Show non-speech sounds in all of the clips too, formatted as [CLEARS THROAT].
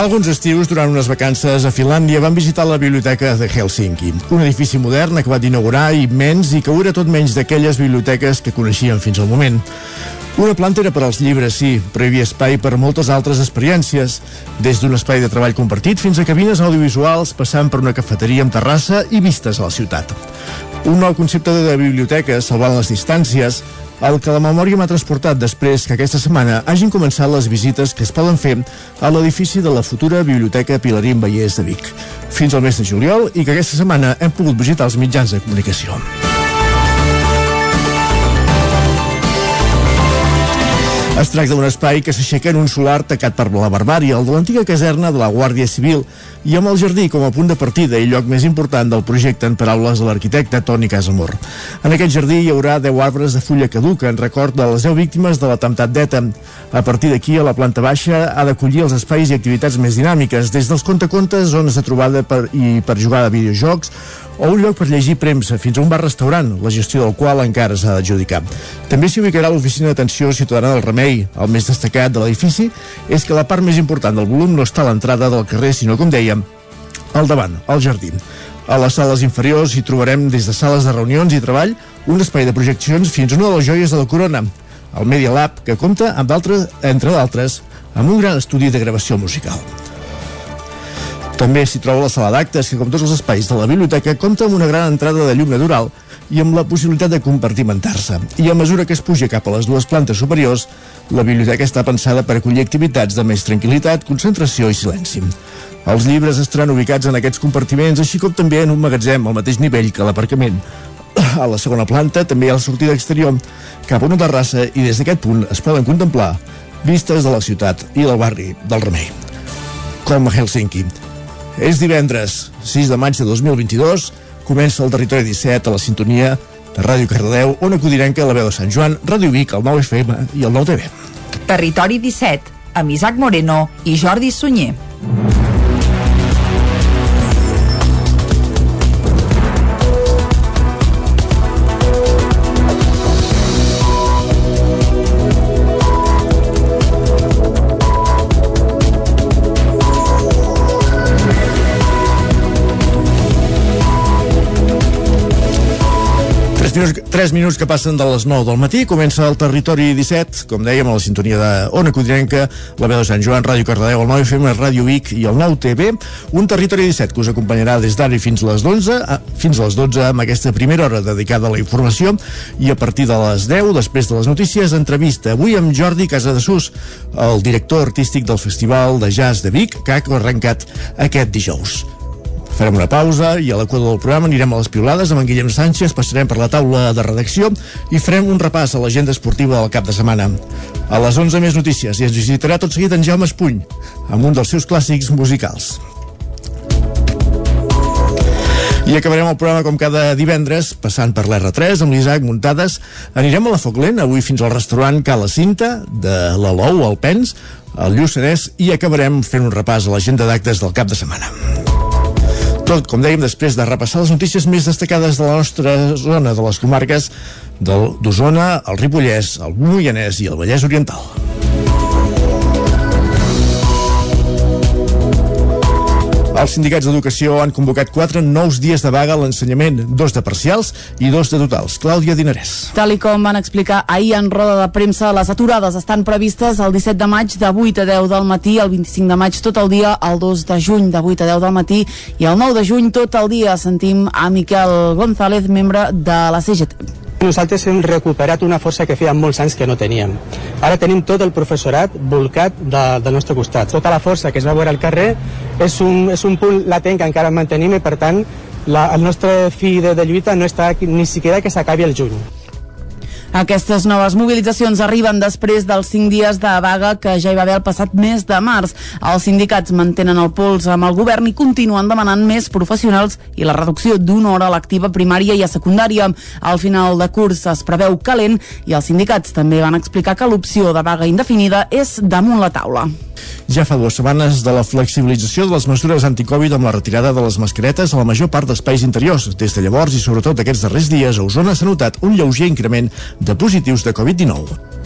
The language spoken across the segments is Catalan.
Fa alguns estius, durant unes vacances a Finlàndia, van visitar la biblioteca de Helsinki, un edifici modern acabat d'inaugurar, immens i que ho era tot menys d'aquelles biblioteques que coneixíem fins al moment. Una planta era per als llibres, sí, però hi havia espai per moltes altres experiències, des d'un espai de treball compartit fins a cabines audiovisuals, passant per una cafeteria amb terrassa i vistes a la ciutat. Un nou concepte de biblioteca, salvant les distàncies, el que la memòria m'ha transportat després que aquesta setmana hagin començat les visites que es poden fer a l'edifici de la futura Biblioteca Pilarín Vallès de Vic, fins al mes de juliol i que aquesta setmana hem pogut visitar els mitjans de comunicació. Es tracta d'un espai que s'aixeca en un solar tacat per la barbària, el de l'antiga caserna de la Guàrdia Civil, i amb el jardí com a punt de partida i lloc més important del projecte en paraules de l'arquitecte Toni Casamor. En aquest jardí hi haurà 10 arbres de fulla caduca en record de les 10 víctimes de l'atemptat d'ETA. A partir d'aquí, a la planta baixa ha d'acollir els espais i activitats més dinàmiques, des dels contacontes, zones de trobada per, i per jugar a videojocs, o un lloc per llegir premsa, fins a un bar-restaurant, la gestió del qual encara s'ha d'adjudicar. També s'hi ubicarà l'oficina d'atenció ciutadana del Remei. El més destacat de l'edifici és que la part més important del volum no està a l'entrada del carrer, sinó, com dèiem, al davant, al jardí. A les sales inferiors hi trobarem des de sales de reunions i treball un espai de projeccions fins a una de les joies de la corona, el Media Lab, que compta, amb d'altres, entre d'altres, amb un gran estudi de gravació musical. També s'hi troba la sala d'actes, que com tots els espais de la biblioteca compta amb una gran entrada de llum natural i amb la possibilitat de compartimentar-se. I a mesura que es puja cap a les dues plantes superiors, la biblioteca està pensada per acollir activitats de més tranquil·litat, concentració i silenci. Els llibres estaran ubicats en aquests compartiments, així com també en un magatzem al mateix nivell que l'aparcament. A la segona planta també hi ha la sortida exterior cap a una terrassa i des d'aquest punt es poden contemplar vistes de la ciutat i del barri del Remei. Com a Helsinki. És divendres, 6 de maig de 2022, comença el Territori 17 a la sintonia de Ràdio Cardedeu, on acudirem que la veu de Sant Joan, Ràdio Vic, el 9 FM i el 9 TV. Territori 17, amb Isaac Moreno i Jordi Sunyer. Minuts, 3 minuts que passen de les 9 del matí, comença el territori 17, com dèiem, a la sintonia de Ona Codinenca, la veu de Sant Joan, Ràdio Cardedeu, el 9 FM, Ràdio Vic i el 9 TV, un territori 17 que us acompanyarà des d'ara fins les 11, fins a les 12 amb aquesta primera hora dedicada a la informació i a partir de les 10, després de les notícies, entrevista avui amb Jordi Casadesús, el director artístic del Festival de Jazz de Vic, que ha arrencat aquest dijous. Farem una pausa i a l'equador del programa anirem a les piulades amb en Guillem Sánchez, passarem per la taula de redacció i farem un repàs a l'agenda esportiva del cap de setmana. A les 11 més notícies i ens visitarà tot seguit en Jaume Espuny amb un dels seus clàssics musicals. I acabarem el programa com cada divendres, passant per l'R3 amb l'Isaac Muntades. Anirem a la Foglent, avui fins al restaurant Cala Cinta, de l'Alou, al Pens, al Lluçanès, i acabarem fent un repàs a l'agenda d'actes del cap de setmana. Tot, com dèiem, després de repassar les notícies més destacades de la nostra zona, de les comarques d'Osona, el Ripollès, el Moianès i el Vallès Oriental. Els sindicats d'educació han convocat quatre nous dies de vaga a l'ensenyament, dos de parcials i dos de totals. Clàudia Dinarès. Tal i com van explicar ahir en roda de premsa, les aturades estan previstes el 17 de maig de 8 a 10 del matí, el 25 de maig tot el dia, el 2 de juny de 8 a 10 del matí i el 9 de juny tot el dia. Sentim a Miquel González, membre de la CGT. Nosaltres hem recuperat una força que feia molts anys que no teníem. Ara tenim tot el professorat volcat de, del nostre costat. Tota la força que es va veure al carrer és un, és un punt latent que encara mantenim i per tant la, el nostre fi de, de lluita no està ni siquiera que s'acabi el juny. Aquestes noves mobilitzacions arriben després dels cinc dies de vaga que ja hi va haver el passat mes de març. Els sindicats mantenen el pols amb el govern i continuen demanant més professionals i la reducció d'una hora lectiva primària i a secundària. Al final de curs es preveu calent i els sindicats també van explicar que l'opció de vaga indefinida és damunt la taula. Ja fa dues setmanes de la flexibilització de les mesures anticovid amb la retirada de les mascaretes a la major part d'espais interiors. Des de llavors i sobretot aquests darrers dies a Osona s'ha notat un lleuger increment de positius de Covid-19.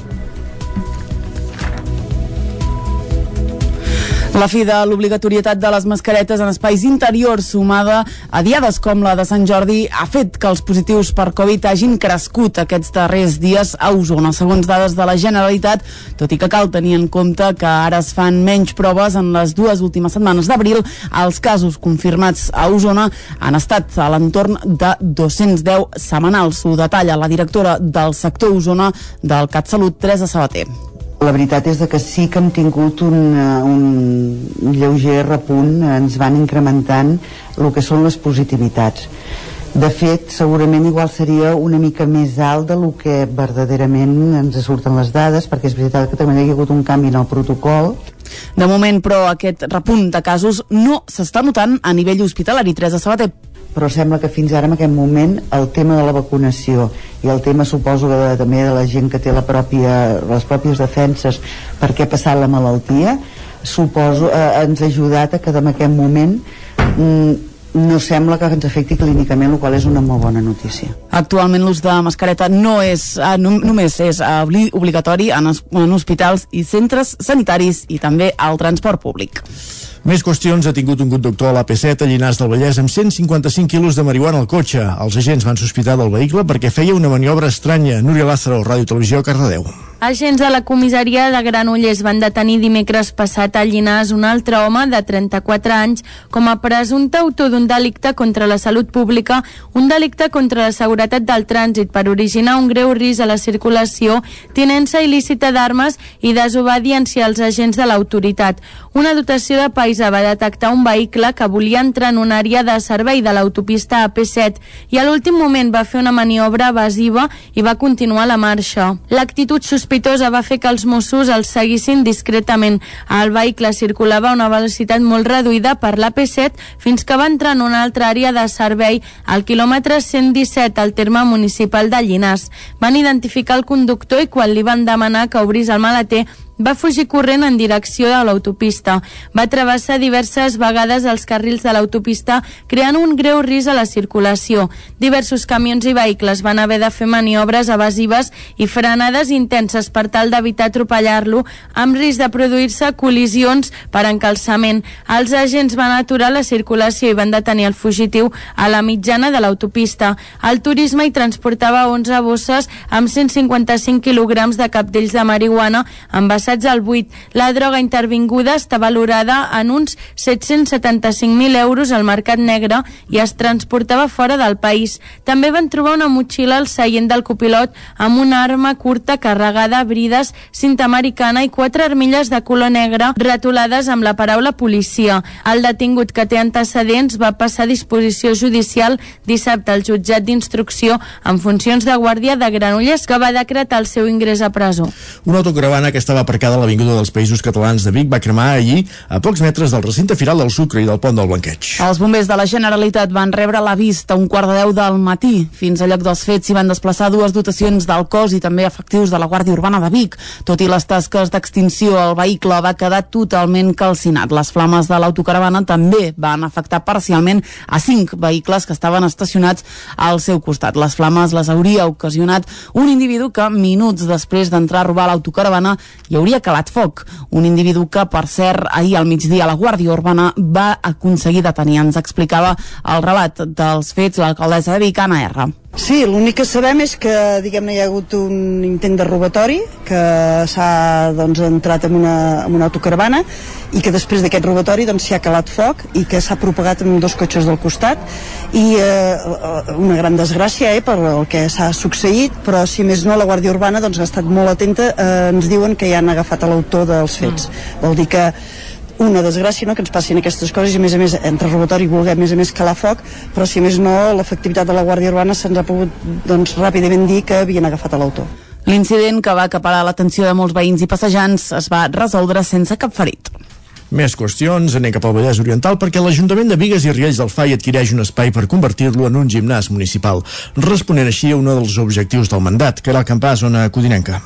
La fi de l'obligatorietat de les mascaretes en espais interiors sumada a diades com la de Sant Jordi ha fet que els positius per Covid hagin crescut aquests darrers dies a Osona. Segons dades de la Generalitat, tot i que cal tenir en compte que ara es fan menys proves en les dues últimes setmanes d'abril, els casos confirmats a Osona han estat a l'entorn de 210 setmanals. Ho detalla la directora del sector Osona del CatSalut, Teresa Sabater. La veritat és que sí que hem tingut un, eh, un lleuger repunt, ens van incrementant el que són les positivitats. De fet, segurament igual seria una mica més alt de lo que verdaderament ens surten les dades, perquè és veritat que també hi ha hagut un canvi en el protocol. De moment, però, aquest repunt de casos no s'està notant a nivell hospitalari. Teresa Sabater, però sembla que fins ara en aquest moment el tema de la vacunació i el tema suposo de, també de la gent que té la pròpia, les pròpies defenses per què ha passat la malaltia suposo eh, ens ha ajudat a que en aquest moment mm, no sembla que ens afecti clínicament, el qual és una molt bona notícia. Actualment l'ús de mascareta no és, eh, no, només és obligatori en, en hospitals i centres sanitaris i també al transport públic. Més qüestions. Ha tingut un conductor a l'AP7 a Llinars del Vallès amb 155 quilos de marihuana al cotxe. Els agents van sospitar del vehicle perquè feia una maniobra estranya. Núria Lázaro, Ràdio Televisió, Cardedeu. Agents de la comissaria de Granollers van detenir dimecres passat a Llinars un altre home de 34 anys com a presumpte autor d'un delicte contra la salut pública, un delicte contra la seguretat del trànsit per originar un greu risc a la circulació, tinença il·lícita d'armes i desobediència als agents de l'autoritat. Una dotació de paisa va detectar un vehicle que volia entrar en una àrea de servei de l'autopista AP7 i a l'últim moment va fer una maniobra evasiva i va continuar la marxa. L'actitud sospitosa sospitosa va fer que els Mossos els seguissin discretament. El vehicle circulava a una velocitat molt reduïda per l'AP7 fins que va entrar en una altra àrea de servei al quilòmetre 117 al terme municipal de Llinars. Van identificar el conductor i quan li van demanar que obrís el maleter va fugir corrent en direcció de l'autopista. Va travessar diverses vegades els carrils de l'autopista, creant un greu risc a la circulació. Diversos camions i vehicles van haver de fer maniobres evasives i frenades intenses per tal d'evitar atropellar-lo, amb risc de produir-se col·lisions per encalçament. Els agents van aturar la circulació i van detenir el fugitiu a la mitjana de l'autopista. El turisme hi transportava 11 bosses amb 155 quilograms de capdells de marihuana amb passats al 8. La droga intervinguda està valorada en uns 775.000 euros al mercat negre i es transportava fora del país. També van trobar una motxilla al seient del copilot amb una arma curta carregada, brides, cinta americana i quatre armilles de color negre retolades amb la paraula policia. El detingut que té antecedents va passar a disposició judicial dissabte al jutjat d'instrucció en funcions de guàrdia de Granollers que va decretar el seu ingrés a presó. Una autocaravana que estava aparcada a l'Avinguda dels Països Catalans de Vic va cremar ahir a pocs metres del recinte firal del Sucre i del pont del Blanqueig. Els bombers de la Generalitat van rebre l'avís a un quart de deu del matí. Fins a lloc dels fets s'hi van desplaçar dues dotacions del cos i també efectius de la Guàrdia Urbana de Vic. Tot i les tasques d'extinció, el vehicle va quedar totalment calcinat. Les flames de l'autocaravana també van afectar parcialment a cinc vehicles que estaven estacionats al seu costat. Les flames les hauria ocasionat un individu que minuts després d'entrar a robar l'autocaravana hi hauria calat foc. Un individu que, per cert, ahir al migdia la Guàrdia Urbana va aconseguir detenir. Ens explicava el relat dels fets l'alcaldessa de Vic, Anna R. Sí, l'únic que sabem és que diguem-ne hi ha hagut un intent de robatori que s'ha doncs, entrat en una, en una autocaravana i que després d'aquest robatori doncs, s'hi ha calat foc i que s'ha propagat en dos cotxes del costat. I eh, una gran desgràcia eh, per el que s'ha succeït però si més no la Guàrdia Urbana doncs, ha estat molt atenta. Eh, ens diuen que ja han agafat l'autor dels fets. Mm. vol dir que una desgràcia no? que ens passin aquestes coses i a més a més entre robatori voler a més a més calar foc però si més no l'efectivitat de la Guàrdia Urbana se'ns ha pogut doncs, ràpidament dir que havien agafat a l'autor L'incident que va acaparar l'atenció de molts veïns i passejants es va resoldre sense cap ferit. Més qüestions, anem cap al Vallès Oriental perquè l'Ajuntament de Vigues i Riells del FAI adquireix un espai per convertir-lo en un gimnàs municipal, responent així a un dels objectius del mandat, que era el campà zona codinenca.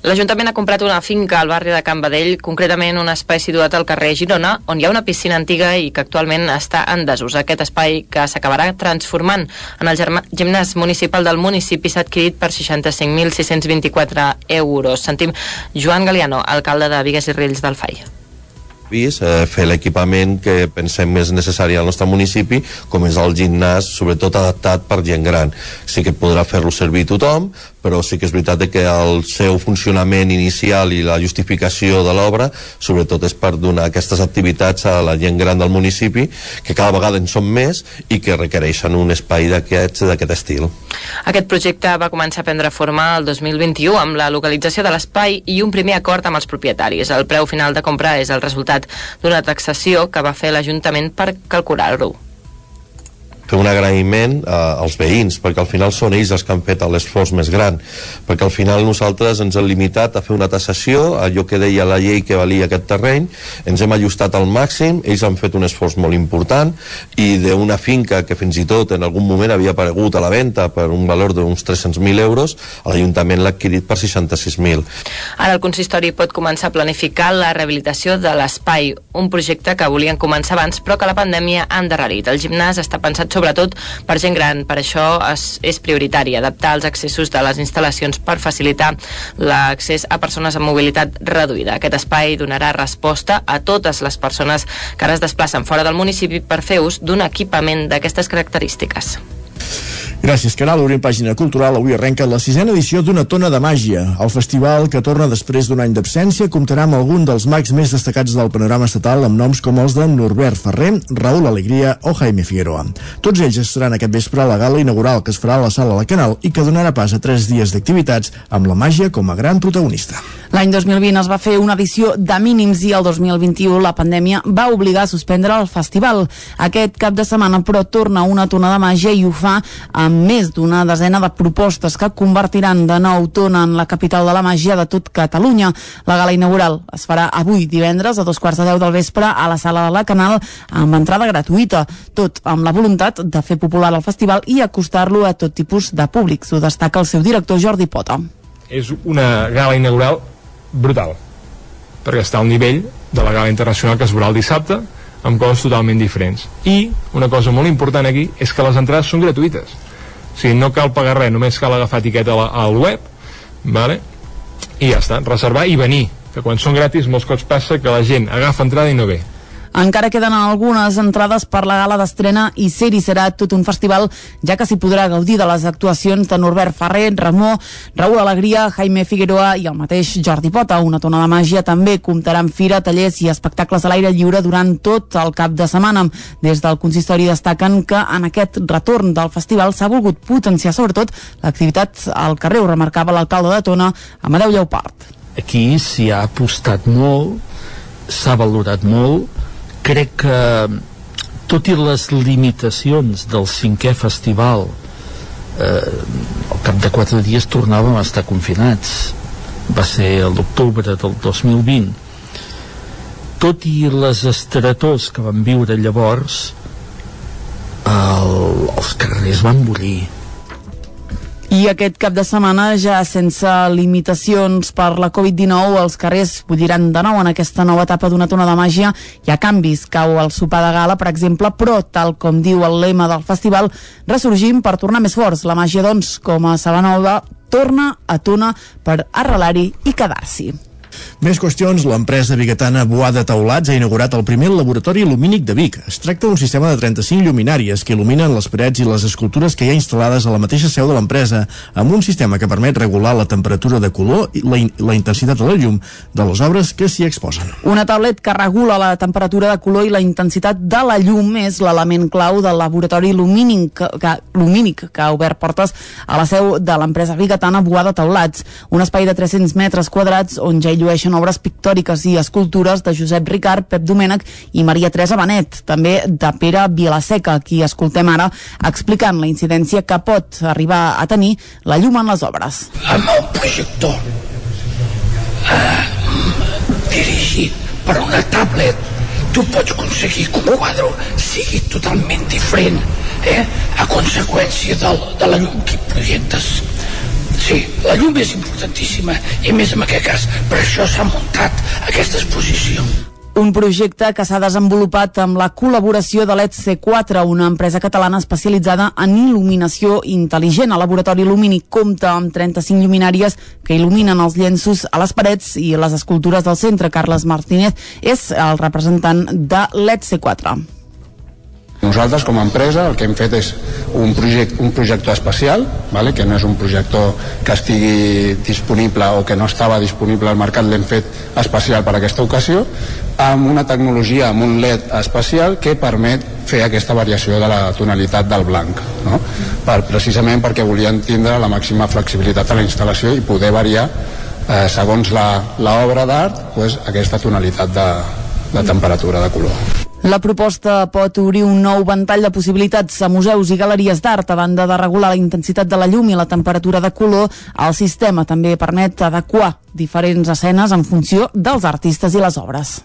L'Ajuntament ha comprat una finca al barri de Can Badell, concretament un espai situat al carrer Girona, on hi ha una piscina antiga i que actualment està en desús. Aquest espai que s'acabarà transformant en el gimnàs municipal del municipi s'ha adquirit per 65.624 euros. Sentim Joan Galiano, alcalde de Vigues i Rills del FAI vist, eh, fer l'equipament que pensem més necessari al nostre municipi, com és el gimnàs, sobretot adaptat per gent gran. Sí que podrà fer-lo servir tothom, però sí que és veritat que el seu funcionament inicial i la justificació de l'obra sobretot és per donar aquestes activitats a la gent gran del municipi que cada vegada en són més i que requereixen un espai d'aquest estil. Aquest projecte va començar a prendre forma el 2021 amb la localització de l'espai i un primer acord amb els propietaris. El preu final de compra és el resultat d'una taxació que va fer l'Ajuntament per calcular-ho fer un agraïment eh, als veïns, perquè al final són ells els que han fet l'esforç més gran, perquè al final nosaltres ens hem limitat a fer una tassació, allò que deia la llei que valia aquest terreny, ens hem ajustat al màxim, ells han fet un esforç molt important, i d'una finca que fins i tot en algun moment havia aparegut a la venda per un valor d'uns 300.000 euros, l'Ajuntament l'ha adquirit per 66.000. Ara el consistori pot començar a planificar la rehabilitació de l'espai, un projecte que volien començar abans però que la pandèmia ha endarrerit. El gimnàs està pensat sobretot per gent gran. Per això és, és prioritari adaptar els accessos de les instal·lacions per facilitar l'accés a persones amb mobilitat reduïda. Aquest espai donarà resposta a totes les persones que ara es desplacen fora del municipi per fer ús d'un equipament d'aquestes característiques. Gràcies, Caral. Obrim pàgina cultural. Avui arrenca la sisena edició d'Una tona de màgia. El festival, que torna després d'un any d'absència, comptarà amb algun dels mags més destacats del panorama estatal amb noms com els de Norbert Ferrer, Raül Alegria o Jaime Figueroa. Tots ells estaran aquest vespre a la gala inaugural que es farà a la sala de Canal i que donarà pas a tres dies d'activitats amb la màgia com a gran protagonista. L'any 2020 es va fer una edició de mínims i el 2021 la pandèmia va obligar a suspendre el festival. Aquest cap de setmana, però, torna una tona de màgia i ho fa amb més d'una desena de propostes que convertiran de nou tona en la capital de la màgia de tot Catalunya. La gala inaugural es farà avui divendres a dos quarts de deu del vespre a la sala de la Canal amb entrada gratuïta, tot amb la voluntat de fer popular el festival i acostar-lo a tot tipus de públics. Ho destaca el seu director Jordi Pota. És una gala inaugural brutal. Perquè està al nivell de la gala internacional que es veurà el dissabte amb coses totalment diferents. I una cosa molt important aquí és que les entrades són gratuïtes. O sigui, no cal pagar res, només cal agafar etiqueta al web vale? i ja està, reservar i venir que quan són gratis molts cops passa que la gent agafa entrada i no ve encara queden algunes entrades per la gala d'estrena i ser-hi serà tot un festival, ja que s'hi podrà gaudir de les actuacions de Norbert Ferrer, Ramó, Raül Alegria, Jaime Figueroa i el mateix Jordi Pota. Una tona de màgia també comptarà amb fira, tallers i espectacles a l'aire lliure durant tot el cap de setmana. Des del consistori destaquen que en aquest retorn del festival s'ha volgut potenciar sobretot l'activitat al carrer, ho remarcava l'alcalde de Tona, Amadeu Lleupart. Aquí s'hi ha apostat molt, s'ha valorat molt, crec que tot i les limitacions del cinquè festival eh, al cap de quatre dies tornàvem a estar confinats. Va ser a l'octubre del 2020 tot i les estretors que vam viure llavors el, els carrers van bullir i aquest cap de setmana, ja sense limitacions per la Covid-19, els carrers bulliran de nou en aquesta nova etapa d'una tona de màgia. Hi ha canvis, cau el sopar de gala, per exemple, però, tal com diu el lema del festival, ressorgim per tornar més forts. La màgia, doncs, com a Sabanova, torna a Tona per arrelar-hi i quedar-s'hi. Més qüestions, l'empresa biguetana Boada Taulats ha inaugurat el primer laboratori lumínic de Vic. Es tracta d'un sistema de 35 lluminàries que il·luminen les parets i les escultures que hi ha instal·lades a la mateixa seu de l'empresa, amb un sistema que permet regular la temperatura de color i la, in la intensitat de la llum de les obres que s'hi exposen. Una tablet que regula la temperatura de color i la intensitat de la llum és l'element clau del laboratori lumínic que, que, lumínic que ha obert portes a la seu de l'empresa biguetana Boada Taulats, un espai de 300 metres quadrats on ja hi llueixen exhibeixen obres pictòriques i escultures de Josep Ricard, Pep Domènech i Maria Teresa Benet, també de Pere Vilaseca, qui escoltem ara explicant la incidència que pot arribar a tenir la llum en les obres. Amb el projector eh, dirigit per una tablet tu pots aconseguir que un quadre sigui totalment diferent eh? a conseqüència del, de la llum que projectes Sí, la llum és importantíssima i més en aquest cas. Per això s'ha muntat aquesta exposició. Un projecte que s'ha desenvolupat amb la col·laboració de l'ETC4, una empresa catalana especialitzada en il·luminació intel·ligent. El laboratori Lumini compta amb 35 lluminàries que il·luminen els llenços a les parets i les escultures del centre. Carles Martínez és el representant de l'ETC4. Nosaltres, com a empresa, el que hem fet és un, project, un projector especial, vale? que no és un projector que estigui disponible o que no estava disponible al mercat, l'hem fet especial per a aquesta ocasió, amb una tecnologia, amb un LED especial que permet fer aquesta variació de la tonalitat del blanc, no? per, precisament perquè volien tindre la màxima flexibilitat a la instal·lació i poder variar, eh, segons l'obra d'art, pues, aquesta tonalitat de, de temperatura de color. La proposta pot obrir un nou ventall de possibilitats a museus i galeries d'art a banda de regular la intensitat de la llum i la temperatura de color. El sistema també permet adequar diferents escenes en funció dels artistes i les obres.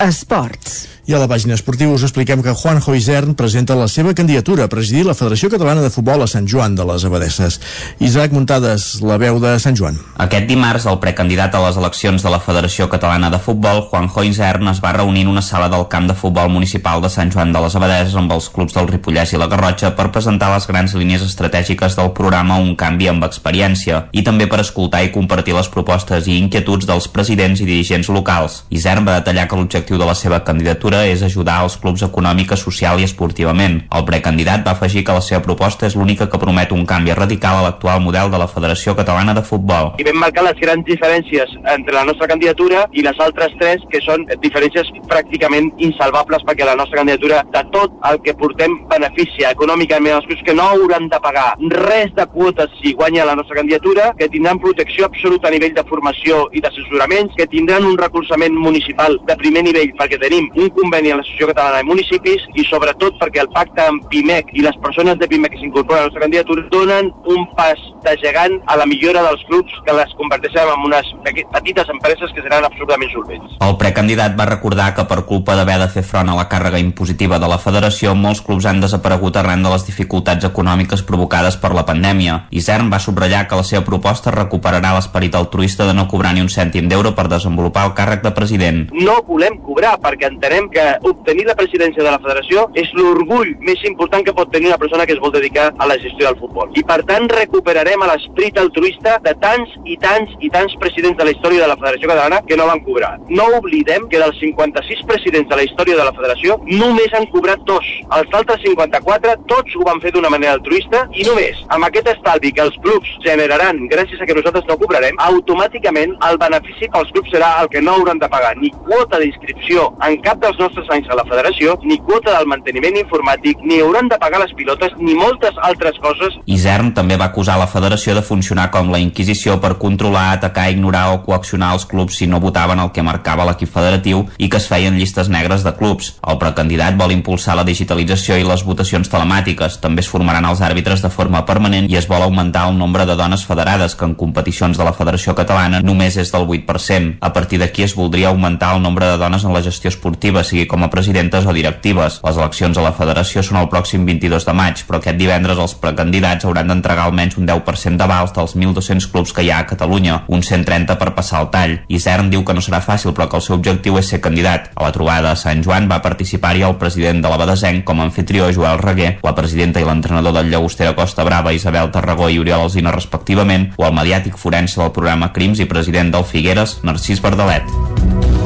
Esports. I a la pàgina esportiva us expliquem que Juan Isern presenta la seva candidatura a presidir la Federació Catalana de Futbol a Sant Joan de les Abadesses. Isaac Muntades, la veu de Sant Joan. Aquest dimarts, el precandidat a les eleccions de la Federació Catalana de Futbol, Juan Isern, es va reunir en una sala del camp de futbol municipal de Sant Joan de les Abadeses amb els clubs del Ripollès i la Garrotxa per presentar les grans línies estratègiques del programa Un canvi amb experiència i també per escoltar i compartir les propostes i inquietuds dels presidents i dirigents locals. Isern va detallar que l'objectiu de la seva candidatura és ajudar els clubs econòmica, social i esportivament. El precandidat va afegir que la seva proposta és l'única que promet un canvi radical a l'actual model de la Federació Catalana de Futbol. I vam marcar les grans diferències entre la nostra candidatura i les altres tres, que són diferències pràcticament insalvables perquè la nostra candidatura, de tot el que portem, beneficia econòmicament els clubs que no hauran de pagar res de quotes si guanya la nostra candidatura, que tindran protecció absoluta a nivell de formació i d'assessoraments, que tindran un recolzament municipal de primer nivell perquè tenim un conveni a l'Associació Catalana de Municipis i sobretot perquè el pacte amb PIMEC i les persones de PIMEC que s'incorporen a la nostra candidatura donen un pas de gegant a la millora dels clubs que les converteixen en unes petites empreses que seran absolutament solvents. El precandidat va recordar que per culpa d'haver de fer front a la càrrega impositiva de la federació, molts clubs han desaparegut arran de les dificultats econòmiques provocades per la pandèmia. Isern va subratllar que la seva proposta recuperarà l'esperit altruista de no cobrar ni un cèntim d'euro per desenvolupar el càrrec de president. No volem cobrar perquè entenem que obtenir la presidència de la federació és l'orgull més important que pot tenir una persona que es vol dedicar a la gestió del futbol. I per tant recuperarem l'esprit altruista de tants i tants i tants presidents de la història de la Federació Catalana que no van cobrar. No oblidem que dels 56 presidents de la història de la federació només han cobrat dos. Els altres 54 tots ho van fer d'una manera altruista i només amb aquest estalvi que els clubs generaran gràcies a que nosaltres no cobrarem, automàticament el benefici pels clubs serà el que no hauran de pagar ni quota d'inscripció inscripció en cap dels nostres anys a la federació, ni quota del manteniment informàtic, ni hauran de pagar les pilotes, ni moltes altres coses. Isern també va acusar la federació de funcionar com la Inquisició per controlar, atacar, ignorar o coaccionar els clubs si no votaven el que marcava l'equip federatiu i que es feien llistes negres de clubs. El precandidat vol impulsar la digitalització i les votacions telemàtiques. També es formaran els àrbitres de forma permanent i es vol augmentar el nombre de dones federades, que en competicions de la Federació Catalana només és del 8%. A partir d'aquí es voldria augmentar el nombre de dones en la gestió esportiva, sigui com a presidentes o directives. Les eleccions a la federació són el pròxim 22 de maig, però aquest divendres els precandidats hauran d'entregar almenys un 10% d'avals dels 1.200 clubs que hi ha a Catalunya, un 130 per passar el tall. Isern diu que no serà fàcil, però que el seu objectiu és ser candidat. A la trobada a Sant Joan va participar-hi el president de la Badesenc com a anfitrió Joel Reguer, la presidenta i l'entrenador del Llagostera Costa Brava Isabel Tarragó i Oriol Alzina respectivament, o el mediàtic forense del programa Crims i president del Figueres, Narcís Verdalet.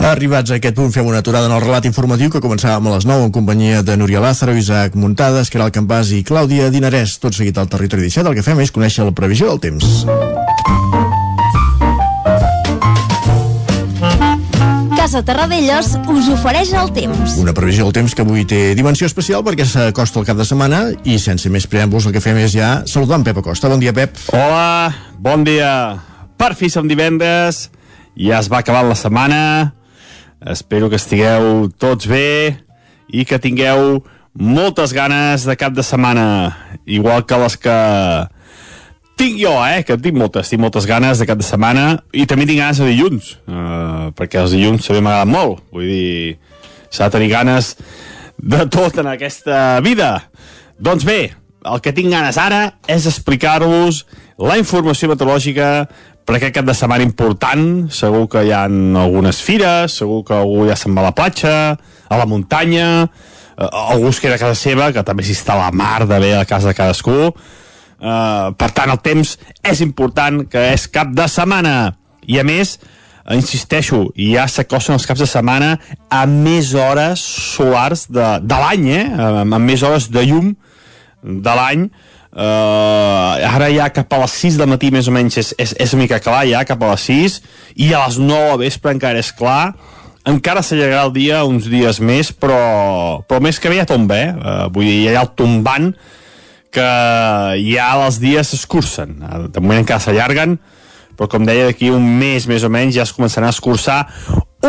Arribats a aquest punt fem una aturada en el relat informatiu que començàvem a les 9 en companyia de Núria Lázaro, Isaac Muntades, Caral Campàs i Clàudia Dinarès. Tot seguit al territori 17 el que fem és conèixer la previsió del temps. Casa Terradellos us ofereix el temps. Una previsió del temps que avui té dimensió especial perquè s'acosta el cap de setmana i sense més preàmbuls el que fem és ja saludar en Pep Acosta. Bon dia, Pep. Hola, bon dia. per fi som divendres, ja es va acabar la setmana, espero que estigueu tots bé i que tingueu moltes ganes de cap de setmana, igual que les que tinc jo, eh, que tinc moltes, tinc moltes ganes de cap de setmana i també tinc ganes de dilluns, uh, perquè els dilluns també m'agraden molt, vull dir, s'ha de tenir ganes de tot en aquesta vida. Doncs bé, el que tinc ganes ara és explicar-vos la informació meteorològica per aquest cap de setmana important. Segur que hi ha algunes fires, segur que algú ja se'n va a la platja, a la muntanya, eh, algú es queda a casa seva, que també s'hi està la mar de bé a casa de cadascú. Uh, per tant, el temps és important, que és cap de setmana. I a més, uh, insisteixo, ja s'acosten els caps de setmana a més hores solars de, de l'any, eh? Uh, amb més hores de llum de l'any. Uh, ara ja cap a les 6 del matí més o menys és, és, és mica clar ja cap a les 6 i a les 9 a vespre encara és clar encara s'allargarà el dia uns dies més però, però més que bé ja tomba eh? uh, vull dir, hi ha el tombant que ja els dies s'escurcen. De moment encara s'allarguen, però com deia, d'aquí un mes més o menys ja es començarà a escurçar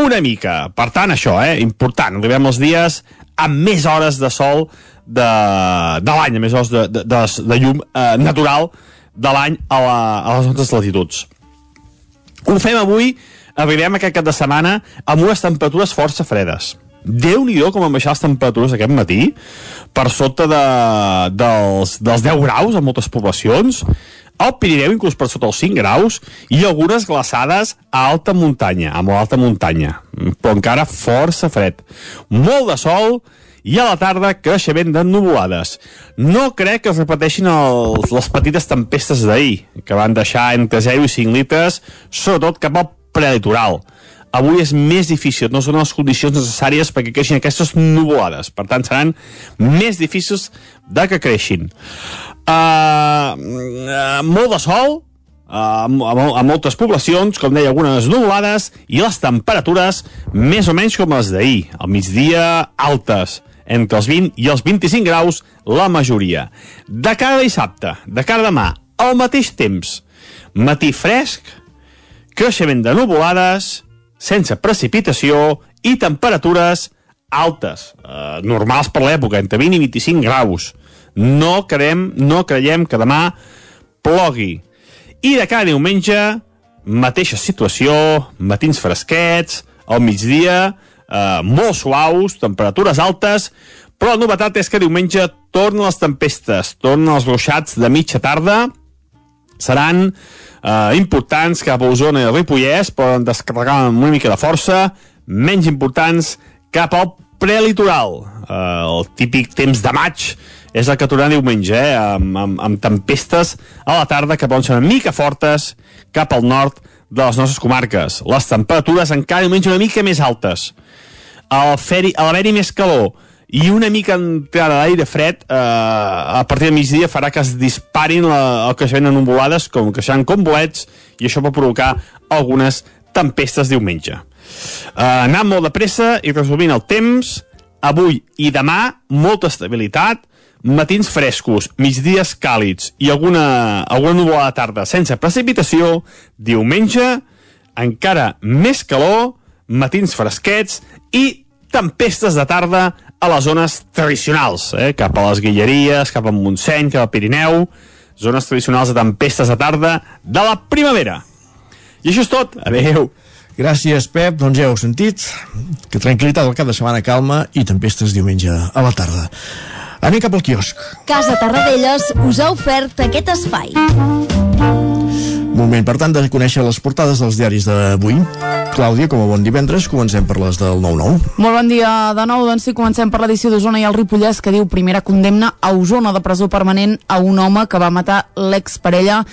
una mica. Per tant, això, eh, important. Arribem els dies amb més hores de sol de, de l'any, més hores de, de, de, de llum eh, natural de l'any a, la, a les nostres latituds. Ho fem avui, arribem aquest cap de setmana amb unes temperatures força fredes. Déu nhi com han baixat les temperatures aquest matí per sota de, dels, dels 10 graus en moltes poblacions al Pirineu inclús per sota els 5 graus i algunes glaçades a alta muntanya, a molt alta muntanya. Però encara força fred. Molt de sol i a la tarda creixement de nuvolades. No crec que es repeteixin els, les petites tempestes d'ahir, que van deixar entre 0 i 5 litres, sobretot cap al prelitoral avui és més difícil, no són les condicions necessàries perquè creixin aquestes nuvolades. Per tant, seran més difícils de que creixin. Uh, uh, molt de sol, uh, a, a moltes poblacions, com deia, algunes nuvolades, i les temperatures més o menys com les d'ahir. Al migdia, altes, entre els 20 i els 25 graus, la majoria. De cada dissabte, de cada demà, al mateix temps, matí fresc, creixement de nuvolades, sense precipitació i temperatures altes, eh, normals per l'època, entre 20 i 25 graus. No creiem, no creiem que demà plogui. I de cada diumenge, mateixa situació, matins fresquets, al migdia, eh, molt suaus, temperatures altes, però la novetat és que diumenge tornen les tempestes, tornen els ruixats de mitja tarda, seran eh, importants cap a Osona i Ripollès, poden descarregar amb una mica de força, menys importants cap al prelitoral. Eh, el típic temps de maig és el que tornarà diumenge, eh, amb, amb, amb tempestes a la tarda que poden ser una mica fortes cap al nord de les nostres comarques. Les temperatures encara diumenge una mica més altes. Al l'haver-hi més calor, i una mica entrada d'aire fred eh, a partir de migdia farà que es disparin la, el creixement en nuvolades com creixeran com bolets i això pot provocar algunes tempestes diumenge. Eh, anant molt de pressa i resumint el temps, avui i demà molta estabilitat, matins frescos, migdies càlids i alguna, alguna nuvolada tarda sense precipitació, diumenge encara més calor, matins fresquets i tempestes de tarda a les zones tradicionals, eh? cap a les Guilleries, cap a Montseny, cap al Pirineu, zones tradicionals de tempestes de tarda de la primavera. I això és tot. Adéu. Gràcies, Pep. Doncs ja heu sentit. Que tranquil·litat al cap de setmana calma i tempestes diumenge a la tarda. Anem cap al quiosc. Casa Tarradellas us ha ofert aquest espai. Moment, per tant, de conèixer les portades dels diaris d'avui. Clàudia, com a bon divendres, comencem per les del 9-9. Molt bon dia de nou, doncs sí, comencem per l'edició d'Osona i el Ripollès, que diu primera condemna a Osona de presó permanent a un home que va matar l'exparella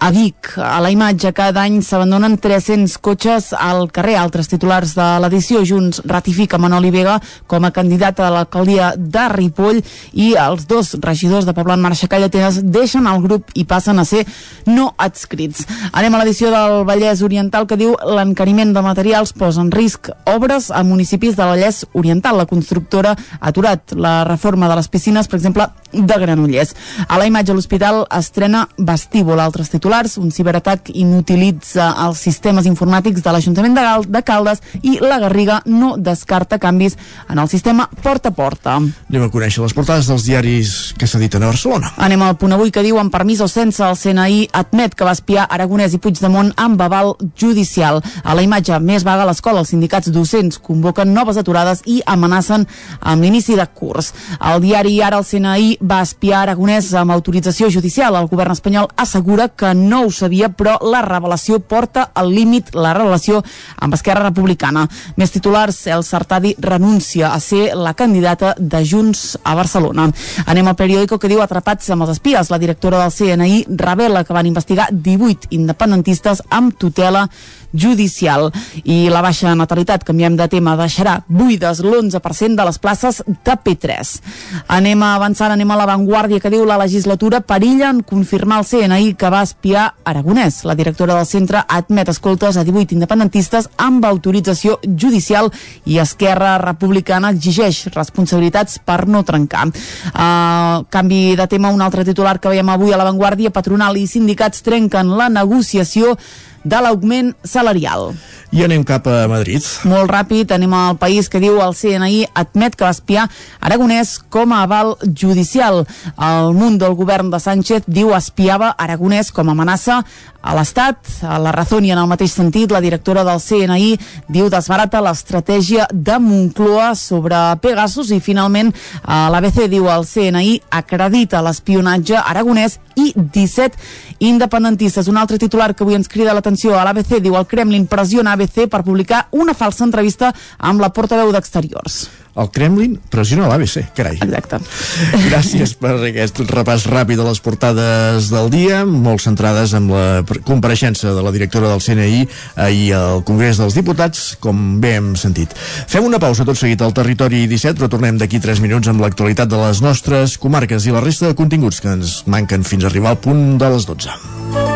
a Vic. A la imatge, cada any s'abandonen 300 cotxes al carrer. Altres titulars de l'edició Junts ratifica Manoli Vega com a candidat a l'alcaldia de Ripoll i els dos regidors de Poblat Marxa Callatenes deixen el grup i passen a ser no adscrits. Anem a l'edició del Vallès Oriental que diu l'encariment de materials posa en risc obres a municipis de Vallès Oriental. La constructora ha aturat la reforma de les piscines, per exemple, de Granollers. A la imatge l'hospital estrena vestíbul. Altres titulars titulars. Un ciberatac inutilitza els sistemes informàtics de l'Ajuntament de, Gal de Caldes i la Garriga no descarta canvis en el sistema porta a porta. Anem a conèixer les portades dels diaris que s'editen a Barcelona. Anem al punt avui que diu amb permís o sense el CNI admet que va espiar Aragonès i Puigdemont amb aval judicial. A la imatge més vaga a l'escola, els sindicats docents convoquen noves aturades i amenacen amb l'inici de curs. El diari Ara el CNI va espiar Aragonès amb autorització judicial. El govern espanyol assegura que no ho sabia, però la revelació porta al límit la relació amb Esquerra Republicana. Més titulars, el Sartadi renuncia a ser la candidata de Junts a Barcelona. Anem al periòdico que diu atrapats amb els espies. La directora del CNI revela que van investigar 18 independentistes amb tutela judicial. I la baixa natalitat, canviem de tema, deixarà buides l'11% de les places de P3. Anem avançant, anem a l'avantguàrdia que diu la legislatura perilla en confirmar el CNI que va espiar Aragonès. La directora del centre admet escoltes a 18 independentistes amb autorització judicial i Esquerra Republicana exigeix responsabilitats per no trencar. Uh, canvi de tema, un altre titular que veiem avui a l'avantguàrdia, patronal i sindicats trenquen la negociació de l'augment salarial. I anem cap a Madrid. Molt ràpid, anem al país que diu el CNI admet que va espiar Aragonès com a aval judicial. El munt del govern de Sánchez diu espiava Aragonès com a amenaça a l'Estat. A la raó i en el mateix sentit, la directora del CNI diu desbarata l'estratègia de Moncloa sobre Pegasus i finalment l'ABC diu el CNI acredita l'espionatge aragonès i 17 independentistes. Un altre titular que avui ens crida l'atenció a l'ABC diu el Kremlin pressiona ABC per publicar una falsa entrevista amb la portaveu d'Exteriors. El Kremlin pressiona l'ABC, carai. Exacte. Gràcies per aquest repàs ràpid de les portades del dia, molt centrades amb la compareixença de la directora del CNI ahir al Congrés dels Diputats, com bé hem sentit. Fem una pausa tot seguit al territori 17, però tornem d'aquí 3 minuts amb l'actualitat de les nostres comarques i la resta de continguts que ens manquen fins a arribar al punt de les 12.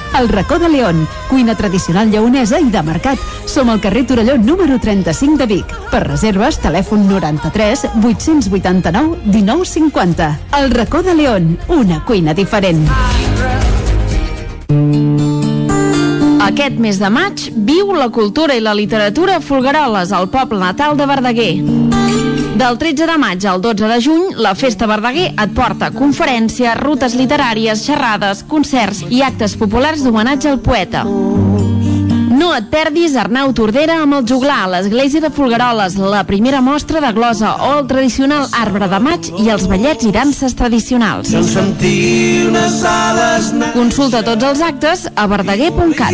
El racó de León, cuina tradicional lleonesa i de mercat. Som al carrer Torelló número 35 de Vic. Per reserves, telèfon 93 889 1950. El racó de León, una cuina diferent. Aquest mes de maig viu la cultura i la literatura a Folgueroles, al poble natal de Verdaguer. Del 13 de maig al 12 de juny, la Festa Verdaguer et porta conferències, rutes literàries, xerrades, concerts i actes populars d'homenatge al poeta. No et perdis Arnau Tordera amb el juglar a l'església de Folgueroles, la primera mostra de glosa o el tradicional arbre de maig i els ballets i danses tradicionals. Consulta tots els actes a verdaguer.cat.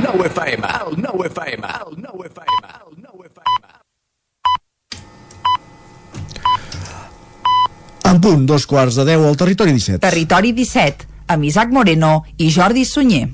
nou FM, el nou FM, el nou FM, el nou FM. En punt, dos quarts de deu al territori 17. Territori 17, amb Isaac Moreno i Jordi Sunyer.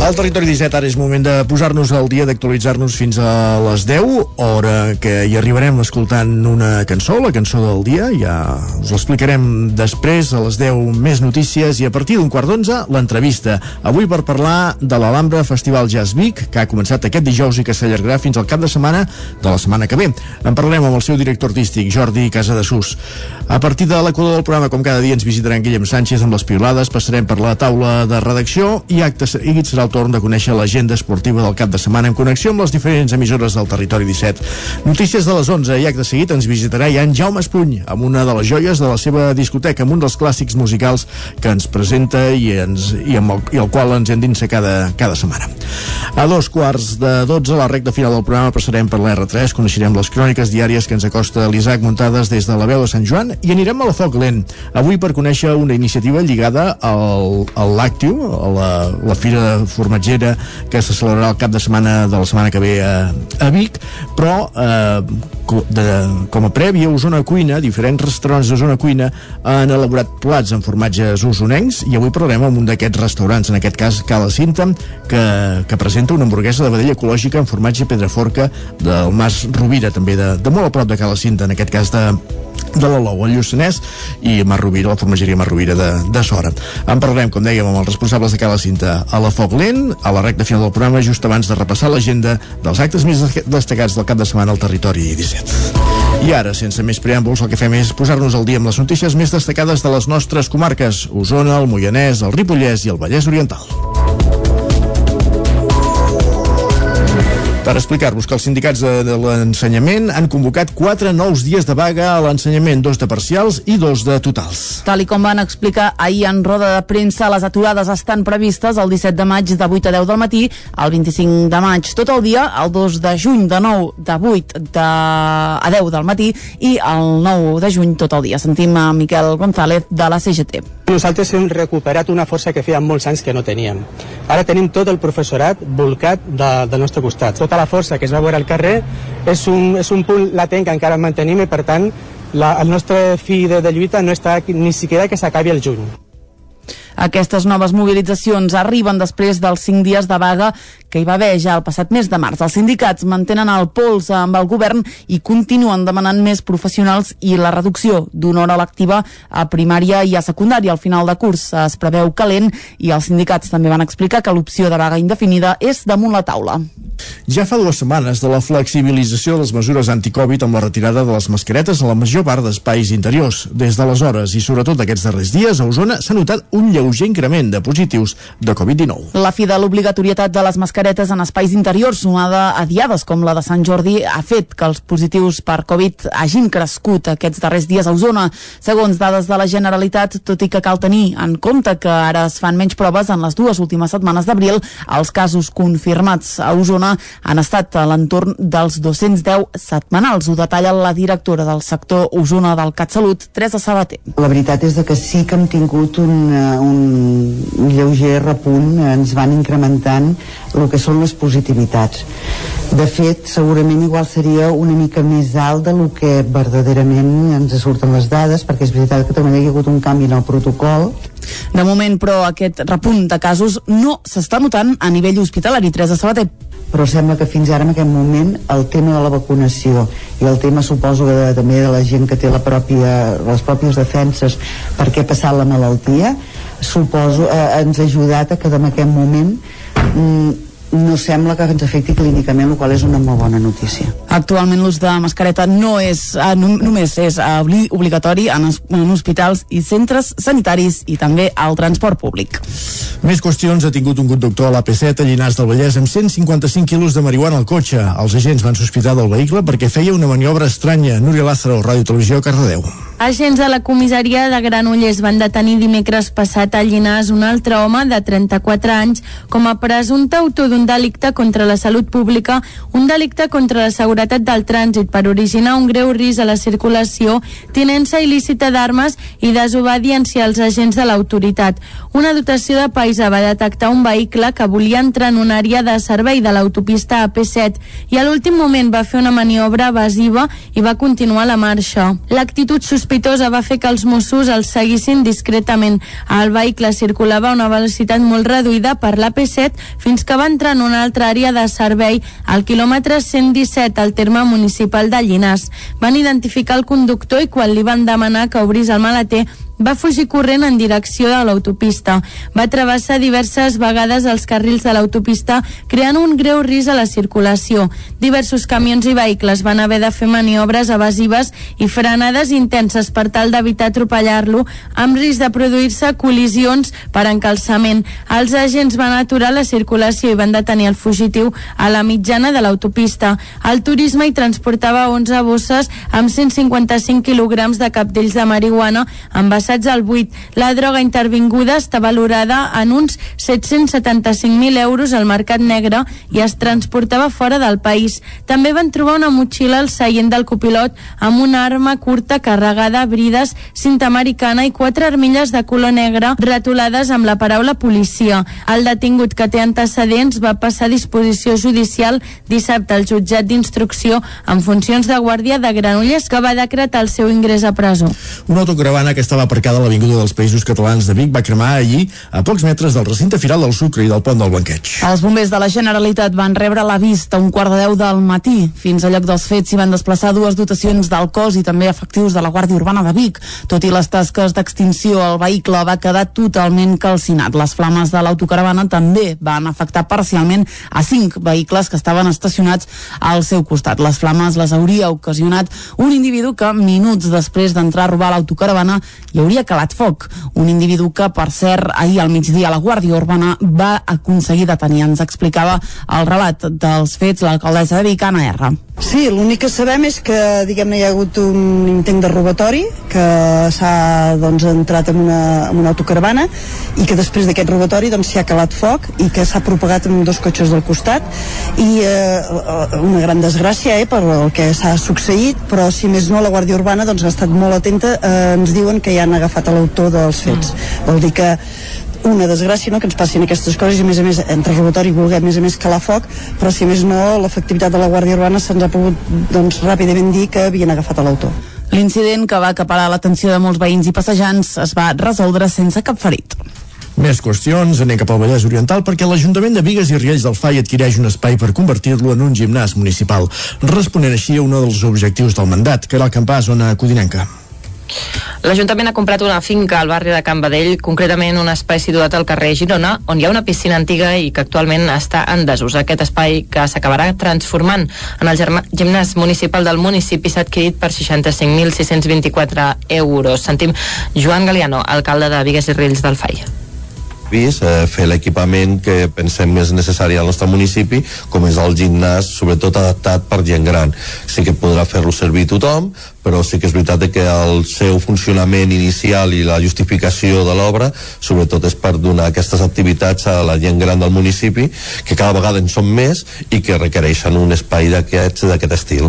Al territori 17 ara és moment de posar-nos al dia, d'actualitzar-nos fins a les 10, hora que hi arribarem escoltant una cançó, la cançó del dia, ja us l'explicarem després, a les 10 més notícies, i a partir d'un quart d'onze, l'entrevista. Avui per parlar de l'Alhambra Festival Jazz Vic, que ha començat aquest dijous i que s'allargarà fins al cap de setmana de la setmana que ve. En parlarem amb el seu director artístic, Jordi Casadesús. A partir de l'equador del programa, com cada dia, ens visitaran Guillem Sánchez amb les piolades, passarem per la taula de redacció i acte seguit serà el torn de conèixer l'agenda esportiva del cap de setmana en connexió amb les diferents emissores del territori 17. Notícies de les 11 i acte seguit ens visitarà ja en Jaume Espuny amb una de les joies de la seva discoteca, amb un dels clàssics musicals que ens presenta i, ens, i, amb el, i el qual ens endinsa cada, cada setmana. A dos quarts de 12, a la recta final del programa, passarem per l'R3, coneixerem les cròniques diàries que ens acosta l'Isaac muntades des de la veu de Sant Joan i anirem a la Foc Lent, avui per conèixer una iniciativa lligada al, al Làctiu, a la, la Fira Formatgera que se celebrarà el cap de setmana de la setmana que ve a, a Vic, però eh, de, com a prèvia, Osona Cuina, diferents restaurants d'Osona Cuina han elaborat plats en formatges usonencs i avui parlarem amb un d'aquests restaurants, en aquest cas Cala Cinta, que, que presenta una hamburguesa de vedella ecològica en formatge Pedraforca del Mas Rovira, també de, de molt a prop de Cala Cinta, en aquest cas de, de l'Olou, el Lluçanès i Mar Rovira, la formageria Mar Rovira de, de Sora. En parlarem, com dèiem, amb els responsables de Cala Cinta a la Foc Lent, a la recta final del programa, just abans de repassar l'agenda dels actes més destacats del cap de setmana al territori 17. I ara, sense més preàmbuls, el que fem és posar-nos al dia amb les notícies més destacades de les nostres comarques, Osona, el Moianès, el Ripollès i el Vallès Oriental. Per explicar-vos que els sindicats de, de l'ensenyament han convocat quatre nous dies de vaga a l'ensenyament, dos de parcials i dos de totals. Tal i com van explicar ahir en roda de premsa, les aturades estan previstes el 17 de maig de 8 a 10 del matí, el 25 de maig tot el dia, el 2 de juny de 9 de 8 de... a 10 del matí i el 9 de juny tot el dia. Sentim a Miquel González de la CGT. Nosaltres hem recuperat una força que feia molts anys que no teníem. Ara tenim tot el professorat volcat de, del nostre costat. Tota la força que es va veure al carrer és un, és un punt latent que encara mantenim i, per tant, la, el nostre fi de, de lluita no està ni siquiera que s'acabi el juny. Aquestes noves mobilitzacions arriben després dels cinc dies de vaga que hi va haver ja el passat mes de març. Els sindicats mantenen el pols amb el govern i continuen demanant més professionals i la reducció d'una hora lectiva a primària i a secundària. Al final de curs es preveu calent i els sindicats també van explicar que l'opció de vaga indefinida és damunt la taula. Ja fa dues setmanes de la flexibilització de les mesures anticovid amb la retirada de les mascaretes a la major part d'espais interiors. Des d'aleshores i sobretot aquests darrers dies, a Osona s'ha notat un lleuger increment de positius de Covid-19. La fi de l'obligatorietat de les mascaretes en espais interiors, sumada a diades com la de Sant Jordi, ha fet que els positius per Covid hagin crescut aquests darrers dies a Osona. Segons dades de la Generalitat, tot i que cal tenir en compte que ara es fan menys proves en les dues últimes setmanes d'abril, els casos confirmats a Osona han estat a l'entorn dels 210 setmanals. Ho detalla la directora del sector Osona del CatSalut, Teresa Sabater. La veritat és que sí que hem tingut un, eh, un, un lleuger repunt, ens van incrementant el que són les positivitats. De fet, segurament igual seria una mica més alt de lo que verdaderament ens surten les dades, perquè és veritat que també hi ha hagut un canvi en el protocol, De moment, però, aquest repunt de casos no s'està notant a nivell hospitalari. Teresa Sabater, però sembla que fins ara en aquest moment el tema de la vacunació i el tema suposo que de, també de la gent que té la pròpia, les pròpies defenses per què ha passat la malaltia suposo eh, ens ha ajudat a que en aquest moment mm, no sembla que ens afecti clínicament, el qual és una molt bona notícia. Actualment l'ús de mascareta no és, eh, no, només és obligatori en, es, en hospitals i centres sanitaris i també al transport públic. Més qüestions. Ha tingut un conductor a l'AP7 a Llinars del Vallès amb 155 quilos de marihuana al cotxe. Els agents van sospitar del vehicle perquè feia una maniobra estranya. Núria Lázaro, Ràdio Televisió, Cardedeu. Agents de la comissaria de Granollers van detenir dimecres passat a Llinars un altre home de 34 anys com a presumpte autor d'un delicte contra la salut pública, un delicte contra la seguretat del trànsit per originar un greu risc a la circulació, tinença il·lícita d'armes i desobediència als agents de l'autoritat. Una dotació de paisa va detectar un vehicle que volia entrar en una àrea de servei de l'autopista AP7 i a l'últim moment va fer una maniobra evasiva i va continuar la marxa. L'actitud sospitosa va fer que els Mossos els seguissin discretament. El vehicle circulava a una velocitat molt reduïda per l'AP7 fins que va entrar en una altra àrea de servei al quilòmetre 117 al terme municipal de Llinars. Van identificar el conductor i quan li van demanar que obrís el maleter va fugir corrent en direcció de l'autopista. Va travessar diverses vegades els carrils de l'autopista, creant un greu risc a la circulació. Diversos camions i vehicles van haver de fer maniobres evasives i frenades intenses per tal d'evitar atropellar-lo, amb risc de produir-se col·lisions per encalçament. Els agents van aturar la circulació i van detenir el fugitiu a la mitjana de l'autopista. El turisme hi transportava 11 bosses amb 155 quilograms de capdells de marihuana envasats al buit. La droga intervinguda està valorada en uns 775.000 euros al mercat negre i es transportava fora del país. També van trobar una motxilla al seient del copilot amb una arma curta carregada, brides, cinta americana i quatre armilles de color negre retolades amb la paraula policia. El detingut que té antecedents va passar a disposició judicial dissabte al jutjat d'instrucció en funcions de guàrdia de Granollers que va decretar el seu ingrés a presó. Una autocaravana que estava aparcada a l'Avinguda dels Països Catalans de Vic va cremar allí a pocs metres del recinte firal del Sucre i del pont del Blanqueig. Els bombers de la Generalitat van rebre l'avist a un quart de deu del matí. Fins a lloc dels fets s'hi van desplaçar dues dotacions del cos i també efectius de la Guàrdia Urbana de Vic. Tot i les tasques d'extinció, el vehicle va quedar totalment calcinat. Les flames de l'autocaravana també van afectar parcialment a cinc vehicles que estaven estacionats al seu costat. Les flames les hauria ocasionat un individu que minuts després d'entrar a robar l'autocaravana hi hauria calat foc. Un individu que, per cert, ahir al migdia la Guàrdia Urbana va aconseguir detenir. Ens explicava el relat dels fets l'alcaldessa de Vic, Anna R. Sí, l'únic que sabem és que diguem-ne hi ha hagut un intent de robatori que s'ha doncs, entrat en una, en una autocaravana i que després d'aquest robatori doncs, s'hi ha calat foc i que s'ha propagat en dos cotxes del costat. I eh, una gran desgràcia eh, per el que s'ha succeït però si més no la Guàrdia Urbana doncs, ha estat molt atenta. Eh, ens diuen que ja han agafat l'autor dels fets. Mm. vol dir que una desgràcia no, que ens passin aquestes coses i a més a més entre robatori i voler a més a més calar foc però si més no l'efectivitat de la Guàrdia Urbana se'ns ha pogut doncs, ràpidament dir que havien agafat l'autor L'incident que va acaparar l'atenció de molts veïns i passejants es va resoldre sense cap ferit. Més qüestions, anem cap al Vallès Oriental perquè l'Ajuntament de Vigues i Riells del FAI adquireix un espai per convertir-lo en un gimnàs municipal, responent així a un dels objectius del mandat, que era el campà zona codinenca. L'Ajuntament ha comprat una finca al barri de Can Badell, concretament un espai situat al carrer Girona, on hi ha una piscina antiga i que actualment està en desús. Aquest espai que s'acabarà transformant en el gimnàs municipal del municipi s'ha adquirit per 65.624 euros. Sentim Joan Galiano, alcalde de Vigues i Rills del FAI vist, eh, fer l'equipament que pensem més necessari al nostre municipi, com és el gimnàs, sobretot adaptat per gent gran. Sí que podrà fer-lo servir tothom, però sí que és veritat que el seu funcionament inicial i la justificació de l'obra sobretot és per donar aquestes activitats a la gent gran del municipi que cada vegada en són més i que requereixen un espai d'aquest estil.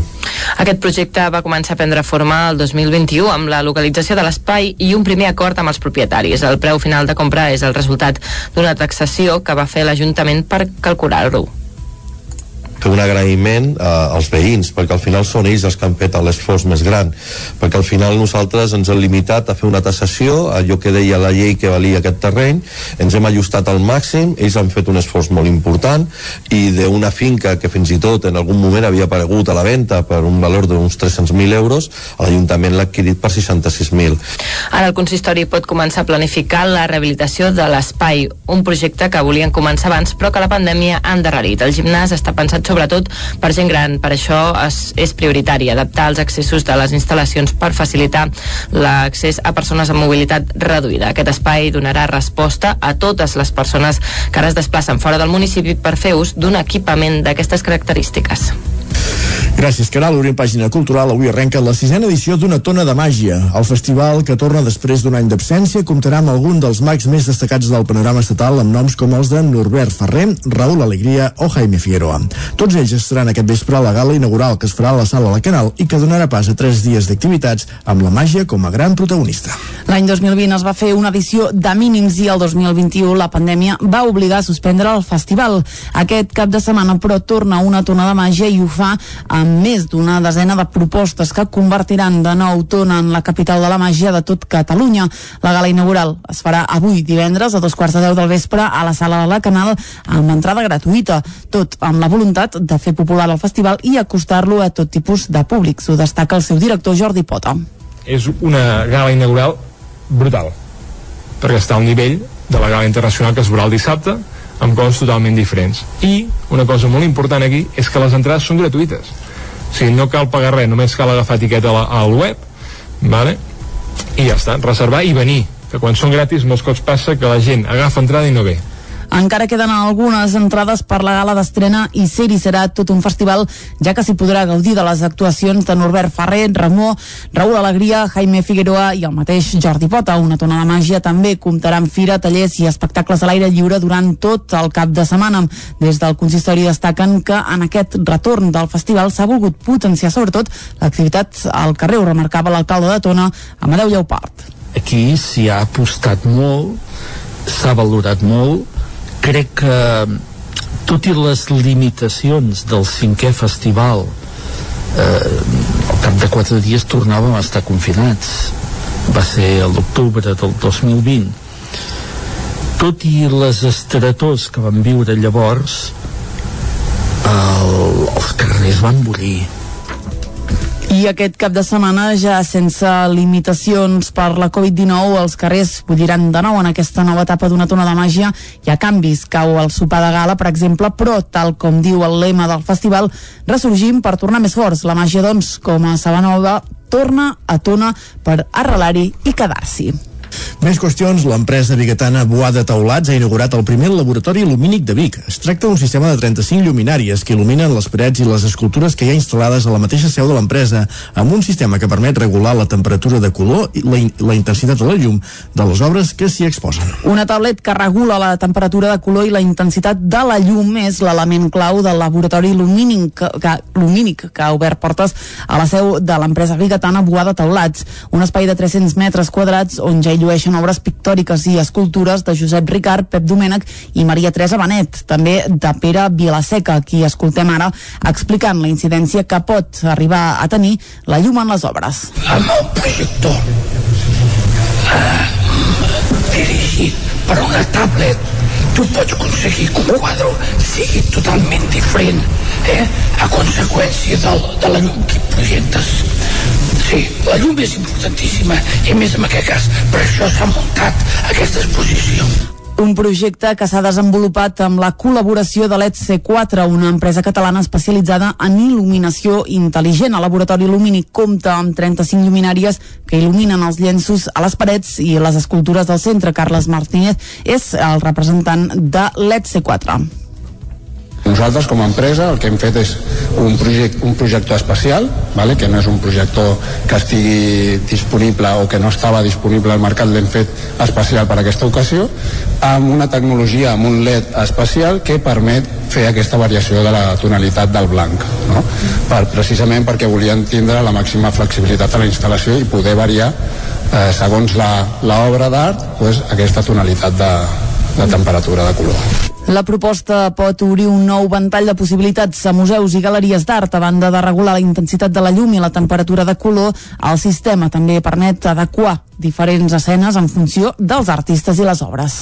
Aquest projecte va començar a prendre forma el 2021 amb la localització de l'espai i un primer acord amb els propietaris. El preu final de compra és el resultat d'una taxació que va fer l'Ajuntament per calcular-ho. Fer un agraïment uh, als veïns, perquè al final són ells els que han fet l'esforç més gran, perquè al final nosaltres ens hem limitat a fer una tassació, allò que deia la llei que valia aquest terreny, ens hem ajustat al màxim, ells han fet un esforç molt important i d'una finca que fins i tot en algun moment havia aparegut a la venda per un valor d'uns 300.000 euros, l'Ajuntament l'ha adquirit per 66.000. Ara el consistori pot començar a planificar la rehabilitació de l'espai, un projecte que volien començar abans però que la pandèmia ha endarrerit. El gimnàs està pensat sobretot per gent gran, per això és, és prioritari adaptar els accessos de les instal·lacions per facilitar l'accés a persones amb mobilitat reduïda. Aquest espai donarà resposta a totes les persones que ara es desplacen fora del municipi per fer ús d'un equipament d'aquestes característiques. Gràcies, Caral. Obrim pàgina cultural. Avui arrenca la sisena edició d'una tona de màgia. El festival, que torna després d'un any d'absència, comptarà amb algun dels mags més destacats del panorama estatal amb noms com els de Norbert Ferrer, Raül Alegria o Jaime Figueroa. Tots ells estaran aquest vespre a la gala inaugural que es farà a la sala La Canal i que donarà pas a tres dies d'activitats amb la màgia com a gran protagonista. L'any 2020 es va fer una edició de mínims i el 2021 la pandèmia va obligar a suspendre el festival. Aquest cap de setmana, però, torna una tona de màgia i ho fa amb més d'una desena de propostes que convertiran de nou Tona en la capital de la màgia de tot Catalunya. La gala inaugural es farà avui divendres a dos quarts de deu del vespre a la sala de la Canal amb entrada gratuïta, tot amb la voluntat de fer popular el festival i acostar-lo a tot tipus de públics. Ho destaca el seu director Jordi Pota. És una gala inaugural brutal, perquè està al nivell de la gala internacional que es veurà el dissabte, amb coses totalment diferents. I una cosa molt important aquí és que les entrades són gratuïtes. O sigui, no cal pagar res, només cal agafar etiqueta al web, vale? i ja està, reservar i venir que quan són gratis molts cops passa que la gent agafa entrada i no ve encara queden algunes entrades per la gala d'estrena i ser-hi serà tot un festival, ja que s'hi podrà gaudir de les actuacions de Norbert Ferrer, Ramó, Raül Alegria, Jaime Figueroa i el mateix Jordi Pota. Una tona de màgia també comptarà amb fira, tallers i espectacles a l'aire lliure durant tot el cap de setmana. Des del consistori destaquen que en aquest retorn del festival s'ha volgut potenciar sobretot l'activitat al carrer, ho remarcava l'alcalde de Tona, Amadeu Lleupart. Aquí s'hi ha apostat molt, s'ha valorat molt, crec que tot i les limitacions del cinquè festival eh, al cap de quatre dies tornàvem a estar confinats. Va ser a l'octubre del 2020 tot i les estretors que vam viure llavors el, els carrers van bullir i aquest cap de setmana, ja sense limitacions per la Covid-19, els carrers bulliran de nou en aquesta nova etapa d'una tona de màgia. Hi ha canvis, cau el sopar de gala, per exemple, però, tal com diu el lema del festival, ressorgim per tornar més forts. La màgia, doncs, com a Sabanova, torna a tona per arrelar-hi i quedar-s'hi. Més qüestions, l'empresa biguetana Boada Taulats ha inaugurat el primer laboratori lumínic de Vic. Es tracta d'un sistema de 35 lluminàries que il·luminen les parets i les escultures que hi ha instal·lades a la mateixa seu de l'empresa, amb un sistema que permet regular la temperatura de color i la, la intensitat de la llum de les obres que s'hi exposen. Una tablet que regula la temperatura de color i la intensitat de la llum és l'element clau del laboratori lumínic que, que, lumínic que ha obert portes a la seu de l'empresa biguetana Boada Taulats, un espai de 300 metres quadrats on ja hi llueixen obres pictòriques i escultures de Josep Ricard, Pep Domènech i Maria Teresa Benet, també de Pere Vilaseca, qui escoltem ara explicant la incidència que pot arribar a tenir la llum en les obres. Amb el projector eh, dirigit per una tablet tu pots aconseguir que un quadre sigui totalment diferent eh? a conseqüència del, de la llum que projectes Sí, la llum és importantíssima i més en aquest cas per això s'ha muntat aquesta exposició un projecte que s'ha desenvolupat amb la col·laboració de l'ETC4, una empresa catalana especialitzada en il·luminació intel·ligent. El laboratori Lumínic compta amb 35 lluminàries que il·luminen els llenços a les parets i les escultures del centre. Carles Martínez és el representant de l'ETC4. Nosaltres, com a empresa, el que hem fet és un, project, un projector especial, vale? que no és un projector que estigui disponible o que no estava disponible al mercat, l'hem fet especial per aquesta ocasió, amb una tecnologia, amb un LED especial que permet fer aquesta variació de la tonalitat del blanc, no? per, precisament perquè volien tindre la màxima flexibilitat a la instal·lació i poder variar, eh, segons l'obra d'art, pues, aquesta tonalitat de, de temperatura de color. La proposta pot obrir un nou ventall de possibilitats a museus i galeries d'art a banda de regular la intensitat de la llum i la temperatura de color. El sistema també permet adequar diferents escenes en funció dels artistes i les obres.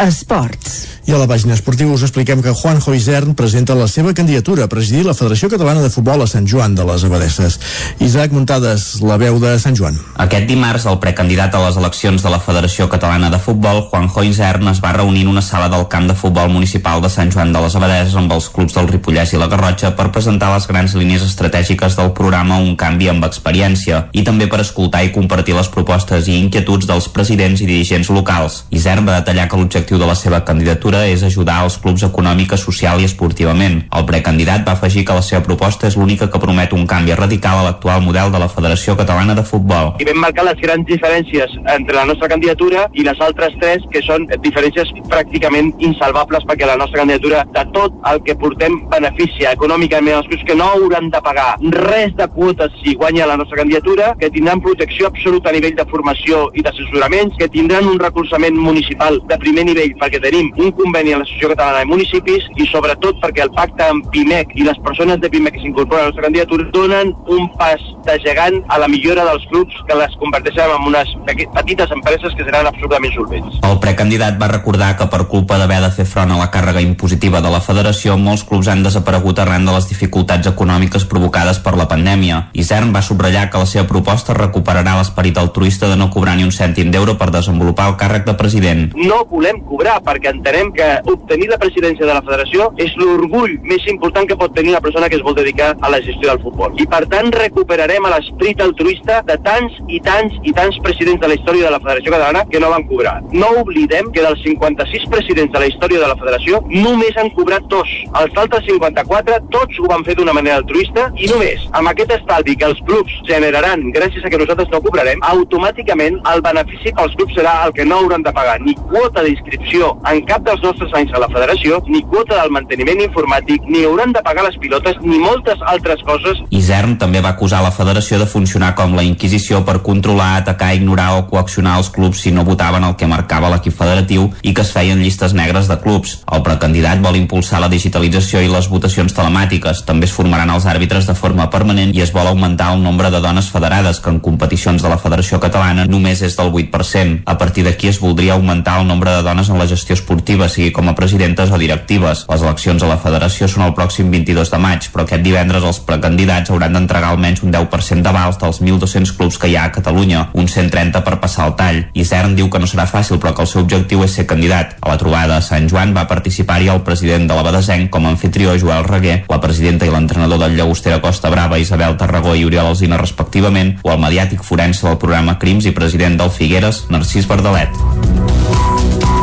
Esports. I a la pàgina esportiva us expliquem que Juan Isern presenta la seva candidatura a presidir la Federació Catalana de Futbol a Sant Joan de les Abadesses. Isaac Muntades, la veu de Sant Joan. Aquest dimarts, el precandidat a les eleccions de la Federació Catalana de Futbol, Juanjo Isern, es va reunir en una sala del camp de futbol municipal de Sant Joan de les Abadeses amb els clubs del Ripollès i la Garrotxa per presentar les grans línies estratègiques del programa Un canvi amb experiència i també per escoltar i compartir les propostes i inquietuds dels presidents i dirigents locals. Isern va detallar que l'objectiu de la seva candidatura és ajudar els clubs econòmica, social i esportivament. El precandidat va afegir que la seva proposta és l'única que promet un canvi radical a l'actual model de la Federació Catalana de Futbol. I vam marcar les grans diferències entre la nostra candidatura i les altres tres, que són diferències pràcticament insalvables perquè la nostra candidatura, de tot el que portem, beneficia econòmicament els clubs que no hauran de pagar res de quotes si guanya la nostra candidatura, que tindran protecció absoluta a nivell de formació i d'assessoraments, que tindran un recolzament municipal de primer nivell perquè tenim un conveni a l'Associació Catalana de Municipis i sobretot perquè el pacte amb PIMEC i les persones de PIMEC que s'incorporen a la nostra candidatura donen un pas de gegant a la millora dels clubs que les converteixen en unes petites empreses que seran absolutament solvents. El precandidat va recordar que per culpa d'haver de fer front a la càrrega impositiva de la federació, molts clubs han desaparegut arran de les dificultats econòmiques provocades per la pandèmia. Isern va subratllar que la seva proposta recuperarà l'esperit altruista de no cobrar ni un cèntim d'euro per desenvolupar el càrrec de president. No volem cobrar perquè entenem que obtenir la presidència de la federació és l'orgull més important que pot tenir una persona que es vol dedicar a la gestió del futbol. I per tant recuperarem l'esperit altruista de tants i tants i tants presidents de la història de la Federació Catalana que no van cobrar. No oblidem que dels 56 presidents de la història de la federació només han cobrat dos. Els altres 54 tots ho van fer d'una manera altruista i només amb aquest estalvi que els clubs generaran gràcies a que nosaltres no cobrarem, automàticament el benefici pels clubs serà el que no hauran de pagar ni quota d'inscripció en cap dels nostres anys a la federació, ni quota del manteniment informàtic, ni hauran de pagar les pilotes, ni moltes altres coses. Isern també va acusar la federació de funcionar com la Inquisició per controlar, atacar, ignorar o coaccionar els clubs si no votaven el que marcava l'equip federatiu i que es feien llistes negres de clubs. El precandidat vol impulsar la digitalització i les votacions telemàtiques. També es formaran els àrbitres de forma permanent i es vol augmentar el nombre de dones federades, que en competicions de la Federació Catalana només és del 8%. A partir d'aquí es voldria augmentar el nombre de dones en la gestió esportiva, sigui com a presidentes o directives. Les eleccions a la federació són el pròxim 22 de maig, però aquest divendres els precandidats hauran d'entregar almenys un 10% d'avals dels 1.200 clubs que hi ha a Catalunya, un 130 per passar el tall. Isern diu que no serà fàcil, però que el seu objectiu és ser candidat. A la trobada a Sant Joan va participar-hi el president de la Badesenc com a anfitrió Joel Reguer, la presidenta i l'entrenador del Llagostera Costa Brava Isabel Tarragó i Oriol Alzina respectivament, o el mediàtic forense del programa Crims i president del Figueres, Narcís Verdalet.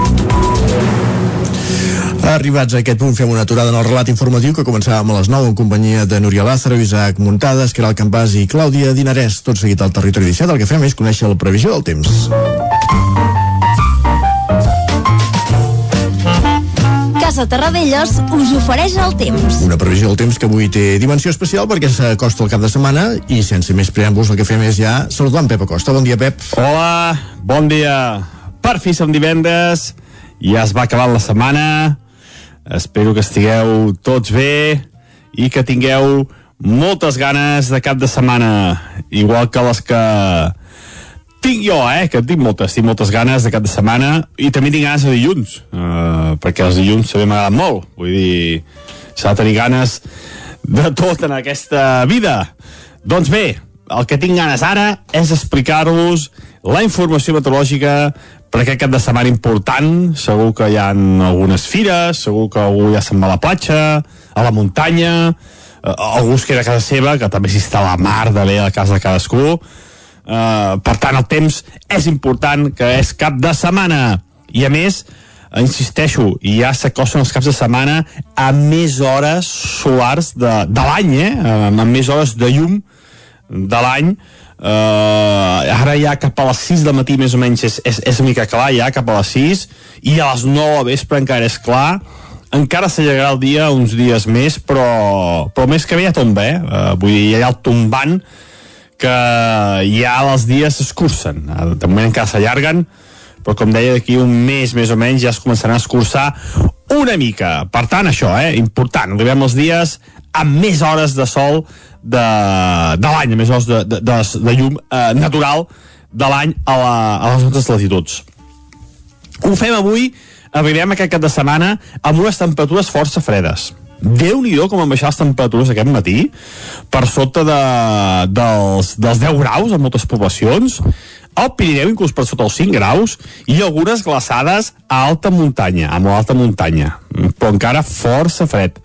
Arribats a aquest punt fem una aturada en el relat informatiu que començàvem a les 9 en companyia de Núria Lázaro, Isaac Muntades, Caral Campàs i Clàudia Dinarès. Tot seguit al territori 17 el que fem és conèixer la previsió del temps. Casa Terradellos us ofereix el temps. Una previsió del temps que avui té dimensió especial perquè s'acosta el cap de setmana i sense més preàmbuls el que fem és ja saludar en Pep Acosta. Bon dia, Pep. Hola, bon dia. Per fi som divendres, ja es va acabant la setmana, espero que estigueu tots bé i que tingueu moltes ganes de cap de setmana, igual que les que tinc jo, eh, que tinc moltes, tinc moltes ganes de cap de setmana i també tinc ganes de dilluns, uh, perquè els dilluns també m'agraden molt, vull dir, s'ha de tenir ganes de tot en aquesta vida. Doncs bé, el que tinc ganes ara és explicar-vos la informació meteorològica per aquest cap de setmana important. Segur que hi ha algunes fires, segur que algú ja se'n va a la platja, a la muntanya, eh, algú es queda a casa seva, que també s'hi està la mar de bé a casa de cadascú. Uh, per tant, el temps és important, que és cap de setmana. I a més, insisteixo, ja s'acosten els caps de setmana a més hores solars de, de l'any, eh? amb més hores de llum de l'any, Uh, ara ja cap a les 6 del matí més o menys és, és, és mica clar ja cap a les 6 i a les 9 a vespre encara és clar encara s'allargarà el dia uns dies més però, però més que bé ja tomba eh? uh, vull dir, hi ha el tombant que ja els dies s'escurcen de moment encara s'allarguen però com deia d'aquí un mes més o menys ja es començarà a escurçar una mica. Per tant, això, eh, important. Arribem els dies amb més hores de sol de, de l'any, amb més hores de, de, de, de llum eh, natural de l'any a, la, a les nostres latituds. Ho fem avui, arribem aquest cap de setmana amb unes temperatures força fredes. déu nhi com han baixat les temperatures aquest matí per sota de, dels, dels 10 graus en moltes poblacions al Pirineu inclús per sota els 5 graus i algunes glaçades a alta muntanya, a molt alta muntanya però encara força fred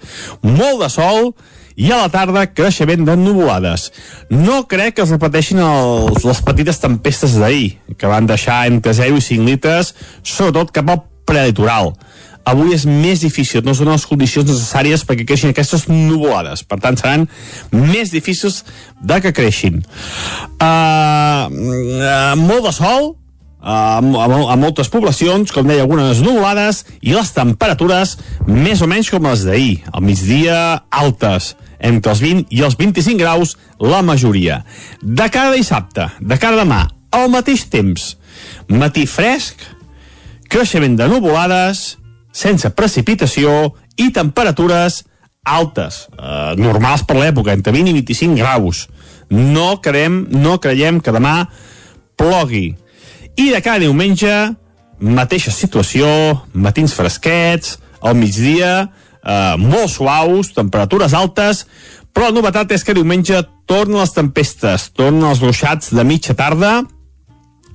molt de sol i a la tarda creixement de nuvolades. No crec que es repeteixin els, les petites tempestes d'ahir, que van deixar entre 0 i 5 litres, sobretot cap al prelitoral avui és més difícil, no són les condicions necessàries perquè creixin aquestes nuvolades. Per tant, seran més difícils de que creixin. Uh, uh, molt de sol, a, a, a moltes poblacions, com deia, algunes nuvolades, i les temperatures més o menys com les d'ahir. Al migdia, altes, entre els 20 i els 25 graus, la majoria. De cada dissabte, de cada demà, al mateix temps, matí fresc, creixement de nuvolades, sense precipitació i temperatures altes, eh, normals per l'època, entre 20 i 25 graus. No creiem, no creiem que demà plogui. I de cada diumenge, mateixa situació, matins fresquets, al migdia, eh, molt suaus, temperatures altes, però la novetat és que diumenge tornen les tempestes, tornen els ruixats de mitja tarda,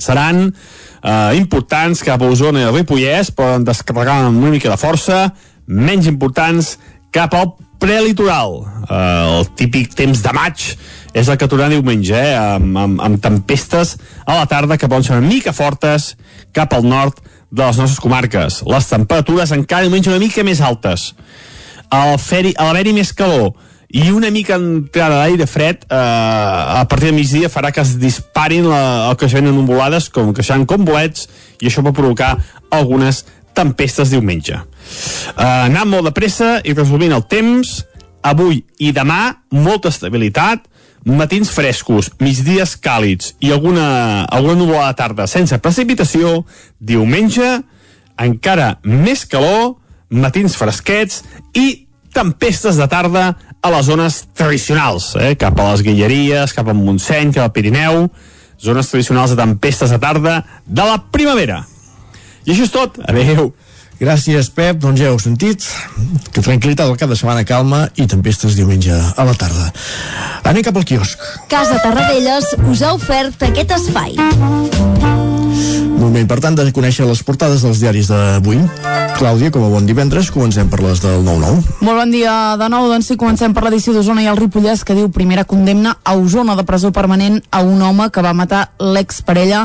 seran eh, importants cap a Osona i Ripollès, poden descarregar amb una mica de força, menys importants cap al prelitoral. Eh, el típic temps de maig és el que tornarà diumenge, eh, amb, amb, amb tempestes a la tarda que poden ser una mica fortes cap al nord de les nostres comarques. Les temperatures encara diumenge una mica més altes. Al l'haver-hi més calor, i una mica entrada d'aire fred eh, a partir de migdia farà que es disparin la, el creixement de nuvolades com creixant com bolets i això pot provocar algunes tempestes diumenge. Eh, anant molt de pressa i resumint el temps, avui i demà molta estabilitat, matins frescos, migdies càlids i alguna, alguna nuvolada tarda sense precipitació, diumenge encara més calor, matins fresquets i tempestes de tarda a les zones tradicionals, eh? cap a les Guilleries, cap al Montseny, cap al Pirineu, zones tradicionals de tempestes de tarda de la primavera. I això és tot. Adéu. Gràcies, Pep. Doncs ja heu sentit. Que tranquil·litat al cap de setmana calma i tempestes diumenge a la tarda. Anem cap al quiosc. Casa Tarradellas us ha ofert aquest espai. Moment, per tant, de conèixer les portades dels diaris d'avui. Clàudia, com a bon divendres, comencem per les del 9-9. Molt bon dia de nou, doncs sí, comencem per l'edició d'Osona i el Ripollès, que diu primera condemna a Osona de presó permanent a un home que va matar l'exparella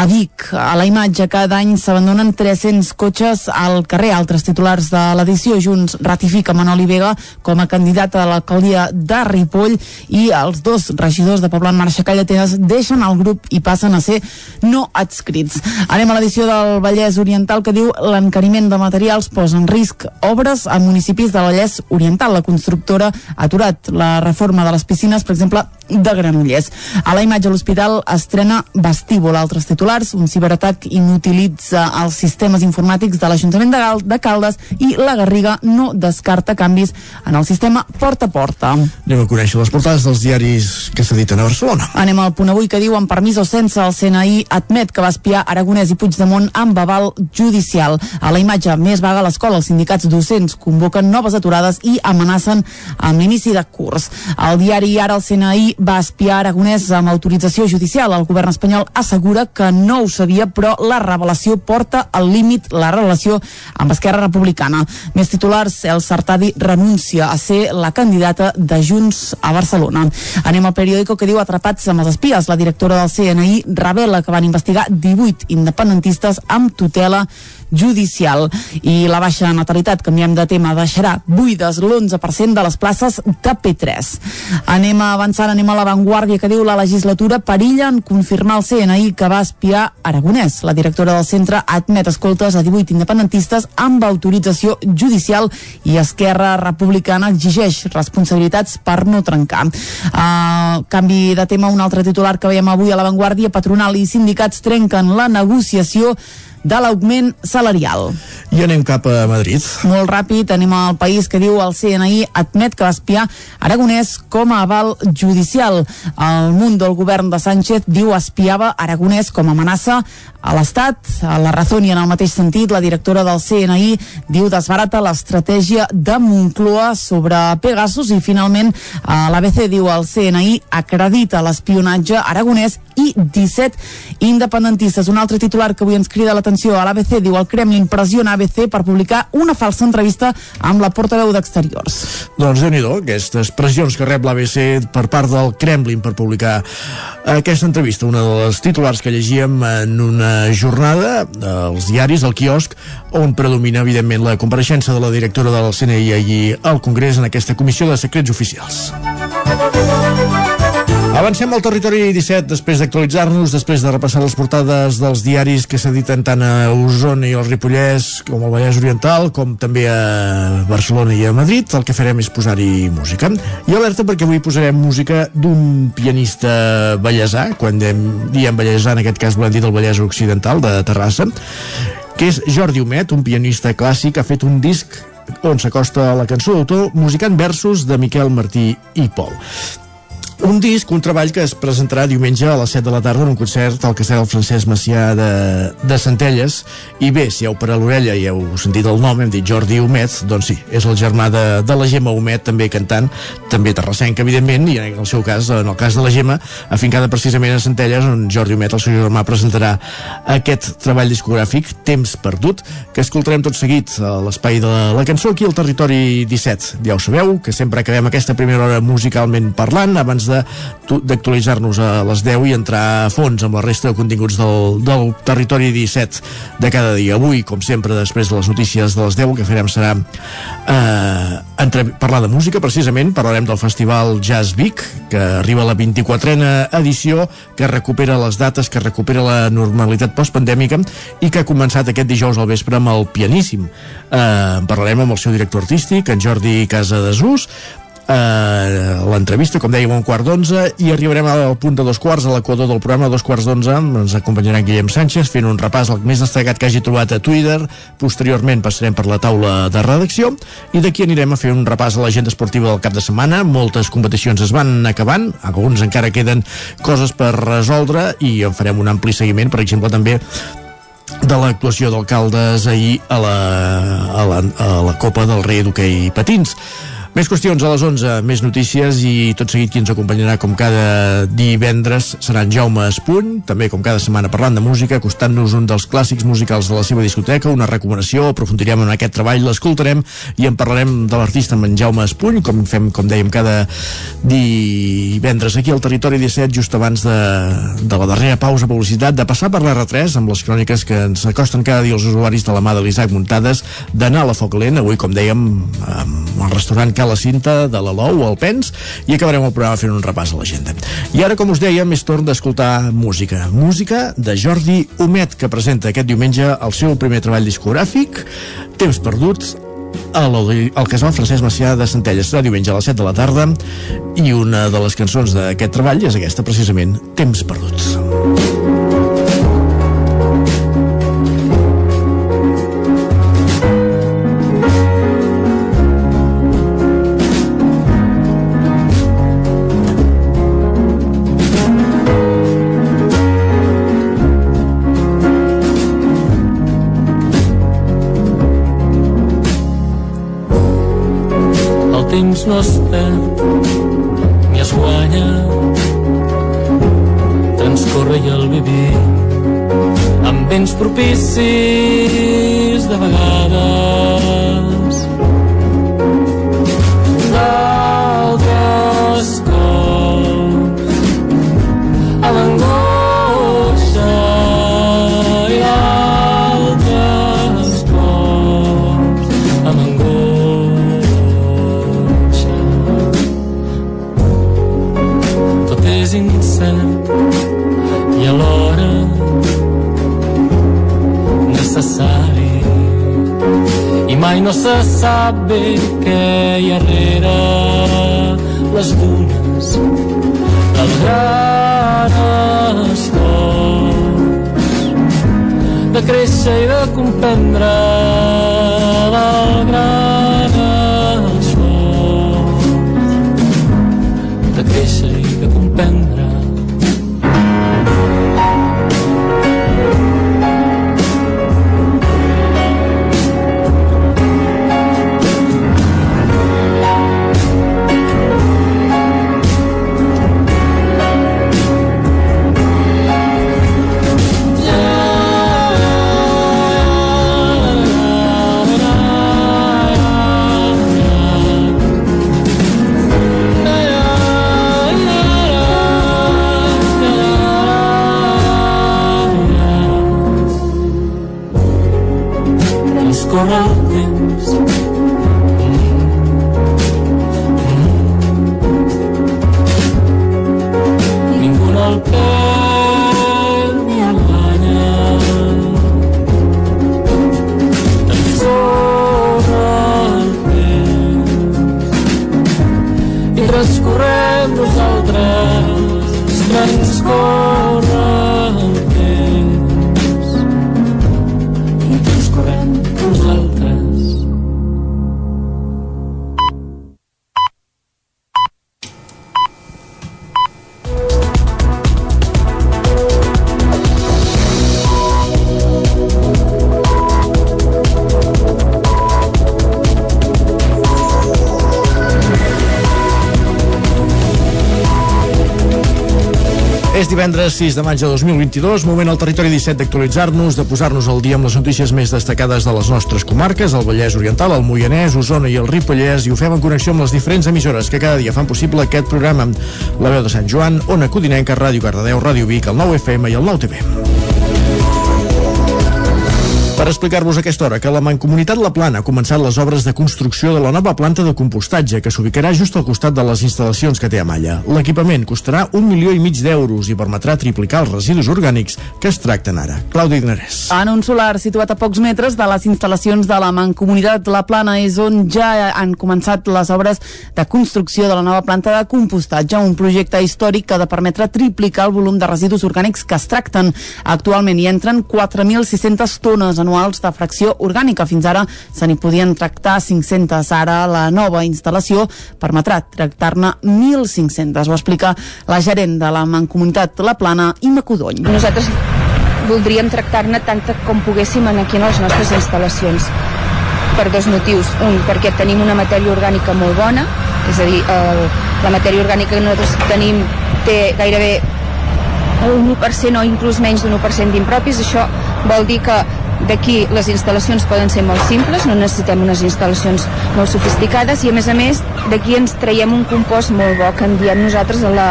a Vic. A la imatge, cada any s'abandonen 300 cotxes al carrer. Altres titulars de l'edició Junts ratifica Manoli Vega com a candidata a l'alcaldia de Ripoll i els dos regidors de Poblant Marxa Callatenes deixen el grup i passen a ser no adscrits. Anem a l'edició del Vallès Oriental que diu l'encariment de materials posa en risc obres a municipis de Vallès Oriental. La constructora ha aturat la reforma de les piscines, per exemple, de Granollers. A la imatge l'hospital estrena vestíbul. Altres titulars, un ciberatac inutilitza els sistemes informàtics de l'Ajuntament de, Gal de Caldes i la Garriga no descarta canvis en el sistema porta a porta. Anem a conèixer les portades dels diaris que s'editen a Barcelona. Anem al punt avui que diu amb permís o sense el CNI admet que va espiar Aragonès i Puigdemont amb aval judicial. A la imatge més vaga a l'escola, els sindicats docents convoquen noves aturades i amenacen amb l'inici de curs. Al diari Ara el CNI va espiar Aragonès amb autorització judicial. El govern espanyol assegura que no ho sabia, però la revelació porta al límit la relació amb Esquerra Republicana. Més titulars, el Sartadi renuncia a ser la candidata de Junts a Barcelona. Anem al periòdico que diu atrapats amb els espies. La directora del CNI revela que van investigar 18 independentistes amb tutela judicial i la baixa natalitat, canviem de tema, deixarà buides l'11% de les places de P3. Anem avançant, anem a l'avantguàrdia que diu la legislatura perilla en confirmar el CNI que va espiar Aragonès. La directora del centre admet escoltes a 18 independentistes amb autorització judicial i Esquerra Republicana exigeix responsabilitats per no trencar. Uh, canvi de tema, un altre titular que veiem avui a l'avantguàrdia, patronal i sindicats trenquen la negociació de l'augment salarial. I anem cap a Madrid. Molt ràpid, anem al país que diu el CNI admet que va espiar Aragonès com a aval judicial. El munt del govern de Sánchez diu espiava Aragonès com a amenaça a l'Estat. A la Razón i en el mateix sentit, la directora del CNI diu desbarata l'estratègia de Moncloa sobre Pegasus i finalment a l'ABC diu el CNI acredita l'espionatge aragonès i 17 independentistes. Un altre titular que avui ens crida l'atenció a l'ABC diu el Kremlin pressiona ABC per publicar una falsa entrevista amb la portaveu d'Exteriors. Doncs déu nhi aquestes pressions que rep l'ABC per part del Kremlin per publicar aquesta entrevista, una de les titulars que llegíem en una jornada als diaris, al quiosc, on predomina, evidentment, la compareixença de la directora del CNI allí al Congrés en aquesta comissió de secrets oficials. Avancem al territori 17 després d'actualitzar-nos, després de repassar les portades dels diaris que s'editen tant a Osona i al Ripollès com al Vallès Oriental, com també a Barcelona i a Madrid. El que farem és posar-hi música. I alerta perquè avui posarem música d'un pianista ballesà, quan diem ballesà, en aquest cas volem dir del Vallès Occidental, de Terrassa, que és Jordi Humet, un pianista clàssic, ha fet un disc on s'acosta la cançó d'autor musicant versos de Miquel Martí i Pol un disc, un treball que es presentarà diumenge a les 7 de la tarda en un concert al castell Francesc Macià de, de Centelles. I bé, si heu per a l'orella i heu sentit el nom, hem dit Jordi Homet doncs sí, és el germà de, de la Gemma Homet també cantant, també terrassenc evidentment, i en el seu cas, en el cas de la Gemma afincada precisament a Centelles on Jordi Homet, el seu germà, presentarà aquest treball discogràfic, Temps Perdut que escoltarem tot seguit a l'espai de la cançó aquí al Territori 17 ja ho sabeu, que sempre acabem aquesta primera hora musicalment parlant, abans d'actualitzar-nos a les 10 i entrar a fons amb la resta de continguts del, del territori 17 de cada dia. Avui, com sempre, després de les notícies de les 10, el que farem serà eh, entre, parlar de música, precisament, parlarem del Festival Jazz Vic, que arriba a la 24a edició, que recupera les dates, que recupera la normalitat postpandèmica i que ha començat aquest dijous al vespre amb el pianíssim. Eh, parlarem amb el seu director artístic, en Jordi Casadesús, eh, l'entrevista, com dèiem, un quart d'onze i arribarem al punt de dos quarts a l'equador del programa, dos quarts d'onze. Ens acompanyarà Guillem Sánchez fent un repàs al més destacat que hagi trobat a Twitter. Posteriorment passarem per la taula de redacció. I d'aquí anirem a fer un repàs a l'agenda esportiva del cap de setmana. Moltes competicions es van acabant. Alguns encara queden coses per resoldre i en farem un ampli seguiment per exemple també de l'actuació d'alcaldes ahir a la, a la, a la Copa del Rei d'Hockey Patins més qüestions a les 11, més notícies i tot seguit qui ens acompanyarà com cada divendres serà en Jaume Espuny, també com cada setmana parlant de música, acostant-nos un dels clàssics musicals de la seva discoteca, una recomanació, aprofundirem en aquest treball, l'escoltarem i en parlarem de l'artista amb en Jaume Espuny, com fem, com dèiem, cada divendres aquí al Territori 17, just abans de, de la darrera pausa publicitat, de passar per l'R3 amb les cròniques que ens acosten cada dia els usuaris de la mà de l'Isaac Muntades, d'anar a la Foc Lent, avui, com dèiem, amb el restaurant Ca la Cinta, de l'Alou, el Pens, i acabarem el programa fent un repàs a l'agenda. I ara, com us dèiem, és torn d'escoltar música. Música de Jordi Humet, que presenta aquest diumenge el seu primer treball discogràfic, Temps perduts, al, al casal Francesc Macià de Centelles serà diumenge a les 7 de la tarda i una de les cançons d'aquest treball és aquesta precisament Temps perduts temps És divendres 6 de maig de 2022, moment al territori 17 d'actualitzar-nos, de posar-nos al dia amb les notícies més destacades de les nostres comarques, el Vallès Oriental, el Moianès, Osona i el Ripollès, i ho fem en connexió amb les diferents emissores que cada dia fan possible aquest programa. La veu de Sant Joan, Ona Codinenca, Ràdio Cardedeu, Ràdio Vic, el 9 FM i el 9 TV. Per explicar-vos aquesta hora que la Mancomunitat La Plana ha començat les obres de construcció de la nova planta de compostatge que s'ubicarà just al costat de les instal·lacions que té a Malla. L'equipament costarà un milió i mig d'euros i permetrà triplicar els residus orgànics que es tracten ara. Clàudia Dinarès. En un solar situat a pocs metres de les instal·lacions de la Mancomunitat La Plana és on ja han començat les obres de construcció de la nova planta de compostatge, un projecte històric que ha de permetre triplicar el volum de residus orgànics que es tracten. Actualment hi entren 4.600 tones anuals de fracció orgànica. Fins ara se n'hi podien tractar 500. Ara la nova instal·lació permetrà tractar-ne 1.500. Ho explica la gerent de la Mancomunitat La Plana, Imma Codony. Nosaltres voldríem tractar-ne tanta com poguéssim aquí en les nostres instal·lacions per dos motius. Un, perquè tenim una matèria orgànica molt bona, és a dir, el, la matèria orgànica que nosaltres tenim té gairebé un 1% o inclús menys d'un 1% d'impropis, això vol dir que d'aquí les instal·lacions poden ser molt simples, no necessitem unes instal·lacions molt sofisticades i a més a més d'aquí ens traiem un compost molt bo que en diem nosaltres a la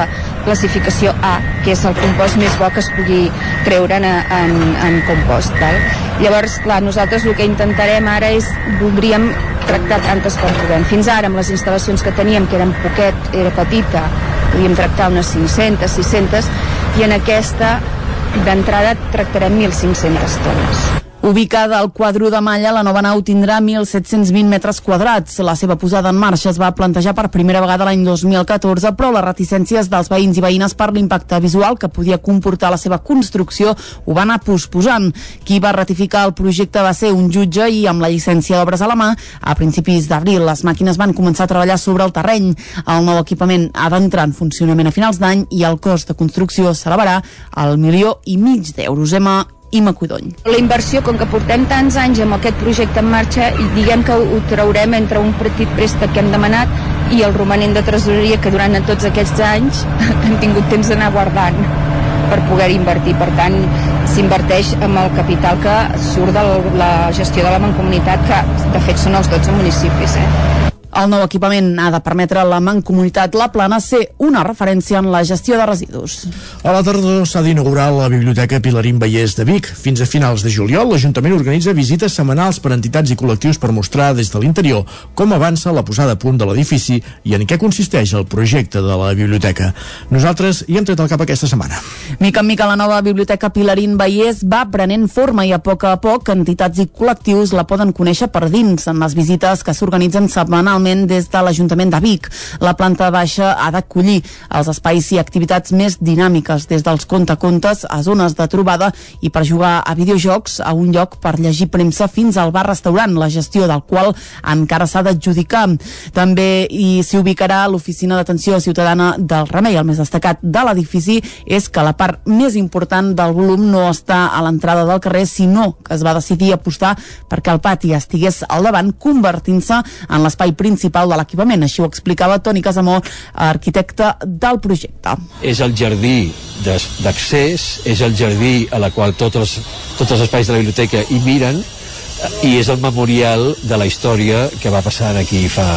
classificació A, que és el compost més bo que es pugui creure en, en, en compost. Val? Llavors, clar, nosaltres el que intentarem ara és, voldríem tractar tantes com podem. Fins ara, amb les instal·lacions que teníem, que eren poquet, era petita, podíem tractar unes 500, 600, i en aquesta d'entrada tractarem 1.500 tones. Ubicada al quadro de Malla, la nova nau tindrà 1.720 metres quadrats. La seva posada en marxa es va plantejar per primera vegada l'any 2014, però les reticències dels veïns i veïnes per l'impacte visual que podia comportar la seva construcció ho va anar posposant. Qui va ratificar el projecte va ser un jutge i amb la llicència d'obres a la mà, a principis d'abril les màquines van començar a treballar sobre el terreny. El nou equipament ha d'entrar en funcionament a finals d'any i el cost de construcció s'elevarà al milió i mig d'euros. Emma Ima Codony. La inversió, com que portem tants anys amb aquest projecte en marxa, i diguem que ho traurem entre un petit préstec que hem demanat i el romanent de tresoreria que durant tots aquests anys [LAUGHS] hem tingut temps d'anar guardant per poder invertir. Per tant, s'inverteix amb el capital que surt de la gestió de la mancomunitat, que de fet són els 12 municipis. Eh? El nou equipament ha de permetre a la Mancomunitat La Plana ser una referència en la gestió de residus. A la tardor s'ha d'inaugurar la Biblioteca Pilarín Vallès de Vic. Fins a finals de juliol, l'Ajuntament organitza visites setmanals per entitats i col·lectius per mostrar des de l'interior com avança la posada a punt de l'edifici i en què consisteix el projecte de la biblioteca. Nosaltres hi hem tret el cap aquesta setmana. Mica en mica la nova Biblioteca Pilarín Vallès va prenent forma i a poc a poc entitats i col·lectius la poden conèixer per dins en les visites que s'organitzen setmanalment igualment des de l'Ajuntament de Vic. La planta baixa ha d'acollir els espais i activitats més dinàmiques, des dels contacontes a zones de trobada i per jugar a videojocs a un lloc per llegir premsa fins al bar-restaurant, la gestió del qual encara s'ha d'adjudicar. També hi s'hi ubicarà l'Oficina d'Atenció Ciutadana del Remei. El més destacat de l'edifici és que la part més important del volum no està a l'entrada del carrer, sinó que es va decidir apostar perquè el pati estigués al davant, convertint-se en l'espai principal de l'equipament. Així ho explicava Toni Casamó, arquitecte del projecte. És el jardí d'accés, és el jardí a la qual tots els, tots els espais de la biblioteca hi miren, i és el memorial de la història que va passar aquí fa,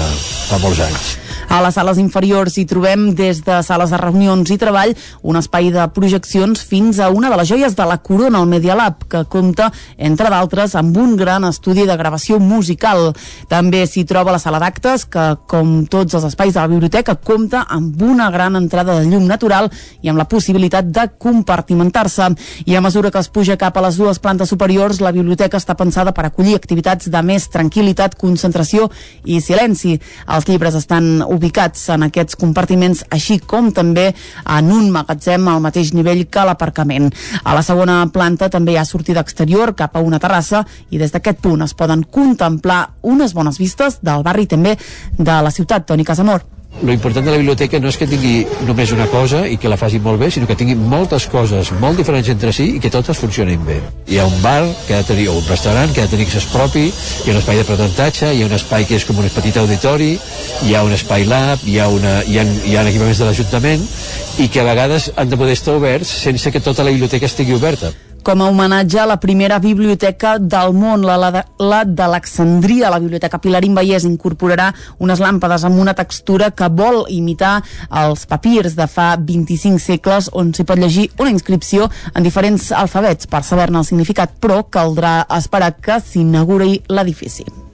fa molts anys. A les sales inferiors hi trobem des de sales de reunions i treball un espai de projeccions fins a una de les joies de la corona, el Media Lab, que compta, entre d'altres, amb un gran estudi de gravació musical. També s'hi troba la sala d'actes, que, com tots els espais de la biblioteca, compta amb una gran entrada de llum natural i amb la possibilitat de compartimentar-se. I a mesura que es puja cap a les dues plantes superiors, la biblioteca està pensada per acollir activitats de més tranquil·litat, concentració i silenci. Els llibres estan ubicats en aquests compartiments, així com també en un magatzem al mateix nivell que l'aparcament. A la segona planta també hi ha sortida exterior cap a una terrassa i des d'aquest punt es poden contemplar unes bones vistes del barri també de la ciutat. Toni Casamor lo important de la biblioteca no és que tingui només una cosa i que la faci molt bé, sinó que tingui moltes coses molt diferents entre si i que totes funcionin bé. Hi ha un bar que ha de tenir, o un restaurant que ha de tenir accés propi, hi ha un espai de presentatge, hi ha un espai que és com un petit auditori, hi ha un espai lab, hi ha, una, hi ha, hi ha equipaments de l'Ajuntament i que a vegades han de poder estar oberts sense que tota la biblioteca estigui oberta com a homenatge a la primera biblioteca del món, la, la, la d'Alexandria. La biblioteca Pilarín Vallès incorporarà unes làmpades amb una textura que vol imitar els papirs de fa 25 segles on s'hi pot llegir una inscripció en diferents alfabets per saber-ne el significat, però caldrà esperar que s'inauguri l'edifici.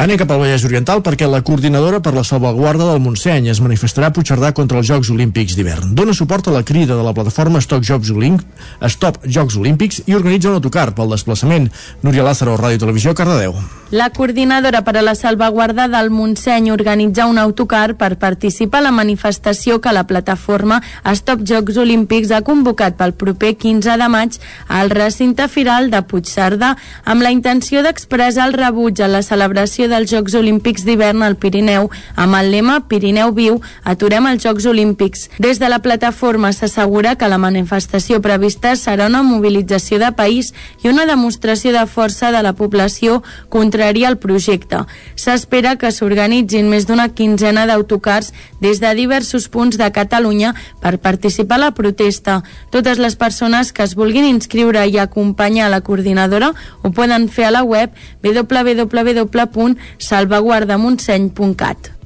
Anem cap al Vallès Oriental perquè la coordinadora per la salvaguarda del Montseny es manifestarà a Puigcerdà contra els Jocs Olímpics d'hivern. Dona suport a la crida de la plataforma Stop Jocs, Olímp Stop Jocs Olímpics i organitza un autocar pel desplaçament. Núria Lázaro, Ràdio Televisió, Cardedeu. La coordinadora per a la salvaguarda del Montseny organitza un autocar per participar a la manifestació que la plataforma Stop Jocs Olímpics ha convocat pel proper 15 de maig al recinte firal de Puigcerdà amb la intenció d'expressar el rebuig a la celebració dels Jocs Olímpics d'hivern al Pirineu amb el lema Pirineu viu, aturem els Jocs Olímpics. Des de la plataforma s'assegura que la manifestació prevista serà una mobilització de país i una demostració de força de la població contrària al projecte. S'espera que s'organitzin més d'una quinzena d'autocars des de diversos punts de Catalunya per participar a la protesta. Totes les persones que es vulguin inscriure i acompanyar la coordinadora ho poden fer a la web www salvaguardamontseny.cat.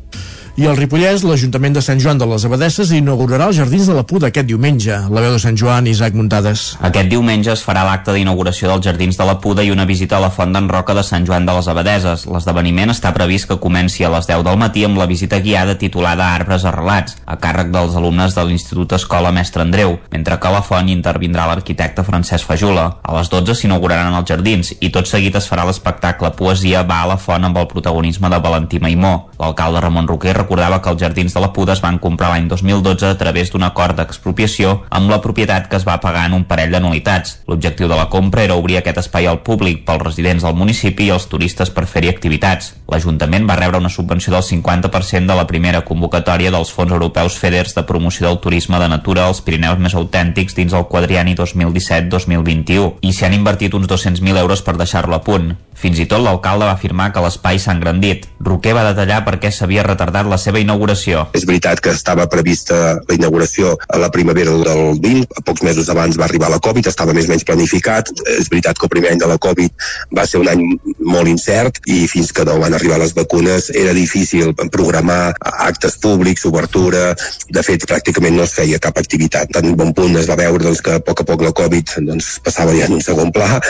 I al Ripollès, l'Ajuntament de Sant Joan de les Abadesses inaugurarà els Jardins de la Puda aquest diumenge. La veu de Sant Joan, Isaac Muntades. Aquest diumenge es farà l'acte d'inauguració dels Jardins de la Puda i una visita a la Font d'en Roca de Sant Joan de les Abadeses. L'esdeveniment està previst que comenci a les 10 del matí amb la visita guiada titulada Arbres arrelats, a càrrec dels alumnes de l'Institut Escola Mestre Andreu, mentre que a la font intervindrà l'arquitecte Francesc Fajula. A les 12 s'inauguraran els jardins i tot seguit es farà l'espectacle Poesia va a la font amb el protagonisme de Valentí Maimó. L'alcalde Ramon Roquer recordava que els jardins de la Puda es van comprar l'any 2012 a través d'un acord d'expropiació amb la propietat que es va pagar en un parell d'anualitats. L'objectiu de la compra era obrir aquest espai al públic pels residents del municipi i els turistes per fer-hi activitats. L'Ajuntament va rebre una subvenció del 50% de la primera convocatòria dels fons europeus FEDERS de promoció del turisme de natura als Pirineus més autèntics dins el quadriani 2017-2021 i s'hi han invertit uns 200.000 euros per deixar-lo a punt. Fins i tot l'alcalde va afirmar que l'espai s'ha engrandit. Roquer va detallar per què s'havia retardat la seva inauguració. És veritat que estava prevista la inauguració a la primavera del 20, a pocs mesos abans va arribar la Covid, estava més o menys planificat. És veritat que el primer any de la Covid va ser un any molt incert i fins que no van arribar les vacunes era difícil programar actes públics, obertura, de fet pràcticament no es feia cap activitat. Tan bon punt es va veure doncs, que a poc a poc la Covid doncs, passava ja en un segon pla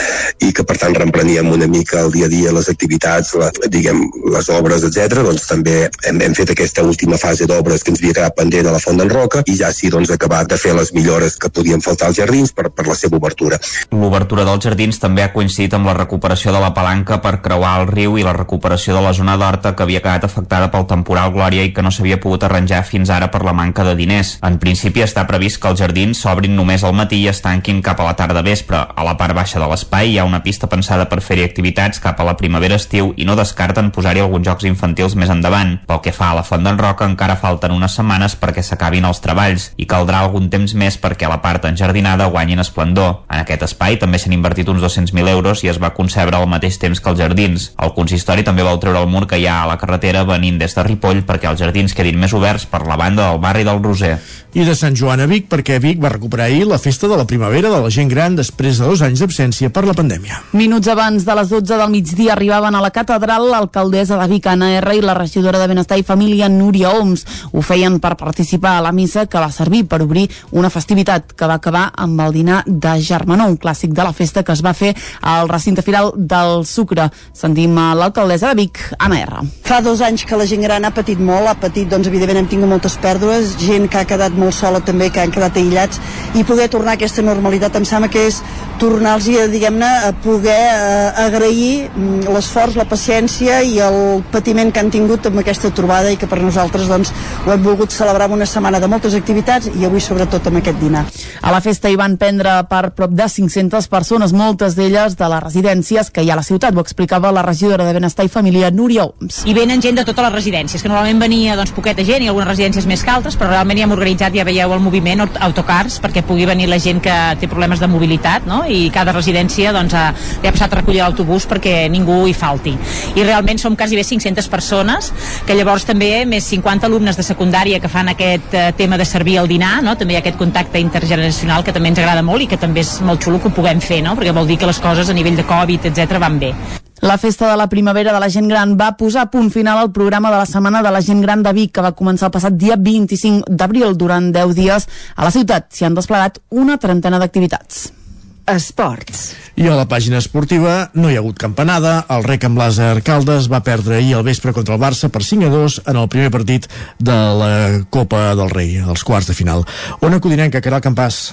i que per tant reempreníem una mica el dia a dia les activitats, la, diguem, les obres, etc. doncs també hem, hem fet aquesta última fase d'obres que ens havia quedat pendent a la Font d'en Roca i ja sí doncs, acabar de fer les millores que podien faltar als jardins per, per la seva obertura. L'obertura dels jardins també ha coincidit amb la recuperació de la palanca per creuar el riu i la recuperació de la zona d'Horta que havia quedat afectada pel temporal Glòria i que no s'havia pogut arranjar fins ara per la manca de diners. En principi està previst que els jardins s'obrin només al matí i es tanquin cap a la tarda vespre. A la part baixa de l'espai hi ha una pista pensada per fer-hi activitats cap a la primavera-estiu i no descarten posar-hi alguns jocs infantils més endavant. Pel que fa a la Font d'en Roca encara falten unes setmanes perquè s'acabin els treballs i caldrà algun temps més perquè la part enjardinada guanyin esplendor. En aquest espai també s'han invertit uns 200.000 euros i es va concebre al mateix temps que els jardins. El consistori també va treure el mur que hi ha a la carretera venint des de Ripoll perquè els jardins quedin més oberts per la banda del barri del Roser. I de Sant Joan a Vic perquè Vic va recuperar ahir la festa de la primavera de la gent gran després de dos anys d'absència per la pandèmia. Minuts abans de les 12 del migdia arribaven a la catedral l'alcaldessa de Vic, Anna R, i la regidora de Benestar i Família, Núria Oms. Ho feien per participar a la missa que va servir per obrir una festivitat que va acabar amb el dinar de Germanó, un clàssic de la festa que es va fer al recinte firal del Sucre. Sentim l'alcaldessa de Vic, Anna R. Fa dos anys que la gent gran ha patit molt, ha patit, doncs evidentment hem tingut moltes pèrdues, gent que ha quedat molt sola també, que han quedat aïllats, i poder tornar a aquesta normalitat em sembla que és tornar-los a, diguem-ne, a poder eh, agrair mm, l'esforç, la paciència i el patiment que han tingut amb aquesta trobada i que per nosaltres doncs, ho hem volgut celebrar amb una setmana de moltes activitats i avui sobretot amb aquest dinar. A la festa hi van prendre part prop de 500 persones, moltes d'elles de les residències que hi ha a la ciutat, ho explicava la regidora de Benestar i Família, Núria Oms. I venen gent de totes les residències, que normalment venia doncs, poqueta gent i algunes residències més que altres, però realment ja hem organitzat, ja veieu el moviment aut- autocars perquè pugui venir la gent que té problemes de mobilitat no? i cada residència doncs, ha, li ha passat a recollir l'autobús perquè ningú hi falti. I realment som quasi bé 500 persones, que llavors també més 50 alumnes de secundària que fan aquest eh, tema de servir el dinar, no? també hi ha aquest contacte intergeneracional que també ens agrada molt i que també és molt xulo que ho puguem fer, no? perquè vol dir que les coses a nivell de Covid, etc van bé. La festa de la primavera de la gent gran va posar punt final al programa de la Setmana de la gent gran de Vic, que va començar el passat dia 25 d'abril. Durant 10 dies a la ciutat s'hi han desplegat una trentena d'activitats. Esports. I a la pàgina esportiva no hi ha hagut campanada. El rec amb l'Àser Caldes va perdre ahir al vespre contra el Barça per 5 a 2 en el primer partit de la Copa del Rei, els quarts de final. Ona Codinenca, Caral Campàs.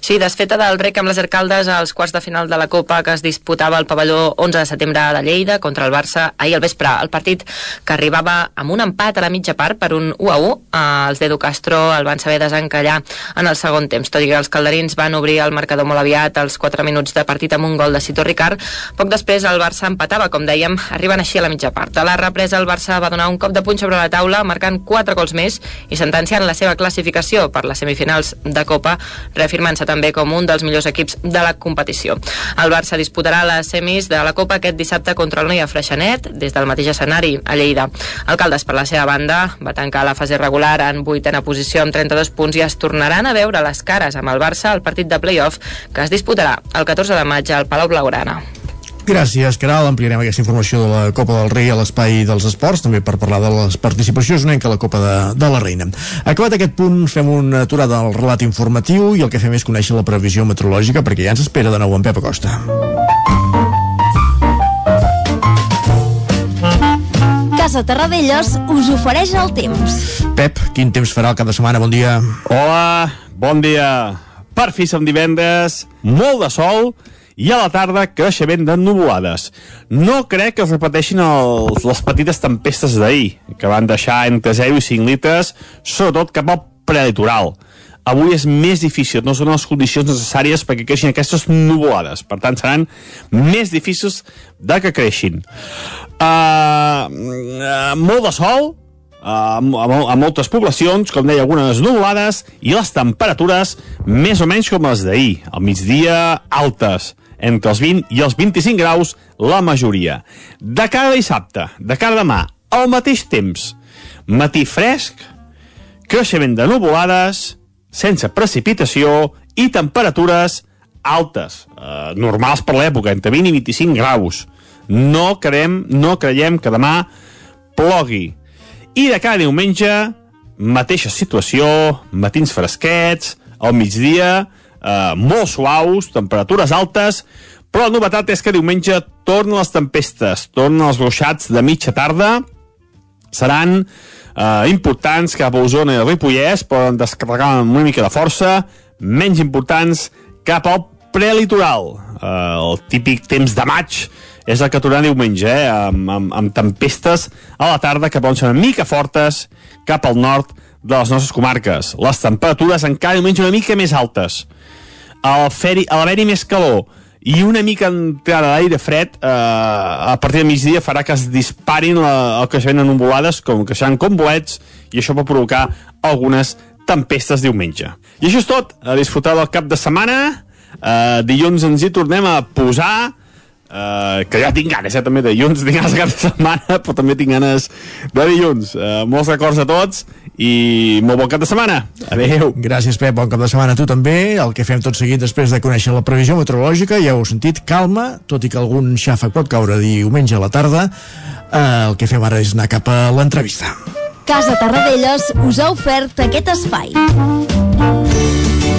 Sí, desfeta del rec amb les arcaldes als quarts de final de la Copa que es disputava al pavelló 11 de setembre de Lleida contra el Barça ahir al vespre. El partit que arribava amb un empat a la mitja part per un 1 a 1. Eh, els d'Edu Castro el van saber desencallar en el segon temps, tot i que els calderins van obrir el marcador molt aviat als 4 minuts de partit amb un gol de Cito Ricard. Poc després el Barça empatava, com dèiem, arribant així a la mitja part. A la represa el Barça va donar un cop de puny sobre la taula, marcant 4 gols més i sentenciant la seva classificació per les semifinals de Copa, reafirmant-se també com un dels millors equips de la competició. El Barça disputarà les semis de la Copa aquest dissabte contra el Noia Freixenet, des del mateix escenari, a Lleida. Alcaldes, per la seva banda, va tancar la fase regular en vuitena posició amb 32 punts i es tornaran a veure les cares amb el Barça al partit de play-off que es disputarà el 14 de maig al Palau Blaugrana. Gràcies, Caral. Ampliarem aquesta informació de la Copa del Rei a l'espai dels esports, també per parlar de les participacions que a la Copa de, de la Reina. Acabat aquest punt, fem una aturada al relat informatiu i el que fem és conèixer la previsió meteorològica perquè ja ens espera de nou en Pep Acosta. Casa Terradellos us ofereix el temps. Pep, quin temps farà el cap de setmana? Bon dia. Hola, bon dia. Per fi som divendres, molt de sol i a la tarda creixement de nuvolades. No crec que es repeteixin els, les petites tempestes d'ahir, que van deixar entre 0 i 5 litres, sobretot cap al prelitoral. Avui és més difícil, no són les condicions necessàries perquè creixin aquestes nuvolades. Per tant, seran més difícils de que creixin. Uh, uh, molt de sol, a, a, a moltes poblacions, com deia, algunes nuvolades, i les temperatures més o menys com les d'ahir. Al migdia, altes, entre els 20 i els 25 graus, la majoria. De cara a dissabte, de cara a demà, al mateix temps, matí fresc, creixement de nuvolades, sense precipitació i temperatures altes, eh, normals per l'època, entre 20 i 25 graus. No creiem, no creiem que demà plogui. I de cada diumenge, mateixa situació, matins fresquets, al migdia, eh, molt suaus, temperatures altes, però la novetat és que diumenge tornen les tempestes, tornen els ruixats de mitja tarda, seran eh, importants cap a Osona i Ripollès, poden descarregar amb una mica de força, menys importants cap al prelitoral. Eh, el típic temps de maig és el que tornarà diumenge, eh, amb, amb, amb tempestes a la tarda que poden ser una mica fortes cap al nord de les nostres comarques. Les temperatures encara diumenge una mica més altes. Al l'haver-hi més calor i una mica entrada d'aire fred eh, a partir de migdia farà que es disparin la, el creixement en nuvolades com que seran com bolets i això pot provocar algunes tempestes diumenge. I això és tot, a disfrutar del cap de setmana eh, dilluns ens hi tornem a posar Uh, que ja tinc ganes, eh, també de dilluns [LAUGHS] tinc ganes de cap de setmana, però també tinc ganes de dilluns, uh, molts records a tots i molt bon cap de setmana adeu. Gràcies Pep, bon cap de setmana a tu també, el que fem tot seguit després de conèixer la previsió meteorològica, ja heu sentit calma, tot i que algun xàfec pot caure diumenge a la tarda uh, el que fem ara és anar cap a l'entrevista Casa Tarradellas us ha ofert aquest espai.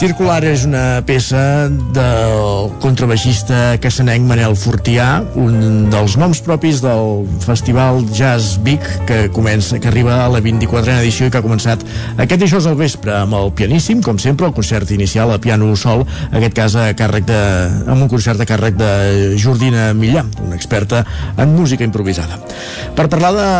Circular és una peça del contrabaixista cassanenc Manel Fortià, un dels noms propis del Festival Jazz Vic que comença, que arriba a la 24a edició i que ha començat aquest dijous al vespre amb el pianíssim, com sempre, el concert inicial a piano sol, en aquest cas a càrrec de, amb un concert a càrrec de Jordina Millà, una experta en música improvisada. Per parlar de,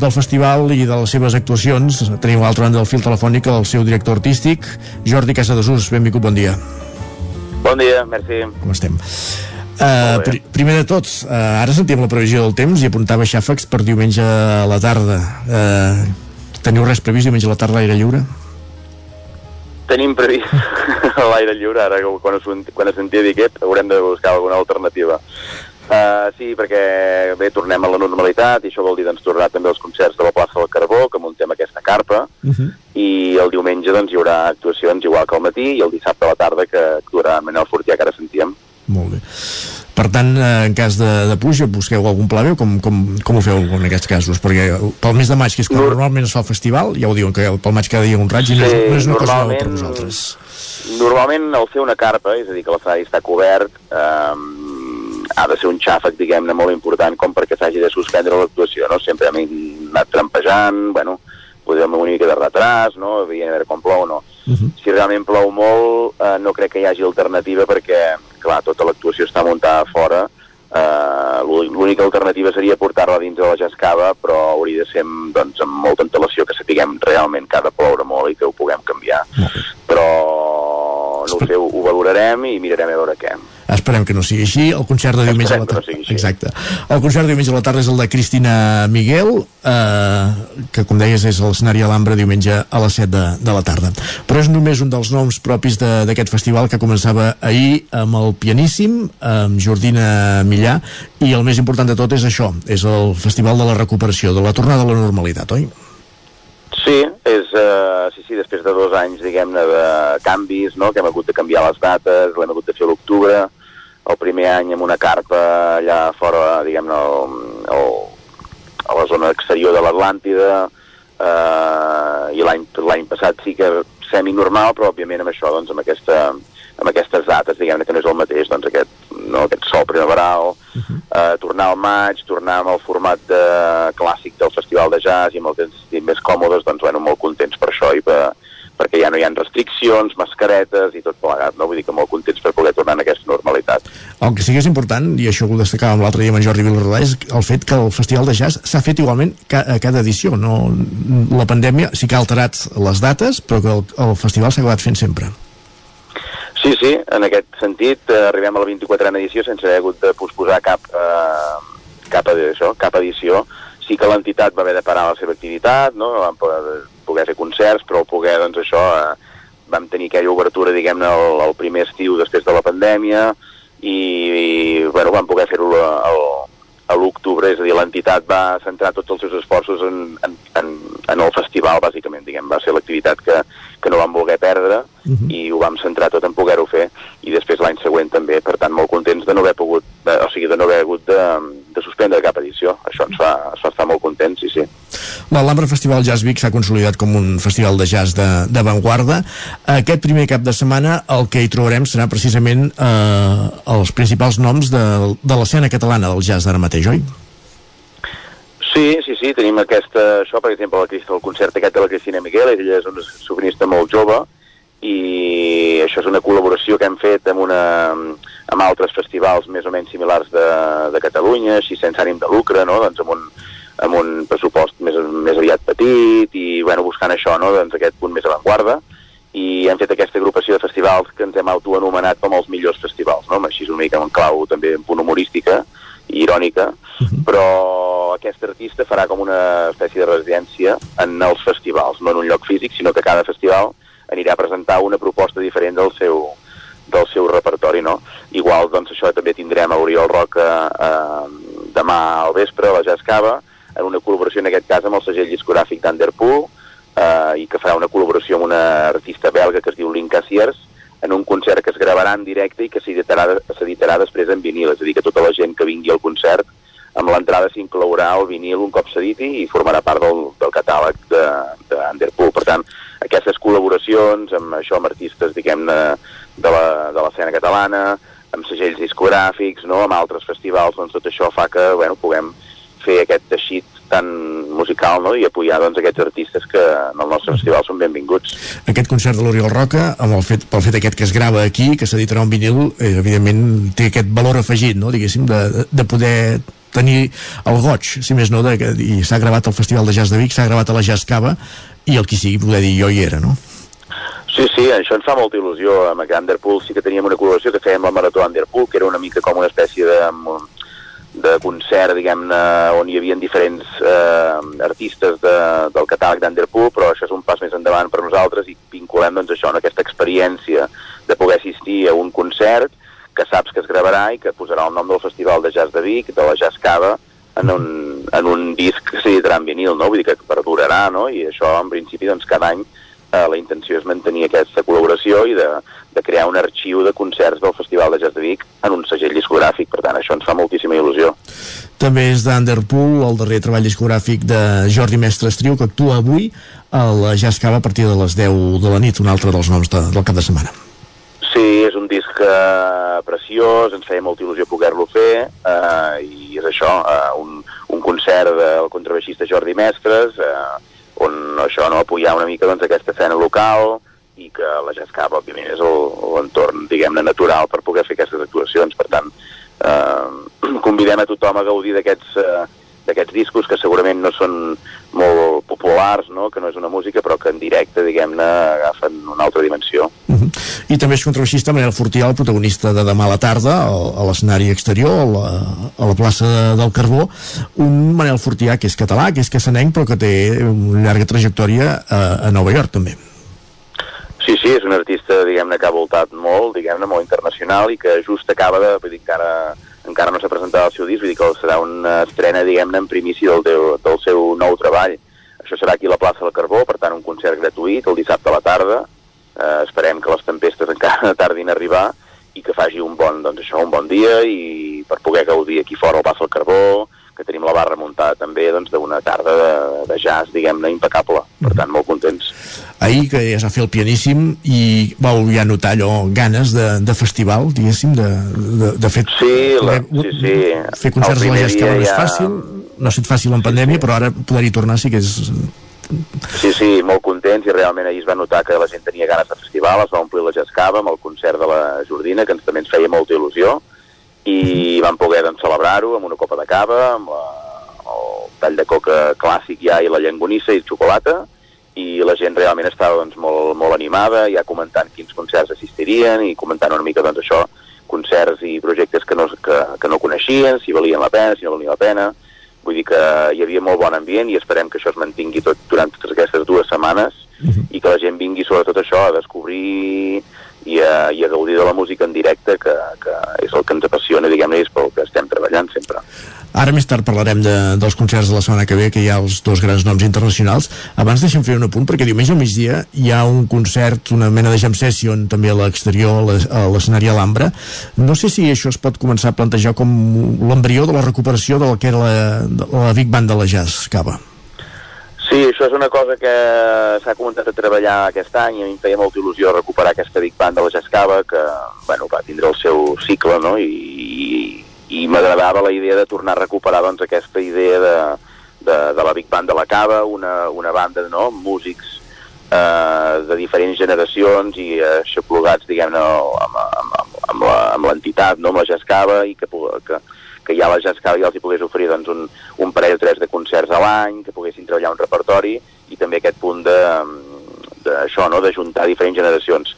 del festival i de les seves actuacions, tenim a l'altra banda del fil telefònic el seu director artístic, Jordi Casadesús. Benvingut, bon dia. Bon dia, merci. Com estem? Uh, pr primer de tot, uh, ara sentim la previsió del temps i apuntava xàfecs per diumenge a la tarda. Uh, teniu res previst diumenge a la tarda a l'aire lliure? Tenim previst a [LAUGHS] l'aire lliure, ara quan quan sentia dir aquest haurem de buscar alguna alternativa. Uh, sí, perquè bé, tornem a la normalitat i això vol dir doncs, tornar també als concerts de la plaça del Carbó, que muntem aquesta carpa, uh -huh. i el diumenge doncs, hi haurà actuacions igual que al matí i el dissabte a la tarda que actuarà Manel Fortià, que ara sentíem. Molt bé. Per tant, eh, en cas de, de pluja, busqueu algun pla B? Com, com, com ho feu en aquests casos? Perquè pel mes de maig, que és quan normalment es fa el festival, ja ho diuen que pel maig cada dia un raig i no, és, no és una cosa nova per vosaltres. Normalment, al fer una carpa, és a dir, que l'escenari està cobert, eh, ha de ser un xàfec, diguem-ne, molt important com perquè s'hagi de suspendre l'actuació, no? Sempre hem anat trampejant, bueno, podem una mica de retras, no? Veient a veure com plou o no. Uh -huh. Si realment plou molt, eh, no crec que hi hagi alternativa perquè, clar, tota l'actuació està muntada fora, eh, l'única alternativa seria portar-la dins de la jascava, però hauria de ser doncs, amb molta antelació que sapiguem realment que ha de ploure molt i que ho puguem canviar. Uh -huh. Però no ho sé, ho, ho valorarem i mirarem a veure què. Esperem que no sigui així. El concert de diumenge a la tarda... No Exacte. El concert de diumenge a la tarda és el de Cristina Miguel, eh, que com deies és l'escenari Alhambra diumenge a les 7 de, de la tarda. Però és només un dels noms propis d'aquest festival que començava ahir amb el pianíssim, amb Jordina Millà, i el més important de tot és això, és el festival de la recuperació, de la tornada a la normalitat, oi? Sí, és, uh, sí, sí, després de dos anys, diguem-ne, de canvis, no?, que hem hagut de canviar les dates, l'hem hagut de fer a l'octubre, el primer any amb una carpa allà fora, diguem-ne, a la zona exterior de l'Atlàntida, eh, i l'any passat sí que semi-normal, però òbviament amb això, doncs, amb, aquesta, amb aquestes dates, diguem-ne que no és el mateix, doncs aquest, no, aquest sol primaveral, uh -huh. eh, tornar al maig, tornar amb el format de, clàssic del Festival de Jazz i amb el estem més còmodes, doncs, bueno, molt contents per això i per, perquè ja no hi ha restriccions, mascaretes i tot plegat, no? Vull dir que molt contents per poder tornar en aquesta normalitat. El que sí que és important, i això ho destacàvem l'altre dia amb en Jordi Vilarrodà, és el fet que el Festival de Jazz s'ha fet igualment ca a cada edició. No? La pandèmia sí que ha alterat les dates, però que el, el festival s'ha acabat fent sempre. Sí, sí, en aquest sentit, eh, arribem a la 24a edició sense haver hagut de posposar cap, eh, cap, això, cap edició. Sí que l'entitat va haver de parar la seva activitat, no? Poder, poder fer concerts, però poder, doncs això, eh, vam tenir aquella obertura, diguem-ne, el, el primer estiu després de la pandèmia, i, i bueno, vam poder fer-ho a l'octubre, és a dir, l'entitat va centrar tots els seus esforços en, en, en, en el festival, bàsicament, diguem, va ser l'activitat que, que no vam voler perdre uh -huh. i ho vam centrar tot en poder-ho fer i després l'any següent també, per tant molt contents de no haver pogut, de, o sigui, de no haver hagut de, de suspendre cap edició. Això ens fa, ens fa estar molt contents, sí, sí L'Alhambra Festival Jazz Vic s'ha consolidat com un festival de jazz d'avantguarda. Aquest primer cap de setmana el que hi trobarem serà precisament eh, els principals noms de, de l'escena catalana del jazz d'ara mateix, oi? Sí, sí, sí, tenim aquesta, això, per exemple, el, el concert aquest de la Cristina Miguel, ella és una sovinista molt jove, i això és una col·laboració que hem fet amb, una, amb altres festivals més o menys similars de, de Catalunya, així sense ànim de lucre, no? doncs amb un, amb un pressupost més, més aviat petit i bueno, buscant això, no? doncs aquest punt més avantguarda i hem fet aquesta agrupació de festivals que ens hem autoanomenat com els millors festivals, no? així una mica en clau també en punt humorística i irònica, uh -huh. però aquest artista farà com una espècie de residència en els festivals, no en un lloc físic, sinó que cada festival anirà a presentar una proposta diferent del seu, del seu repertori, no? Igual, doncs, això també tindrem a Oriol Roca eh, demà al vespre, a la Jazz Cava, en una col·laboració en aquest cas amb el segell discogràfic d'Underpool eh, i que farà una col·laboració amb una artista belga que es diu Link Cassiers en un concert que es gravarà en directe i que s'editarà després en vinil, és a dir, que tota la gent que vingui al concert amb l'entrada s'inclourà el vinil un cop s'editi i formarà part del, del catàleg d'Underpool. De, per tant, aquestes col·laboracions amb això amb artistes, diguem-ne, de l'escena catalana, amb segells discogràfics, no? amb altres festivals, doncs tot això fa que bueno, puguem fer aquest teixit tan musical no? i apoyar doncs, aquests artistes que en el nostre festival són benvinguts. Aquest concert de l'Oriol Roca, amb el fet, pel fet aquest que es grava aquí, que s'editarà un vinil, eh, evidentment té aquest valor afegit, no? diguéssim, de, de poder tenir el goig, si més no, de, i s'ha gravat al Festival de Jazz de Vic, s'ha gravat a la Jazz Cava, i el qui sigui poder dir jo hi era, no? Sí, sí, això ens fa molta il·lusió. Amb Underpool sí que teníem una col·laboració que fèiem la Marató Underpool, que era una mica com una espècie de, de concert, diguem-ne, on hi havia diferents eh, artistes de, del catàleg d'Underpool, però això és un pas més endavant per nosaltres i vinculem doncs, això en aquesta experiència de poder assistir a un concert que saps que es gravarà i que posarà el nom del Festival de Jazz de Vic, de la Jazz Cava, en un, en un disc que s'editarà en vinil, no? Vull dir que perdurarà, no? I això, en principi, doncs, cada any eh, la intenció és mantenir aquesta col·laboració i de, de crear un arxiu de concerts del Festival de Jazz de Vic en un segell discogràfic, per tant això ens fa moltíssima il·lusió. També és d'Underpool, el darrer treball discogràfic de Jordi Mestre Estriu, que actua avui a la Jazz Cava a partir de les 10 de la nit, un altre dels noms de, del cap de setmana. Sí, és un disc eh, preciós, ens feia molta il·lusió poder-lo fer, eh, i és això, eh, un, un concert del contrabaixista Jordi Mestres, eh, on això no apoyar una mica doncs, aquesta escena local i que la Jascava, òbviament, és l'entorn, diguem-ne, natural per poder fer aquestes actuacions. Per tant, eh, [CLEARS THROAT] convidem a tothom a gaudir d'aquests eh, d'aquests discos que segurament no són molt populars, no? que no és una música, però que en directe, diguem-ne, agafen una altra dimensió. Uh -huh. I també és contrabaixista Manel Fortià, el protagonista de demà a la tarda, a l'escenari exterior, a la, a la plaça de, del Carbó, un Manel Fortià que és català, que és casanenc, però que té una llarga trajectòria a, a Nova York, també. Sí, sí, és un artista, diguem-ne, que ha voltat molt, diguem-ne, molt internacional i que just acaba de, vull dir, encara encara no s'ha presentat el seu disc, vull dir que serà una estrena, diguem-ne, en primici del, del, del seu nou treball. Això serà aquí a la plaça del Carbó, per tant, un concert gratuït el dissabte a la tarda. Eh, esperem que les tempestes encara [LAUGHS] tardin a arribar i que faci un bon, doncs això, un bon dia i per poder gaudir aquí fora al Plaça del Carbó, que tenim la barra muntada també doncs, d'una tarda de, de jazz, diguem-ne, impecable. Per tant, molt contents. Ahir, que ja es va fer el pianíssim i vau ja notar allò, ganes de, de festival, diguéssim, de, de, de fet... Sí, la, sí, sí. Fer concerts a la jazz que no és fàcil, no ha estat fàcil en pandèmia, sí, sí. però ara poder-hi tornar sí que és... Sí, sí, molt contents i realment ahir es va notar que la gent tenia ganes de festival, es va omplir la Jascava amb el concert de la Jordina, que ens, també ens feia molta il·lusió, i vam poder doncs, celebrar-ho amb una copa de cava, amb la, el tall de coca clàssic ja i la llengonissa i xocolata, i la gent realment estava doncs, molt, molt animada, ja comentant quins concerts assistirien i comentant una mica doncs, això, concerts i projectes que no, que, que no coneixien, si valien la pena, si no valien la pena. Vull dir que hi havia molt bon ambient i esperem que això es mantingui tot, durant totes aquestes dues setmanes uh -huh. i que la gent vingui sobretot això a descobrir i a, i a gaudir de la música en directe, que, que és el que ens apassiona, diguem-ne, és pel que estem treballant sempre. Ara més tard parlarem de, dels concerts de la setmana que ve, que hi ha els dos grans noms internacionals. Abans deixem fer un apunt, perquè diumenge al migdia hi ha un concert, una mena de jam session, també a l'exterior, a l'escenari Alhambra. No sé si això es pot començar a plantejar com l'embrió de la recuperació del que era la, la Big Band de la Jazz Cava. Sí, això és una cosa que s'ha començat a treballar aquest any i a mi em feia molta il·lusió recuperar aquesta Big Band de la Jascava que bueno, va tindre el seu cicle no? i, i, i m'agradava la idea de tornar a recuperar doncs, aquesta idea de, de, de la Big Band de la Cava, una, una banda no? músics eh, de diferents generacions i aixoplugats diguem-ne amb, amb, amb, amb l'entitat, no? amb la Jascava i que, que, que ja la Jascava ja els hi pogués oferir doncs, un, un parell o tres de concerts a l'any, que poguessin treballar un repertori i també aquest punt de, de això, no? de juntar diferents generacions.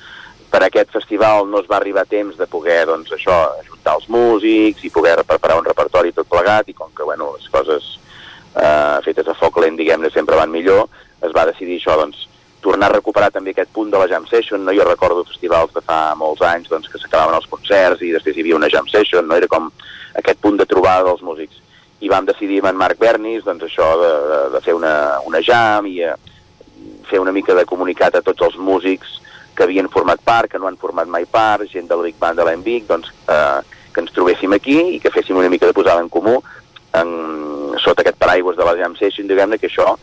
Per aquest festival no es va arribar a temps de poder doncs, això, juntar els músics i poder preparar un repertori tot plegat i com que bueno, les coses eh, fetes a foc lent, diguem-ne, sempre van millor, es va decidir això, doncs, tornar a recuperar també aquest punt de la jam session, no? Jo recordo festivals de fa molts anys, doncs, que s'acabaven els concerts i després hi havia una jam session, no? Era com aquest punt de trobada dels músics. I vam decidir amb en Marc Bernis, doncs, això de, de, de fer una, una jam i eh, fer una mica de comunicat a tots els músics que havien format part, que no han format mai part, gent del Big Band de l'Envic, doncs, eh, que ens trobéssim aquí i que féssim una mica de posada en comú en, sota aquest paraigües de la Jam Session, diguem-ne que això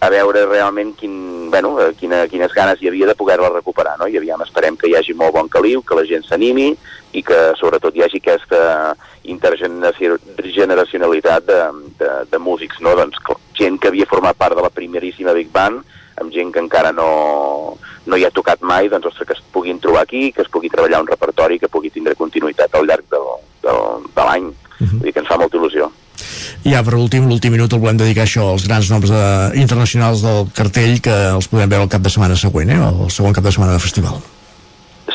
a veure realment quin, bueno, eh, quina, quines ganes hi havia de poder-la recuperar, no? I aviam, esperem que hi hagi molt bon caliu, que la gent s'animi i que sobretot hi hagi aquesta intergeneracionalitat de, de, de músics, no? Doncs gent que havia format part de la primeríssima Big Band, amb gent que encara no, no hi ha tocat mai, doncs ostres, que es puguin trobar aquí, que es pugui treballar un repertori que pugui tindre continuïtat al llarg del, del, de l'any. Uh -huh. Vull dir que ens fa molta il·lusió. I ja per últim, l'últim minut el volem dedicar això als grans noms de, internacionals del cartell que els podem veure el cap de setmana següent, eh? el segon cap de setmana de festival.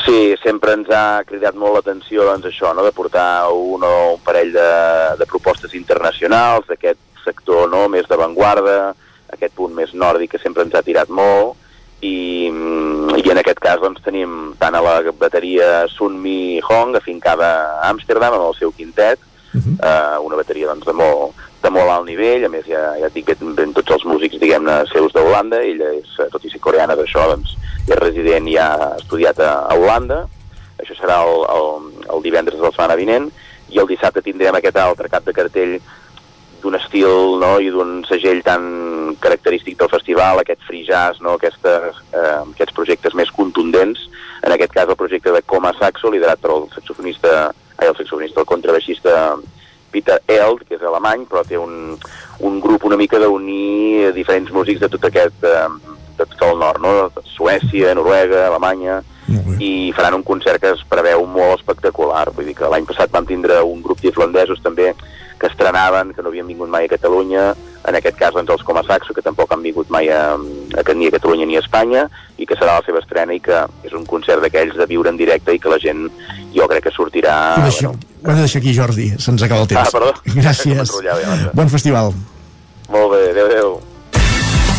Sí, sempre ens ha cridat molt l'atenció doncs, això, no? de portar un o un parell de, de propostes internacionals d'aquest sector no? més d'avantguarda, aquest punt més nòrdic que sempre ens ha tirat molt, i, i en aquest cas doncs, tenim tant a la bateria Sun Mi Hong, afincada a Amsterdam, amb el seu quintet, uh -huh. uh, una bateria doncs, de, molt, de molt alt nivell, a més ja, ja dic que ben tots els músics, diguem-ne, seus d'Holanda, ella és, tot i ser coreana d'això, doncs, és resident i ha estudiat a, a Holanda, això serà el, el, el divendres de la setmana vinent, i el dissabte tindrem aquest altre cap de cartell d'un estil no, i d'un segell tan característic del festival, aquest free jazz, no, aquestes, eh, aquests projectes més contundents, en aquest cas el projecte de Coma Saxo, liderat per el saxofonista ai, el saxofonista, el contrabaixista Peter Eld, que és alemany, però té un, un grup una mica d'unir diferents músics de tot aquest, eh, de tot el nord, no? Suècia, Noruega, Alemanya, i faran un concert que es preveu molt espectacular. Vull dir que l'any passat vam tindre un grup d'irlandesos també que estrenaven, que no havien vingut mai a Catalunya, en aquest cas doncs, els Coma Saxo, que tampoc han vingut mai a, a, ni a Catalunya ni a Espanya, i que serà la seva estrena i que és un concert d'aquells de viure en directe i que la gent jo crec que sortirà... Ho deixo, ho he de deixar aquí, Jordi, se'ns acaba el temps. Ah, perdó. Gràcies. [LAUGHS] Bon festival. Molt bé, adeu, adeu.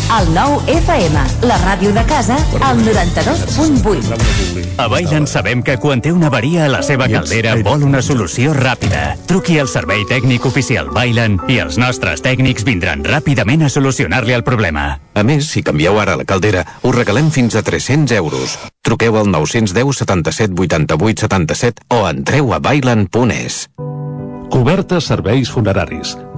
El nou FM, la ràdio de casa, al 92.8. A Bailen sabem que quan té una avaria a la seva caldera vol una solució ràpida. Truqui al servei tècnic oficial Bailen i els nostres tècnics vindran ràpidament a solucionar-li el problema. A més, si canvieu ara la caldera, us regalem fins a 300 euros. Truqueu al 910 77 88 77 o entreu a bailen.es. Cobertes serveis funeraris.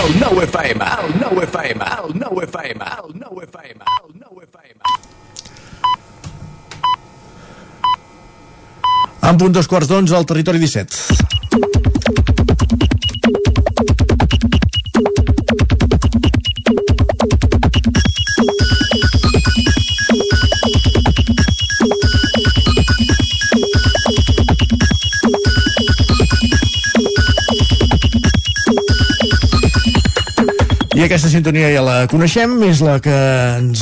El 9 FM, el 9 FM, el 9 FM, el 9 FM, el 9 FM. En punt dos quarts d'onze al territori 17. Aquesta sintonia ja la coneixem, és la que ens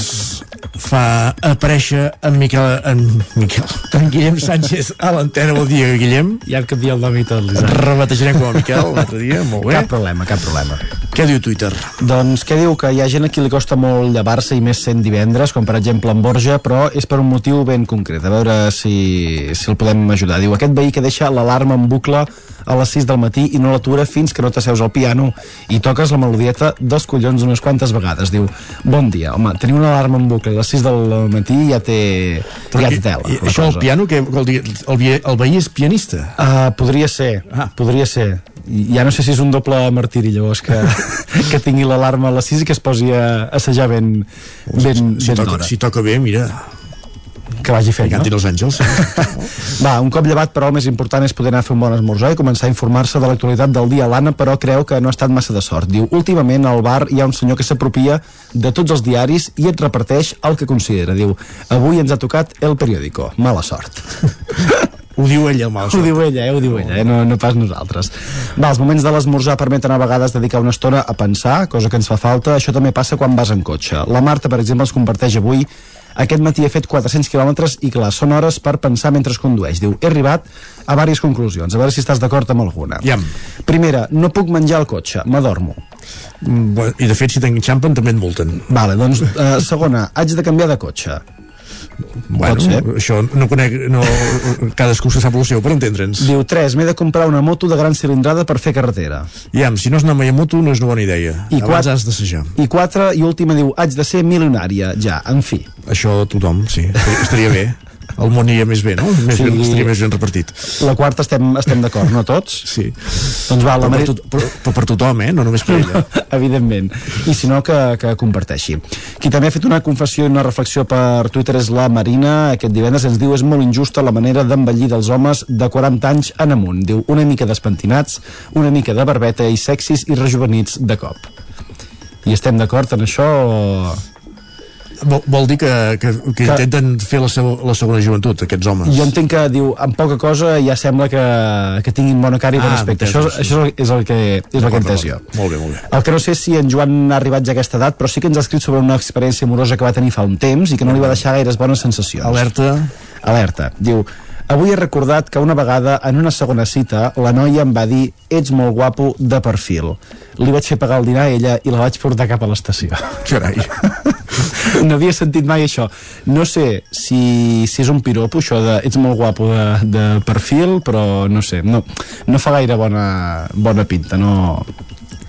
fa aparèixer en Miquel, en Miquel, en Guillem Sánchez a l'antena. Bon dia, Guillem. Ja han canviat el nom i tot, Et l'Isaac. rebatejarem com a Miquel l'altre dia, molt bé. Cap problema, cap problema. Què diu Twitter? Doncs què diu? Que hi ha gent a qui li costa molt llevar-se i més sent divendres, com per exemple en Borja, però és per un motiu ben concret. A veure si, si el podem ajudar. Diu, aquest veí que deixa l'alarma en bucle a les 6 del matí i no l'atura fins que no t'asseus al piano i toques la melodieta dels collons unes quantes vegades. Diu, bon dia, home, tenir una alarma en bucle a les 6 del matí ja té, ja té tela. I, això, el cosa. piano, que vol dir, el, el veí és pianista. Uh, podria ser, ah. podria ser. I ja no sé si és un doble martiri llavors que, [LAUGHS] que tingui l'alarma a les 6 i que es posi a assajar ben, ben, si, ben toca, si toca bé, mira, que vagi fent, no? els àngels. [LAUGHS] Va, un cop llevat, però el més important és poder anar a fer un bon esmorzar i començar a informar-se de l'actualitat del dia. L'Anna, però, creu que no ha estat massa de sort. Diu, últimament al bar hi ha un senyor que s'apropia de tots els diaris i et reparteix el que considera. Diu, avui ens ha tocat el periòdico. Mala sort. [LAUGHS] Ho diu ella, mal Ho diu ella, eh? Ho diu ella, eh? No, no pas nosaltres. Va, els moments de l'esmorzar permeten a vegades dedicar una estona a pensar, cosa que ens fa falta. Això també passa quan vas en cotxe. La Marta, per exemple, ens comparteix avui aquest matí he fet 400 quilòmetres i clar, són hores per pensar mentre es condueix. Diu, he arribat a diverses conclusions, a veure si estàs d'acord amb alguna. Ja. Primera, no puc menjar al cotxe, m'adormo. Mm, I de fet, si t'enxampen també et multen. Vale, doncs, eh, segona, haig de canviar de cotxe. Bueno, Pot ser. això no conec, no, cadascú se sap el seu, per entendre'ns. Diu, 3, m'he de comprar una moto de gran cilindrada per fer carretera. Ja, si no és anar mai a moto, no és una bona idea. I Abans quatre- has d'assajar. I 4, i última, diu, haig de ser milionària, ja, en fi. Això tothom, sí. Estaria bé. El món aniria més bé, no? Més Sí. ben, estaria més ben repartit. La quarta estem, estem d'acord, no tots? Sí. Doncs va, la Però per, Maria... tot, però, però per tothom, eh? No només per ella. [LAUGHS] Evidentment. I si no, que, que comparteixi. Qui també ha fet una confessió i una reflexió per Twitter és la Marina. Aquest divendres ens diu és molt injusta la manera d'envellir dels homes de 40 anys en amunt. Diu una mica despentinats, una mica de barbeta i sexis i rejuvenits de cop. I estem d'acord en això? o- Vol, vol dir que, que, que, intenten fer la, seu, la segona joventut, aquests homes. Jo entenc que diu, amb poca cosa ja sembla que, que tinguin bona cara i bon Ah, aspecte. Això, sí. això és el que, és el que entès jo. Molt bé, molt bé. El que no sé si en Joan ha arribat ja a aquesta edat, però sí que ens ha escrit sobre una experiència amorosa que va tenir fa un temps i que no li va deixar gaires bones sensacions. Alerta. Alerta. Diu, avui he recordat que una vegada en una segona cita la noia em va dir ets molt guapo de perfil. li vaig fer pagar el dinar a ella i la vaig portar cap a l'estació. Carai. [LAUGHS] no havia sentit mai això. No sé si, si és un piropo, això de ets molt guapo de, de perfil, però no sé, no, no fa gaire bona, bona pinta, no,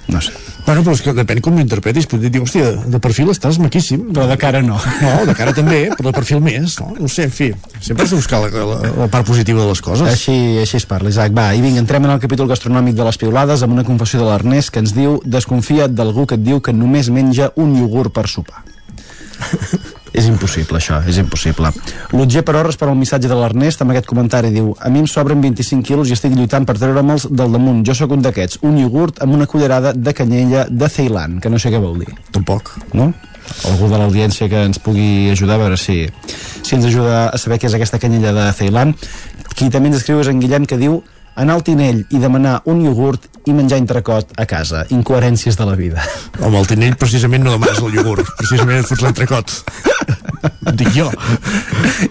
no sé. Bueno, però és que depèn com ho interpretis. Podria dir, hòstia, de perfil estàs maquíssim. Però de cara no. No, de cara també, però de perfil més. No, no sé, en fi. Sempre has de buscar la, la, la part positiva de les coses. Així, així es parla, Isaac. Va, i vinga, entrem en el capítol gastronòmic de les piulades amb una confessió de l'Ernest que ens diu desconfia't d'algú que et diu que només menja un iogurt per sopar. [LAUGHS] és impossible això, és impossible. l'Otger però respon al missatge de l'Ernest amb aquest comentari, diu, a mi em sobren 25 quilos i estic lluitant per treure'ls del damunt. Jo sóc un d'aquests, un iogurt amb una cullerada de canyella de Ceilan, que no sé què vol dir. Tampoc, no? algú de l'audiència que ens pugui ajudar a veure si, si ens ajuda a saber què és aquesta canyella de Ceilan qui també ens escriu és en Guillem que diu anar al Tinell i demanar un iogurt i menjar entrecot a casa. Incoherències de la vida. Home, al Tinell precisament no demanes el iogurt, precisament et fots l'entrecot. [LAUGHS] Dic jo.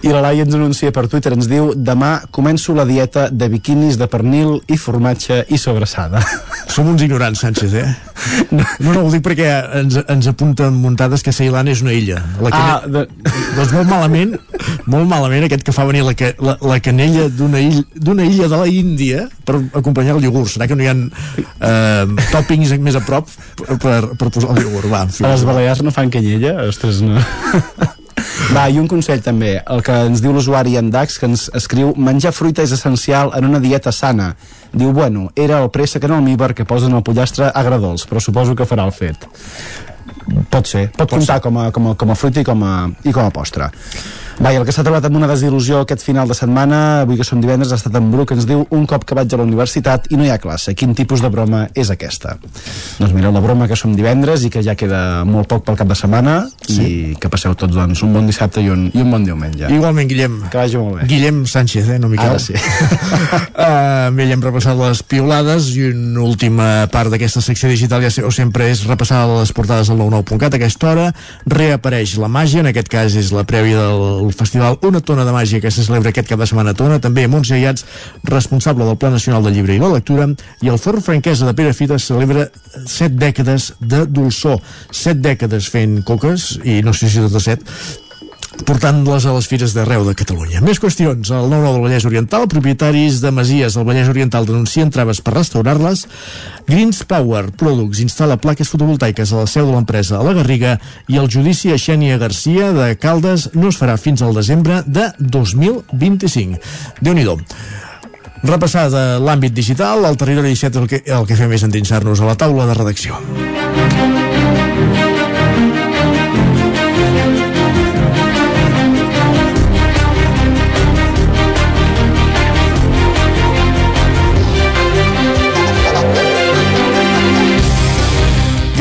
I la Laia ens anuncia per Twitter, ens diu demà començo la dieta de biquinis de pernil i formatge i sobrassada. Som uns ignorants, Sánchez, eh? No, no, ho dic perquè ens, ens apunten muntades que Ceilan és una illa. La Ah, de... Doncs molt malament, molt malament aquest que fa venir la, ca- la, la canella d'una illa, illa de la Índia per acompanyar el iogurt. Serà que no hi ha eh, toppings més a prop per, per, per posar el iogurt? Va. A les Balears no fan canyella? Ostres, no. Va, i un consell també, el que ens diu l'usuari en Dax, que ens escriu menjar fruita és essencial en una dieta sana. Diu, bueno, era el préssec en almíbar que posen al pollastre agradols, però suposo que farà el fet. Pot ser, pot, pot comptar com a, com, a, com a fruita i com a, i com a postre. Va, i el que s'ha trobat amb una desil·lusió aquest final de setmana, avui que som divendres, ha estat en Bru, que ens diu un cop que vaig a la universitat i no hi ha classe. Quin tipus de broma és aquesta? Doncs mireu, la broma que som divendres i que ja queda molt poc pel cap de setmana sí. i que passeu tots doncs, un bon dissabte i un, i un bon diumenge. Igualment, Guillem. Que vagi molt bé. Guillem Sánchez, eh, no Miquel? Ara sí. [LAUGHS] uh, bé, ja hem repassat les piolades i una última part d'aquesta secció digital ja sempre és repassar les portades del 99.cat a aquesta hora reapareix la màgia, en aquest cas és la prèvia del festival Una tona de màgia que se celebra aquest cap de setmana a Tona, també Montse Iats responsable del Pla Nacional del Llibre i la Lectura i el Forn Franquesa de Pere Fita celebra set dècades de dolçor. Set dècades fent coques i no sé si totes set portant-les a les fires d'arreu de Catalunya. Més qüestions. El 9-9 del Vallès Oriental, propietaris de Masies del Vallès Oriental denuncien traves per restaurar-les. Greens Power Products instal·la plaques fotovoltaiques a la seu de l'empresa a la Garriga i el judici a Xènia Garcia de Caldes no es farà fins al desembre de 2025. Déu-n'hi-do. Repassada l'àmbit digital, al territori 17 el que, el que fem és endinsar-nos a la taula de redacció.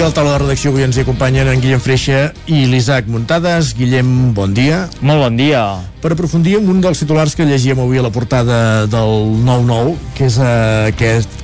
Al taula de redacció avui ens hi acompanyen en Guillem Freixa i l'Isaac Muntades. Guillem, bon dia. Molt bon dia. Per aprofundir en un dels titulars que llegíem avui a la portada del 9-9, que és eh, aquest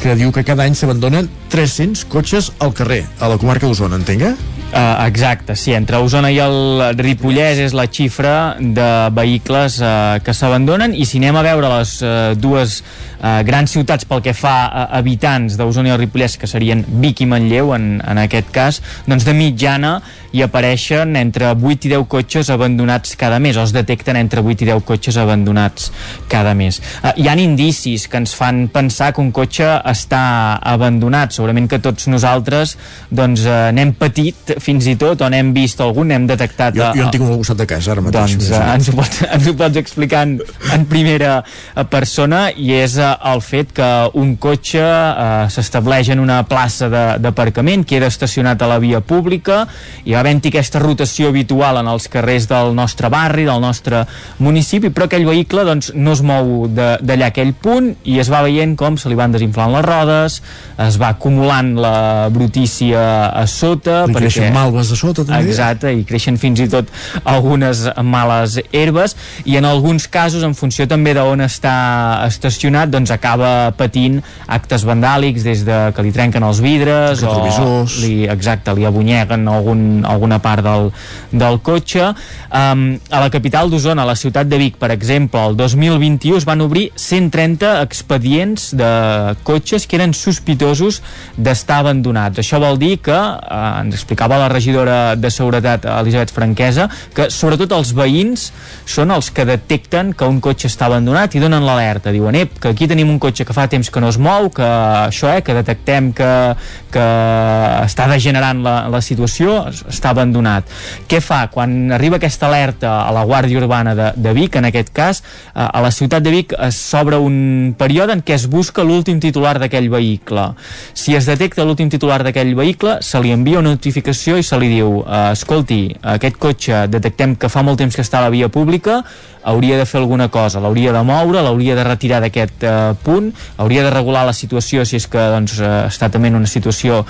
que diu que cada any s'abandonen 300 cotxes al carrer, a la comarca d'Osona, entenga? Uh, exacte, sí, entre Osona i el Ripollès és la xifra de vehicles uh, que s'abandonen. I si anem a veure les uh, dues uh, grans ciutats pel que fa a habitants d'Osona i el Ripollès, que serien Vic i Manlleu en, en aquest cas, doncs de mitjana hi apareixen entre 8 i 10 cotxes abandonats cada mes, o es detecten entre 8 i 10 cotxes abandonats cada mes. Uh, hi han indicis que ens fan pensar que un cotxe està abandonat, segurament que tots nosaltres doncs uh, n'hem patit fins i tot, o n'hem vist algun, n'hem detectat... Jo, jo en tinc un al costat de casa, ara mateix. Doncs uh, ens, ho pots, [LAUGHS] ens ho pots explicar en, en primera eh, persona i és uh, el fet que un cotxe uh, s'estableix en una plaça d'aparcament, queda estacionat a la via pública i va havent-hi aquesta rotació habitual en els carrers del nostre barri, del nostre municipi, però aquell vehicle doncs, no es mou d'allà aquell punt i es va veient com se li van desinflant les rodes, es va acumulant la brutícia a sota, Li perquè Amb malves a sota també. Exacte, i creixen fins i tot algunes males herbes i en alguns casos, en funció també d'on està estacionat, doncs acaba patint actes vandàlics des de que li trenquen els vidres o li, exacte, li abunyeguen algun, alguna part del, del cotxe. Um, a la capital d'Osona, a la ciutat de Vic, per exemple, el 2021 es van obrir 130 expedients de cotxes que eren sospitosos d'estar abandonats. Això vol dir que, eh, ens explicava la regidora de Seguretat, Elisabet Franquesa, que sobretot els veïns són els que detecten que un cotxe està abandonat i donen l'alerta. Diuen, ep, que aquí tenim un cotxe que fa temps que no es mou, que això, eh, que detectem que, que està degenerant la, la situació, està abandonat. Què fa? Quan arriba aquesta alerta a la Guàrdia Urbana de, de Vic, en aquest cas, eh, a la ciutat de Vic s'obre un període en què es busca l'últim titular d'aquell vehicle. Si es detecta l'últim titular d'aquell vehicle, se li envia una notificació i se li diu eh, escolti, aquest cotxe detectem que fa molt temps que està a la via pública, hauria de fer alguna cosa, l'hauria de moure, l'hauria de retirar d'aquest eh, punt, hauria de regular la situació si és que doncs, eh, està també en una situació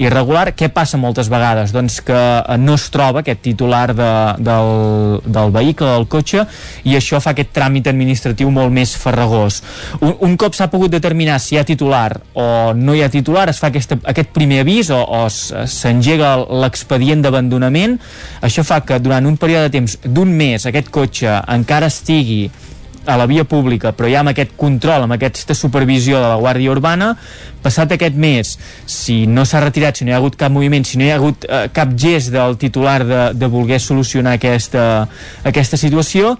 irregular. Què passa moltes vegades? Doncs que eh, no es troba aquest titular de, del, del vehicle, del cotxe, i això fa aquest tràmit administratiu molt més farragós. Un, un cop s'ha pogut determinar si hi ha titular o no hi ha titular, es fa aquesta, aquest primer avís o, o s'engega l'expedient d'abandonament. Això fa que durant un període de temps d'un mes aquest cotxe encara encara estigui a la via pública, però ja amb aquest control, amb aquesta supervisió de la Guàrdia Urbana, passat aquest mes, si no s'ha retirat, si no hi ha hagut cap moviment, si no hi ha hagut eh, cap gest del titular de, de voler solucionar aquesta, aquesta situació,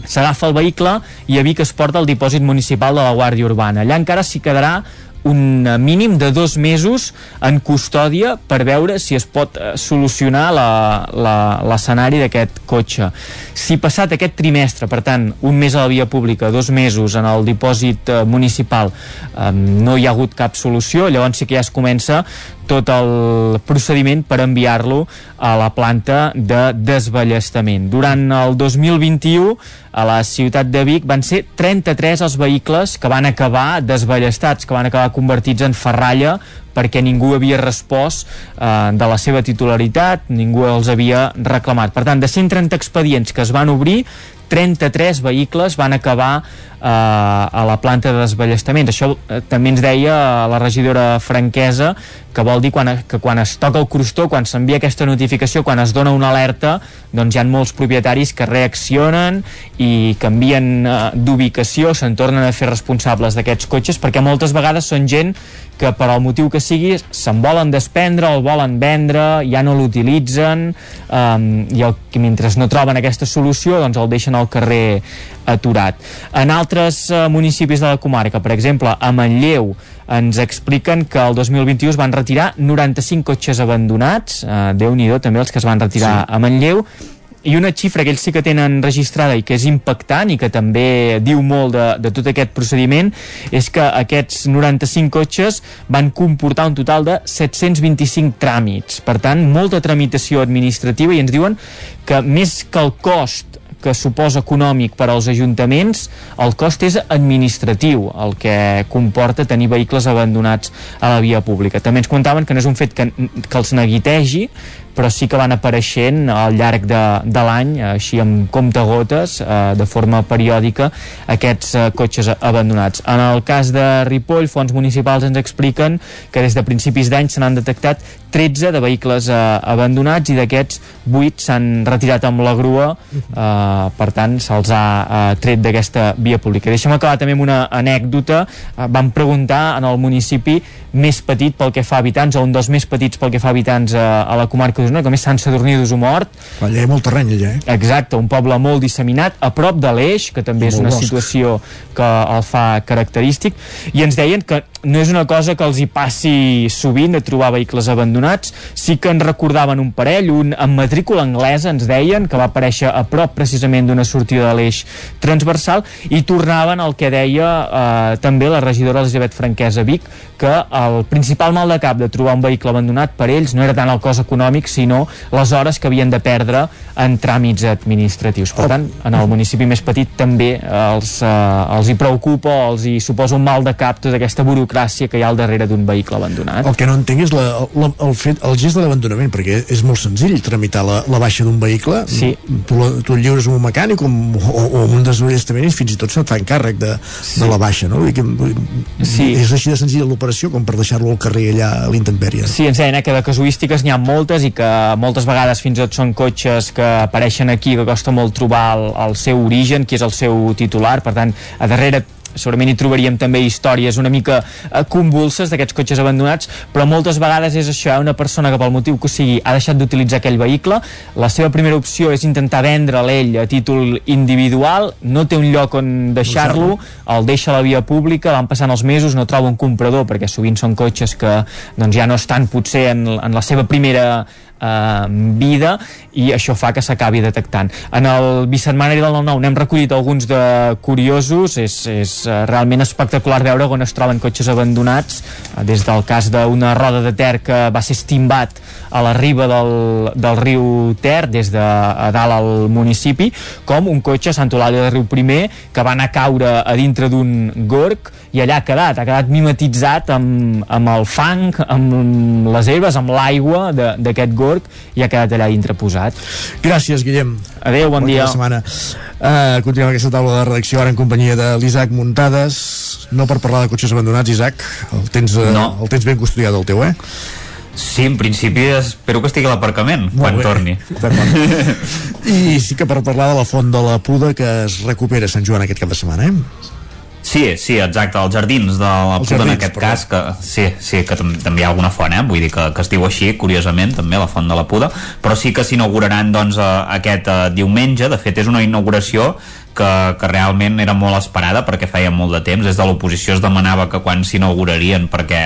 s'agafa el vehicle i a Vic es porta al dipòsit municipal de la Guàrdia Urbana. Allà encara s'hi quedarà un mínim de dos mesos en custòdia per veure si es pot eh, solucionar l'escenari d'aquest cotxe. Si passat aquest trimestre, per tant, un mes a la via pública, dos mesos en el dipòsit eh, municipal, eh, no hi ha hagut cap solució, llavors sí que ja es comença tot el procediment per enviar-lo a la planta de desballestament. Durant el 2021 a la ciutat de Vic van ser 33 els vehicles que van acabar desballestats, que van acabar convertits en ferralla perquè ningú havia respost eh, de la seva titularitat, ningú els havia reclamat. Per tant, de 130 expedients que es van obrir, 33 vehicles van acabar a la planta de desballestaments. Això eh, també ens deia la regidora franquesa que vol dir quan, que quan es toca el crostó, quan s'envia aquesta notificació, quan es dona una alerta, doncs hi ha molts propietaris que reaccionen i canvien eh, d'ubicació, se'n tornen a fer responsables d'aquests cotxes, perquè moltes vegades són gent que per al motiu que sigui se'n volen desprendre, el volen vendre, ja no l'utilitzen um, i el, mentre no troben aquesta solució doncs el deixen al carrer aturat. En altres uh, municipis de la comarca, per exemple, a Manlleu, ens expliquen que el 2021 es van retirar 95 cotxes abandonats, uh, Déu-n'hi-do també els que es van retirar sí. a Manlleu, i una xifra que ells sí que tenen registrada i que és impactant i que també diu molt de, de tot aquest procediment és que aquests 95 cotxes van comportar un total de 725 tràmits. Per tant, molta tramitació administrativa i ens diuen que més que el cost que suposa econòmic per als ajuntaments, el cost és administratiu, el que comporta tenir vehicles abandonats a la via pública. També ens contaven que no és un fet que, que els neguitegi, però sí que van apareixent al llarg de, de l'any, així amb comptagotes, eh, de forma periòdica, aquests eh, cotxes abandonats. En el cas de Ripoll, fons municipals ens expliquen que des de principis d'any se n'han detectat 13 de vehicles eh, abandonats i d'aquests 8 s'han retirat amb la grua, eh, per tant se'ls ha eh, tret d'aquesta via pública. Deixa'm acabar també amb una anècdota. Eh, vam preguntar en el municipi més petit pel que fa a habitants, o un dels més petits pel que fa a habitants eh, a la comarca d'Osona, com és Sant Sadurní d'Osomort. Allà hi ha molt terreny, allà, eh? Exacte, un poble molt disseminat, a prop de l'Eix, que també és una bosc. situació que el fa característic, i ens deien que no és una cosa que els hi passi sovint de trobar vehicles abandonats, sí que en recordaven un parell, un amb matrícula anglesa, ens deien, que va aparèixer a prop precisament d'una sortida de l'eix transversal, i tornaven al que deia eh, també la regidora Elisabet Franquesa Vic, que el principal mal de cap de trobar un vehicle abandonat per ells no era tant el cost econòmic, sinó les hores que havien de perdre en tràmits administratius. Per tant, en el municipi més petit també els, eh, els hi preocupa, els hi suposa un mal de cap tota aquesta burocràcia burocràcia que hi ha al darrere d'un vehicle abandonat. El que no entenc és la, la, el, fet, el gest de l'abandonament, perquè és molt senzill tramitar la, la baixa d'un vehicle. Sí. Tu, la, tu el lliures a un mecànic o, o, o un desballestament i fins i tot se't fa encàrrec de, sí. de la baixa, no? Que, Sí. És així de senzilla l'operació com per deixar-lo al carrer allà a l'intempèrie. Sí, ens deien eh, que de casuístiques n'hi ha moltes i que moltes vegades fins i tot són cotxes que apareixen aquí que costa molt trobar el, el seu origen, qui és el seu titular, per tant, a darrere segurament hi trobaríem també històries una mica eh, convulses d'aquests cotxes abandonats, però moltes vegades és això, eh, una persona que pel motiu que sigui ha deixat d'utilitzar aquell vehicle, la seva primera opció és intentar vendre'l ell a títol individual, no té un lloc on deixar-lo, el deixa a la via pública, van passant els mesos, no troba un comprador, perquè sovint són cotxes que doncs, ja no estan potser en, en la seva primera eh, vida i això fa que s'acabi detectant. En el bisetmanari del 9-9 n'hem recollit alguns de curiosos, és, és eh, realment espectacular veure on es troben cotxes abandonats, eh, des del cas d'una roda de ter que va ser estimbat a la riba del, del riu Ter, des de a dalt al municipi, com un cotxe a Sant Eulàlia de Riu Primer que va anar a caure a dintre d'un gorg i allà ha quedat, ha quedat mimetitzat amb, amb el fang, amb les herbes, amb l'aigua de- d'aquest gorg i ha quedat allà dintre posat. Gràcies, Guillem. Adéu, bon Bona dia. setmana. Uh, continuem aquesta taula de redacció ara en companyia de l'Isaac Muntades no per parlar de cotxes abandonats, Isaac el tens, uh, No. el tens ben custodiat el teu, eh? Sí, en principi espero que estigui a l'aparcament quan bé. torni. [LAUGHS] I sí que per parlar de la font de la Puda que es recupera a Sant Joan aquest cap de setmana, eh? Sí, sí, exacte, els jardins de la Els Puda en jardins, aquest perdó. cas, que sí, sí, que tam també hi ha alguna font, eh? vull dir que, que es diu així, curiosament, també, la font de la Puda, però sí que s'inauguraran doncs, eh, aquest eh, diumenge, de fet és una inauguració que, que realment era molt esperada perquè feia molt de temps, des de l'oposició es demanava que quan s'inaugurarien perquè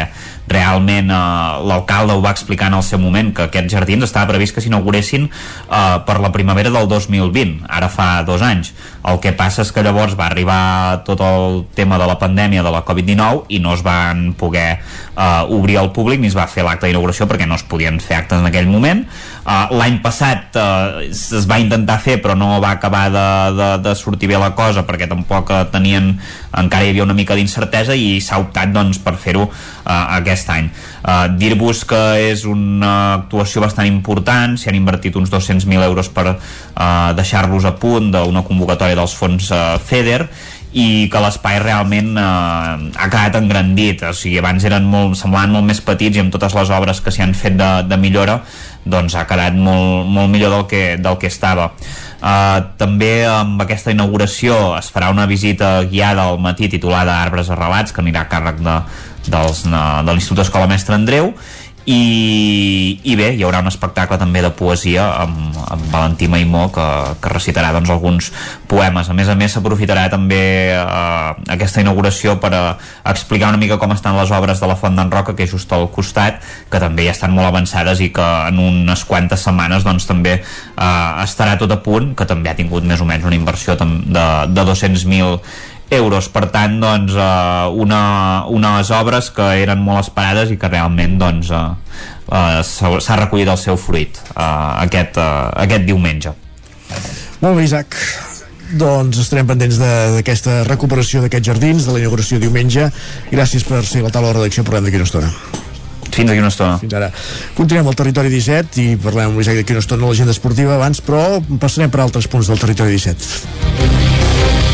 realment eh, l'alcalde ho va explicar en el seu moment que aquests jardins estava previst que s'inauguressin eh, per la primavera del 2020 ara fa dos anys. El que passa és que llavors va arribar tot el tema de la pandèmia de la Covid-19 i no es van poder eh, obrir al públic ni es va fer l'acte d'inauguració perquè no es podien fer actes en aquell moment uh, l'any passat uh, es va intentar fer però no va acabar de, de, de sortir bé la cosa perquè tampoc uh, tenien encara hi havia una mica d'incertesa i s'ha optat doncs, per fer-ho uh, aquest any. Uh, dir-vos que és una actuació bastant important s'hi han invertit uns 200.000 euros per uh, deixar-los a punt d'una convocatòria dels fons uh, FEDER i que l'espai realment eh, ha quedat engrandit. O sigui, abans eren molt, semblaven molt més petits i amb totes les obres que s'hi han fet de, de millora doncs ha quedat molt, molt millor del que, del que estava. Uh, també amb aquesta inauguració es farà una visita guiada al matí titulada Arbres arrelats que anirà a càrrec de, dels, de, l'Institut Escola Mestre Andreu i, i bé, hi haurà un espectacle també de poesia amb, amb Valentí Maimó que, que recitarà doncs, alguns poemes. A més a més s'aprofitarà també eh, aquesta inauguració per a, explicar una mica com estan les obres de la Font d'en Roca que és just al costat que també ja estan molt avançades i que en unes quantes setmanes doncs, també eh, estarà tot a punt que també ha tingut més o menys una inversió de, de 200.000 euros, per tant doncs, eh, una, unes obres que eren molt esperades i que realment doncs, eh, eh, s'ha recollit el seu fruit eh, aquest, eh, aquest diumenge Molt bé, Isaac. Doncs estarem pendents de- d'aquesta recuperació d'aquests jardins, de la inauguració diumenge. Gràcies per ser a la taula de redacció. Parlem d'aquí una estona. Fins d'aquí una estona. Fins ara. Continuem al territori 17 i parlem amb l'Isaac d'aquí una estona l'agenda esportiva abans, però passarem per altres punts del territori 17.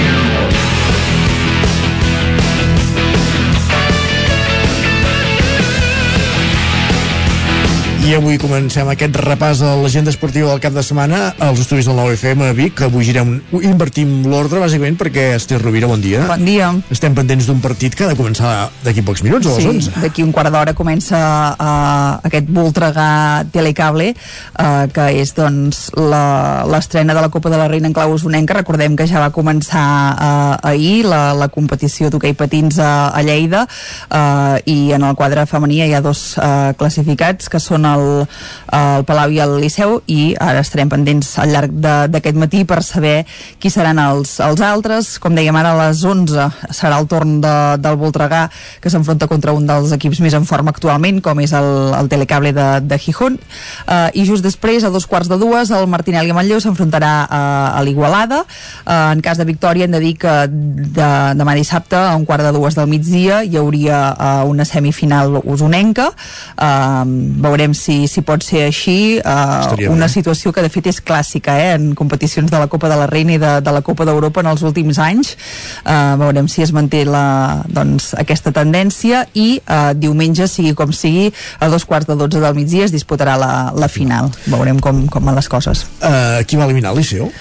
I avui comencem aquest repàs a l'agenda esportiva del cap de setmana als estudis del 9FM a Vic, que avui girem, invertim l'ordre bàsicament perquè Esther Rovira, bon dia. Bon dia. Estem pendents d'un partit que ha de començar d'aquí pocs minuts, a les Sí, 11. d'aquí un quart d'hora comença uh, aquest Voltregà Telecable, uh, que és doncs l'estrena de la Copa de la Reina en clau usonenca. Recordem que ja va començar uh, ahir la, la competició d'hoquei patins a, a Lleida uh, i en el quadre femení hi ha dos uh, classificats, que són el, el Palau i el Liceu i ara estarem pendents al llarg d'aquest matí per saber qui seran els, els altres. Com dèiem ara a les 11 serà el torn de, del Voltregà que s'enfronta contra un dels equips més en forma actualment com és el, el Telecable de, de Gijón. Uh, i just després a dos quarts de dues el Martinelli Manlleu s'enfrontarà a, a l'Igualada. Uh, en cas de victòria hem de dir que de, demà dissabte a un quart de dues del migdia hi hauria uh, una semifinal usonenca. Uh, veurem si pot ser així uh, una situació que de fet és clàssica eh, en competicions de la Copa de la Reina i de, de la Copa d'Europa en els últims anys. Uh, veurem si es manté la, doncs, aquesta tendència i uh, diumenge, sigui com sigui a dos quarts de dotze del migdia es disputarà la, la final. Veurem com, com van les coses. Uh, qui va eliminar el Liceu?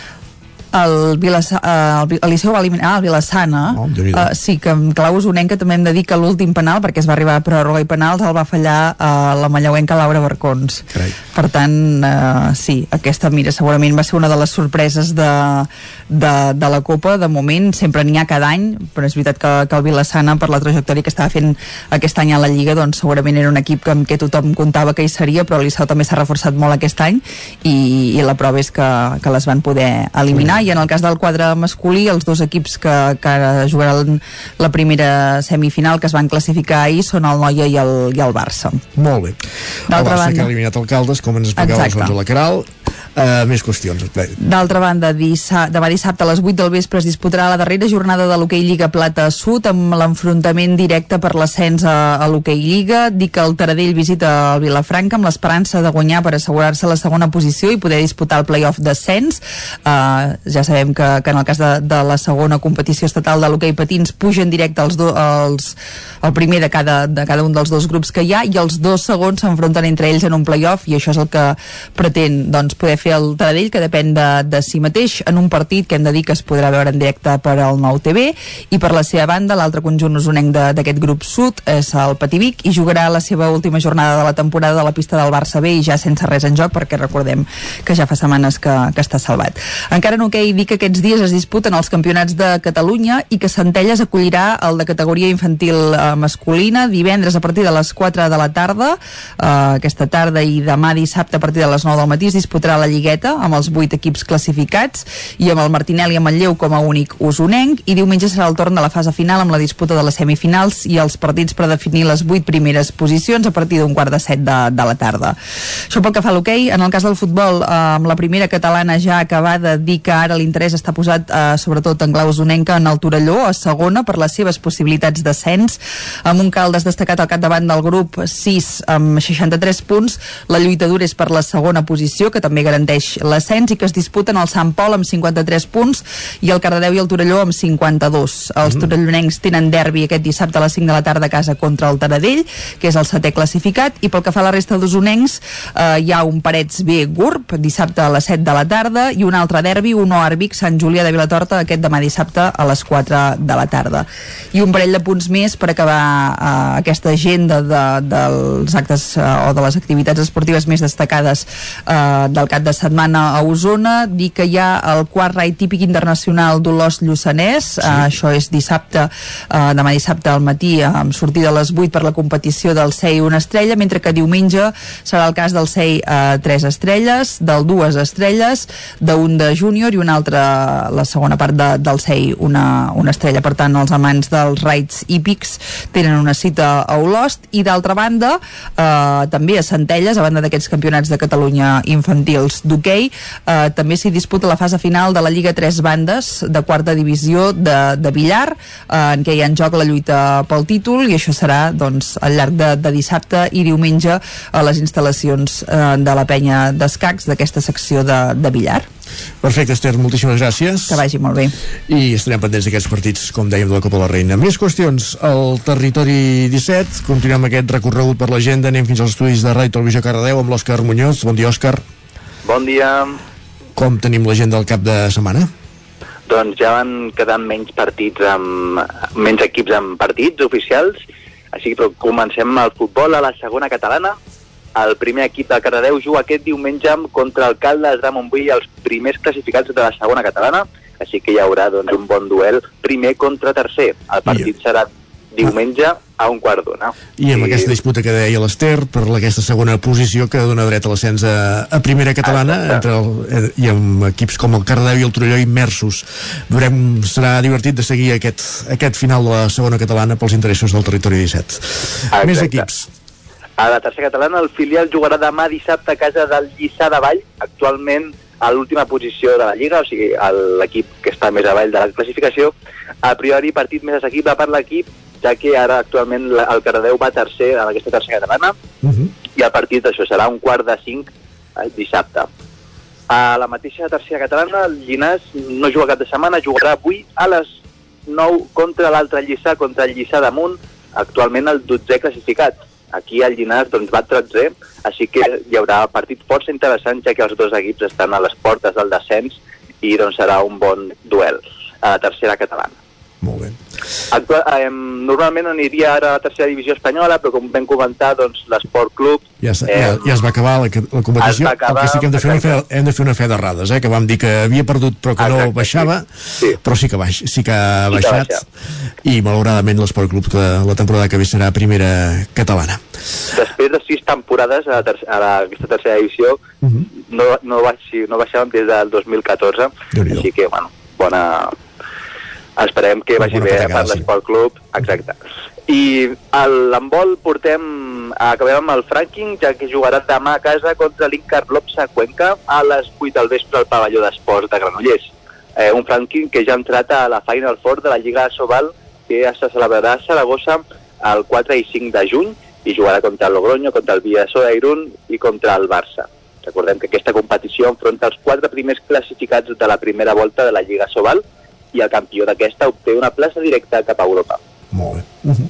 El, Vilasa, uh, el Liceu va eliminar el Vilassana. Oh, uh, sí que en clau usonenca també hem de dir que l'últim penal perquè es va arribar a pròrroga i penals el va fallar uh, la mallauenca Laura Barcons. Carai. per tant uh, sí, aquesta mira segurament va ser una de les sorpreses de, de, de la Copa. De moment sempre n'hi ha cada any però és veritat que, que el Vilassana per la trajectòria que estava fent aquest any a la Lliga doncs segurament era un equip que, amb què tothom comptava que hi seria però el Liceu també s'ha reforçat molt aquest any i, i la prova és que, que les van poder eliminar i en el cas del quadre masculí els dos equips que, que jugaran la primera semifinal que es van classificar ahir són el Noia i el, i el Barça Molt bé el D'altra Barça banda- que ha eliminat Alcaldes com ens explicava Exacte. Alfonso Lacaral uh, més qüestions D'altra banda, dissa demà dissabte a les 8 del vespre es disputarà la darrera jornada de l'hoquei Lliga Plata Sud amb l'enfrontament directe per l'ascens a, a l'hoquei Lliga. Dic que el Taradell visita el Vilafranca amb l'esperança de guanyar per assegurar-se la segona posició i poder disputar el playoff d'ascens. Uh, ja sabem que, que en el cas de, de la segona competició estatal de l'hoquei patins pugen directe els, do, els el primer de cada, de cada un dels dos grups que hi ha i els dos segons s'enfronten entre ells en un playoff i això és el que pretén doncs, poder fer el Taradell que depèn de, de si mateix en un partit que hem de dir que es podrà veure en directe per al nou TV i per la seva banda l'altre conjunt usonenc de- d'aquest grup sud és el Pativic i jugarà la seva última jornada de la temporada a la pista del Barça B i ja sense res en joc perquè recordem que ja fa setmanes que, que està salvat. Encara en hoquei dir que aquests dies es disputen els campionats de Catalunya i que Centelles acollirà el de categoria infantil eh, masculina divendres a partir de les 4 de la tarda eh, aquesta tarda i demà dissabte a partir de les 9 del matí es disputarà la lligueta amb els 8 equips classificats i amb el Martinelli a Manlleu com a únic usonenc i diumenge serà el torn de la fase final amb la disputa de les semifinals i els partits per definir les 8 primeres posicions a partir d'un quart de set de, de la tarda. Això pel que fa a l'hoquei, en el cas del futbol, eh, amb la primera catalana ja acabada, dir que ara l'interès està posat eh, sobretot en clau usonenca en el Torelló, a segona, per les seves possibilitats d'ascens, amb un Caldes destacat al capdavant del grup 6 amb 63 punts. La lluita dura és per la segona posició, que també garanteix l'ascens, i que es disputen el Sant Pol amb 53 punts i el Cardedeu i el Torelló amb 52. Els mm. torellonencs tenen derbi aquest dissabte a les 5 de la tarda a casa contra el Taradell, que és el setè classificat, i pel que fa a la resta d'usonencs eh, hi ha un Parets B Gurb, dissabte a les 7 de la tarda, i un altre derbi, un Arbic Sant Julià de Vilatorta, aquest demà dissabte a les 4 de la tarda. I un parell de punts més per acabar eh, aquesta agenda de, dels actes eh, o de les activitats esportives més destacades eh, del cap de setmana a Osona, dir que hi ha el quart rai típic internacional d'Olòs Lluçanès, sí. eh, això és dissabte, eh, demà dissabte al matí, eh, amb sortida a les 8 per la competició del SEI una estrella, mentre que diumenge serà el cas del SEI eh, 3 estrelles, del dues estrelles, d'un de júnior i una altra, la segona part de, del SEI una, una estrella. Per tant, els amants dels raids hípics tenen una cita a Olost i d'altra banda, eh, també a Centelles, a banda d'aquests campionats de Catalunya infantils d'hoquei, eh, també s'hi disputa la fase final de la Lliga 3 bandes de quarta divisió de, de billar, eh, en què hi ha en joc la lluita pel títol i això serà doncs, al llarg de, de dissabte i diumenge a les instal·lacions eh, de la penya d'escacs d'aquesta secció de, de billar. Perfecte, Esther, moltíssimes gràcies. Que vagi molt bé. I estarem pendents d'aquests partits, com dèiem, de la Copa de la Reina. Més qüestions. Al territori 17, continuem aquest recorregut per l'agenda, anem fins als estudis de Ràdio Televisió Cardedeu amb l'Òscar Muñoz. Bon dia, Òscar. Bon dia. Com tenim l'agenda del cap de setmana? Doncs ja van quedant menys partits amb menys equips amb partits oficials, així que comencem amb el futbol a la segona catalana. El primer equip de Cardedeu juga aquest diumenge contra el Caldes de Montbui, els primers classificats de la segona catalana, així que hi haurà doncs, un bon duel primer contra tercer. El partit serà diumenge a un quart d'una. I amb I... aquesta disputa que deia l'Ester per aquesta segona posició que dona dret a l'ascens a, a primera catalana entre el, eh, i amb equips com el Cardeu i el Torelló immersos. Veurem, serà divertit de seguir aquest, aquest final de la segona catalana pels interessos del territori 17. Exacte. Més equips. A la tercera catalana, el filial jugarà demà dissabte a casa del Lliçà de Vall, actualment a l'última posició de la Lliga, o sigui, l'equip que està més avall de la classificació. A priori, partit més assequible per l'equip, ja que ara actualment el Cardedeu va tercer en aquesta tercera catalana, uh -huh. i el partit, això, serà un quart de cinc eh, dissabte. A la mateixa tercera catalana, el Llinàs no juga cap de setmana, jugarà avui a les 9 contra l'altre Lliçà, contra el Lliçà damunt, actualment el 12è classificat. Aquí el Llinàs doncs, va 13, així que hi haurà partit força interessant, ja que els dos equips estan a les portes del descens i doncs, serà un bon duel a la tercera catalana. Molt bé. Actual, eh, normalment aniria ara a la tercera divisió espanyola, però com vam comentar, doncs, l'Esport Club... Ja, eh, ja, ja es va acabar la, la competició, acabar, el que sí que hem de, fer una fe, hem de fer una fe d'errades, eh, que vam dir que havia perdut però que Exacte, no baixava, sí. però sí que, baix, sí que ha sí baixat, que i malauradament l'Esport Club de la temporada que ve serà primera catalana. Després de sis temporades a, la ter a la, aquesta tercera divisió, uh mhm. -huh. no, no, baix, no baixàvem des del 2014, així que, bueno, bona, esperem que vagi bé per l'Esport Club, exacte. I l'handbol portem, acabem amb el Franking, ja que jugarà demà a casa contra l'Incar Lopsa Cuenca a les 8 del vespre al pavelló d'esports de Granollers. Eh, un Franking que ja ha entrat a la Final Four de la Lliga Sobal que es celebrarà a Saragossa el 4 i 5 de juny i jugarà contra el Logroño, contra el Villassó d'Airun i contra el Barça. Recordem que aquesta competició enfronta els quatre primers classificats de la primera volta de la Lliga Sobal, i el campió d'aquesta obté una plaça directa cap a Europa. Molt bé. Uh -huh.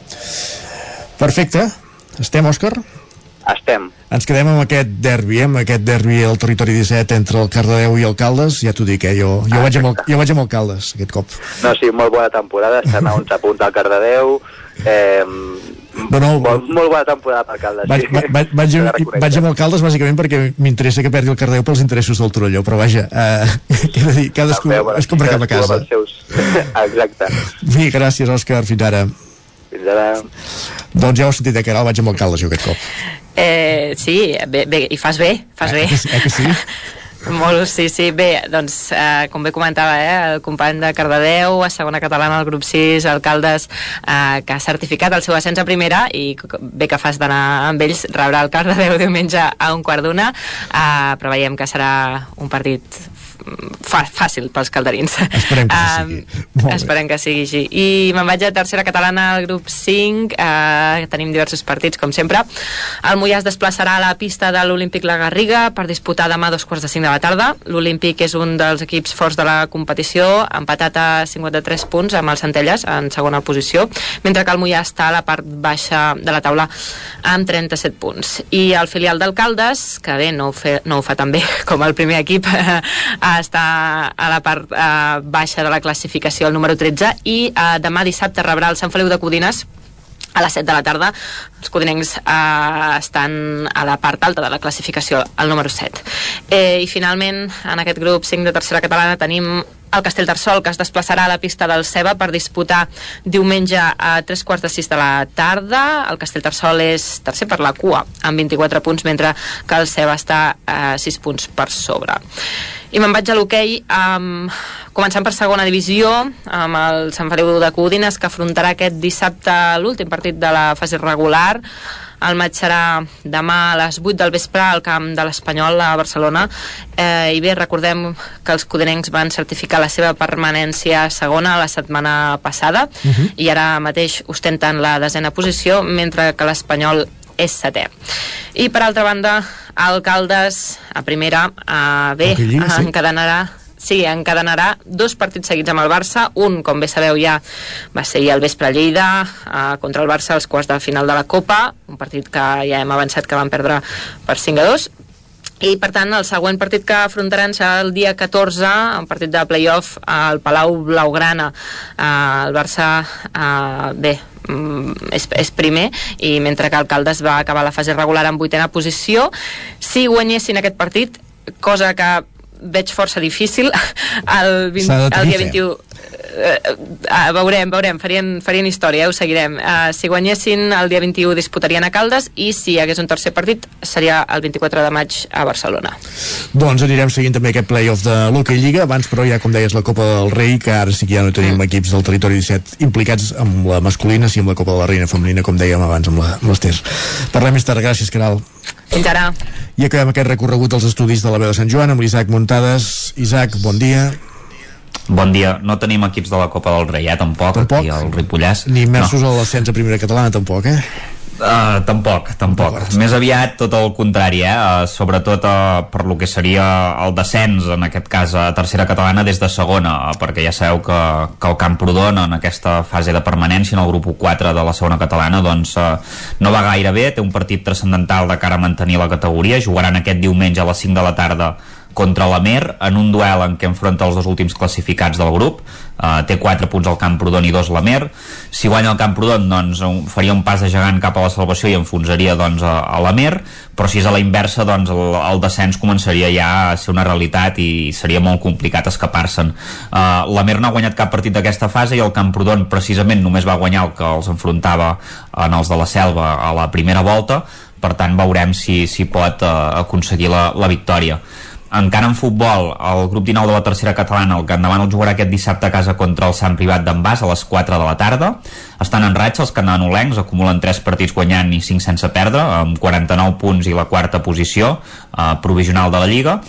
Perfecte. Estem, Òscar? Estem. Ens quedem amb aquest derbi, eh? amb aquest derbi al territori 17 entre el Cardedeu i el Caldes, ja t'ho dic, eh? jo, jo, ah, vaig amb el, jo vaig amb el Caldes aquest cop. No, sí, molt bona temporada, estan a 11 punts al Cardedeu, eh, no, no, molt, molt bona temporada per Caldes. Vaig, sí. vaig, vaig, vaig amb el Caldes bàsicament perquè m'interessa que perdi el Cardeu pels interessos del Torelló, però vaja, eh, [LAUGHS] què dir, cadascú no, es compra cap a casa. Seus. [LAUGHS] Exacte. Sí, gràcies, Òscar, fins ara. Fins ara. Doncs ja ho he sentit, eh, que ara vaig amb el Caldes jo aquest cop. Eh, sí, bé, bé, i fas bé, fas eh, bé. Eh que sí? [LAUGHS] Molt, sí, sí. Bé, doncs, eh, com bé comentava, eh, el company de Cardedeu, a segona catalana, al grup 6, alcaldes, eh, que ha certificat el seu ascens a primera i bé que fas d'anar amb ells, rebrà el Cardedeu diumenge a un quart d'una. Eh, preveiem que serà un partit fàcil pels calderins. Esperem que sigui. Esperem que sigui així. I me'n vaig a tercera catalana al grup 5, uh, tenim diversos partits, com sempre. El Mollà es desplaçarà a la pista de l'Olímpic La Garriga per disputar demà dos quarts de cinc de la tarda. L'Olímpic és un dels equips forts de la competició, empatat a 53 punts amb el Centelles en segona posició, mentre que el Mollà està a la part baixa de la taula amb 37 punts. I el filial d'Alcaldes, que bé, no ho, fe, no ho fa tan bé com el primer equip, [LAUGHS] està a la part eh, baixa de la classificació, el número 13, i eh, demà dissabte rebrà el Sant Feliu de Codines a les 7 de la tarda. Els codinencs eh, estan a la part alta de la classificació, el número 7 eh, i finalment en aquest grup 5 de tercera catalana tenim el Castell Tarsol, que es desplaçarà a la pista del Ceba per disputar diumenge a tres quarts de sis de la tarda. El Castell Tarsol és tercer per la cua, amb 24 punts, mentre que el Ceba està a 6 punts per sobre. I me'n vaig a l'hoquei, um, començant per segona divisió, amb el Sant Feliu de Codines, que afrontarà aquest dissabte l'últim partit de la fase regular, el maig serà demà a les 8 del vespre al camp de l'Espanyol a Barcelona. Eh, I bé, recordem que els codenencs van certificar la seva permanència segona la setmana passada uh mhm. -huh. i ara mateix ostenten la desena posició, mentre que l'Espanyol és setè. I per altra banda, Alcaldes a primera, eh, bé, encadenarà Sí, encadenarà dos partits seguits amb el Barça. Un, com bé sabeu, ja va ser al vespre a Lleida eh, contra el Barça als quarts de final de la Copa, un partit que ja hem avançat que van perdre per 5 a 2 i per tant el següent partit que afrontaran serà el dia 14 un partit de playoff al Palau Blaugrana. Eh, el Barça eh, bé mm, és, és primer i mentre que Alcaldes va acabar la fase regular en vuitena posició si guanyessin aquest partit cosa que veig força difícil [LAUGHS] el, 20, el dia 21 uh, veurem, veurem, farien, farien història, eh, ho seguirem. Uh, si guanyessin el dia 21 disputarien a Caldes i si hi hagués un tercer partit seria el 24 de maig a Barcelona. Doncs anirem seguint també aquest play-off de l'Hockey Lliga, abans però ja com deies la Copa del Rei, que ara sí que ja no tenim mm. equips del territori 17 implicats amb la masculina, sí amb la Copa de la Reina femenina, com dèiem abans amb l'Ester. Parlem més tard, gràcies, Caral. Fins ara. I acabem aquest recorregut dels estudis de la veu de Sant Joan amb l'Isaac Muntades. Isaac, bon dia. Bon dia. No tenim equips de la Copa del Rei, eh, tampoc, tampoc? aquí al Ripollès. Ni immersos no. a l'ascens a primera catalana, tampoc, eh? Uh, tampoc, tampoc. Més aviat tot el contrari, eh? Uh, sobretot uh, per lo que seria el descens, en aquest cas a tercera catalana des de segona, uh, perquè ja sabeu que, que el Camprodon en aquesta fase de permanència en el grup 4 de la segona catalana doncs uh, no va gaire bé, té un partit transcendental de cara a mantenir la categoria, jugaran aquest diumenge a les 5 de la tarda contra la Mer en un duel en què enfronta els dos últims classificats del grup. Uh, té 4 punts al Camprodon i 2 la Mer. Si guanya el Camprodon doncs faria un pas de gegant cap a la salvació i enfonsaria doncs a, a la Mer. Però si és a la inversa doncs el, el descens començaria ja a ser una realitat i seria molt complicat escapar-se'n. Uh, la Mer no ha guanyat cap partit d'aquesta fase i el Camprodon precisament només va guanyar el que els enfrontava en els de la Selva a la primera volta. Per tant veurem si, si pot uh, aconseguir la, la victòria encara en futbol, el grup 19 de la tercera catalana, el que endavant el jugarà aquest dissabte a casa contra el Sant Privat d'en a les 4 de la tarda. Estan en ratxa els cananolencs, acumulen 3 partits guanyant i 5 sense perdre, amb 49 punts i la quarta posició eh, provisional de la Lliga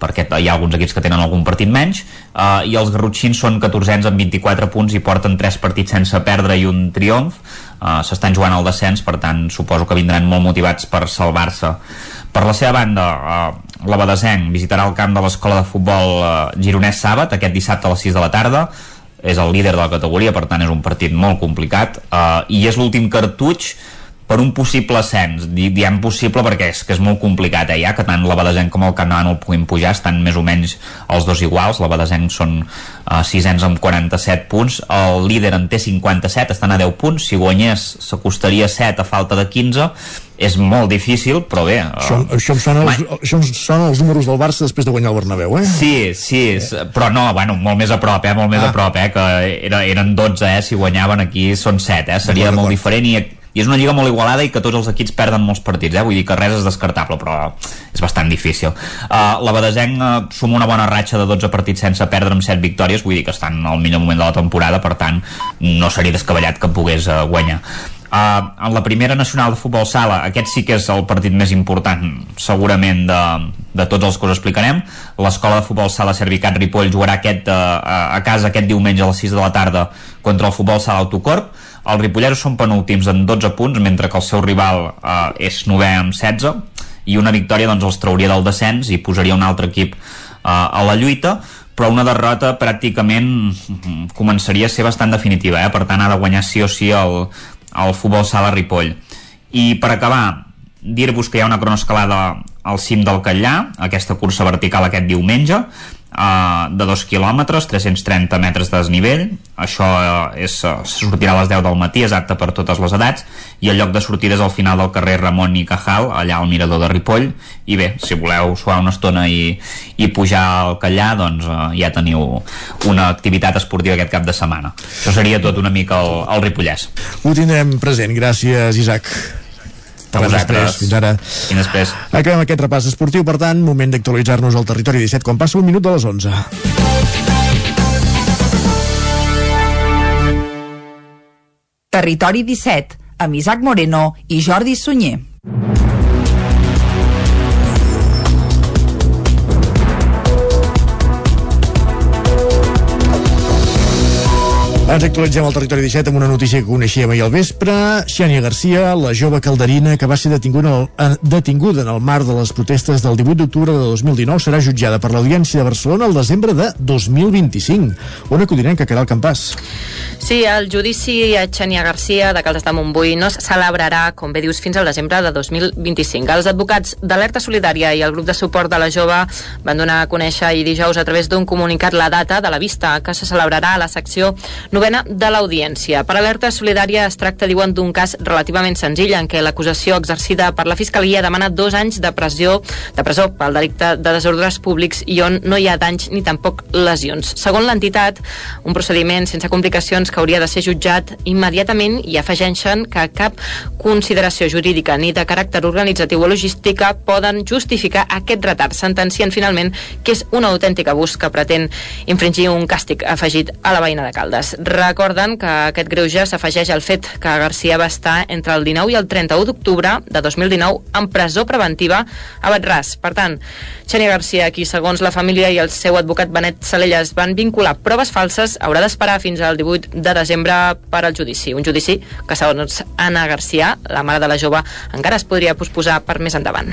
perquè hi ha alguns equips que tenen algun partit menys. Uh, i els garrotxins són 14 amb 24 punts i porten 3 partits sense perdre i un triomf. Uh, s'estan jugant al descens per tant suposo que vindran molt motivats per salvar-se. Per la seva banda, eh, la Badesenc visitarà el camp de l'escola de futbol eh, Gironès Sàbat aquest dissabte a les 6 de la tarda. És el líder de la categoria, per tant és un partit molt complicat. Eh, i és l'últim cartutx per un possible ascens. Diem possible perquè és que és molt complicat eh? ja que tant la Badesenc com el Canà no el puguin pujar estan més o menys els dos iguals. La Badesenc són uh, sisens amb 47 punts. El líder en té 57 estan a 10 punts. Si guanyés s'acostaria 7 a falta de 15 és molt difícil, però bé... Uh, això, això, em sona els, això em sona els números del Barça després de guanyar el Bernabéu, eh? Sí, sí, eh? però no, bueno, molt més a prop, eh? Molt més ah. a prop, eh? Que era, eren 12, eh? Si guanyaven aquí són 7, eh? Seria molt diferent i i és una lliga molt igualada i que tots els equips perden molts partits, eh? vull dir que res és descartable, però és bastant difícil. Uh, la Badesenc uh, suma una bona ratxa de 12 partits sense perdre amb 7 victòries, vull dir que estan al millor moment de la temporada, per tant, no seria descabellat que pogués uh, guanyar. Uh, en la primera nacional de futbol sala aquest sí que és el partit més important segurament de, de tots els que us explicarem. L'escola de futbol sala Servicat Ripoll jugarà aquest, uh, a casa aquest diumenge a les 6 de la tarda contra el futbol sala Autocorp. Els ripolleros són penúltims amb 12 punts mentre que el seu rival uh, és 9 amb 16 i una victòria doncs els trauria del descens i posaria un altre equip uh, a la lluita. Però una derrota pràcticament començaria a ser bastant definitiva, eh? per tant ha de guanyar sí o sí el, al Futbol Sala Ripoll. I per acabar, dir-vos que hi ha una cronoescalada al cim del Catllà, aquesta cursa vertical aquest diumenge, uh, de 2 quilòmetres, 330 metres de desnivell. Això és, uh, sortirà a les 10 del matí, és apte per totes les edats, i el lloc de sortida és al final del carrer Ramon i Cajal, allà al mirador de Ripoll. I bé, si voleu suar una estona i, i pujar al Callà, doncs uh, ja teniu una activitat esportiva aquest cap de setmana. Això seria tot una mica el, el Ripollès. Ho tindrem present. Gràcies, Isaac. Parlem després. Fins ara. I després. Acabem aquest repàs esportiu, per tant, moment d'actualitzar-nos al territori 17 quan passa un minut de les 11. Territori 17, amb Isaac Moreno i Jordi Sunyer. Ens actualitzem al territori 17 amb una notícia que coneixíem ahir al vespre. Xènia Garcia, la jove calderina que va ser detinguda, en, detinguda en el marc de les protestes del 18 d'octubre de 2019, serà jutjada per l'Audiència de Barcelona el desembre de 2025. On acudirem que quedarà el campàs? Sí, el judici a Xènia Garcia de Caldes de Montbui no es celebrarà, com bé dius, fins al desembre de 2025. Els advocats d'Alerta Solidària i el grup de suport de la jove van donar a conèixer i dijous a través d'un comunicat la data de la vista que se celebrarà a la secció Novena de l'Audiència. Per alerta solidària es tracta, diuen, d'un cas relativament senzill en què l'acusació exercida per la Fiscalia demana dos anys de pressió, de presó pel delicte de desordres públics i on no hi ha danys ni tampoc lesions. Segons l'entitat, un procediment sense complicacions que hauria de ser jutjat immediatament i afegeixen que cap consideració jurídica ni de caràcter organitzatiu o logística poden justificar aquest retard, sentencien finalment que és un autèntic abús que pretén infringir un càstig afegit a la veïna de Caldes. Recorden que aquest greuge s'afegeix al fet que Garcia va estar entre el 19 i el 31 d'octubre de 2019 en presó preventiva a Batràs. Per tant, Xenia Garcia, qui segons la família i el seu advocat Benet Salelles van vincular proves falses, haurà d'esperar fins al 18 de desembre per al judici. Un judici que, segons Anna Garcia, la mare de la jove, encara es podria posposar per més endavant.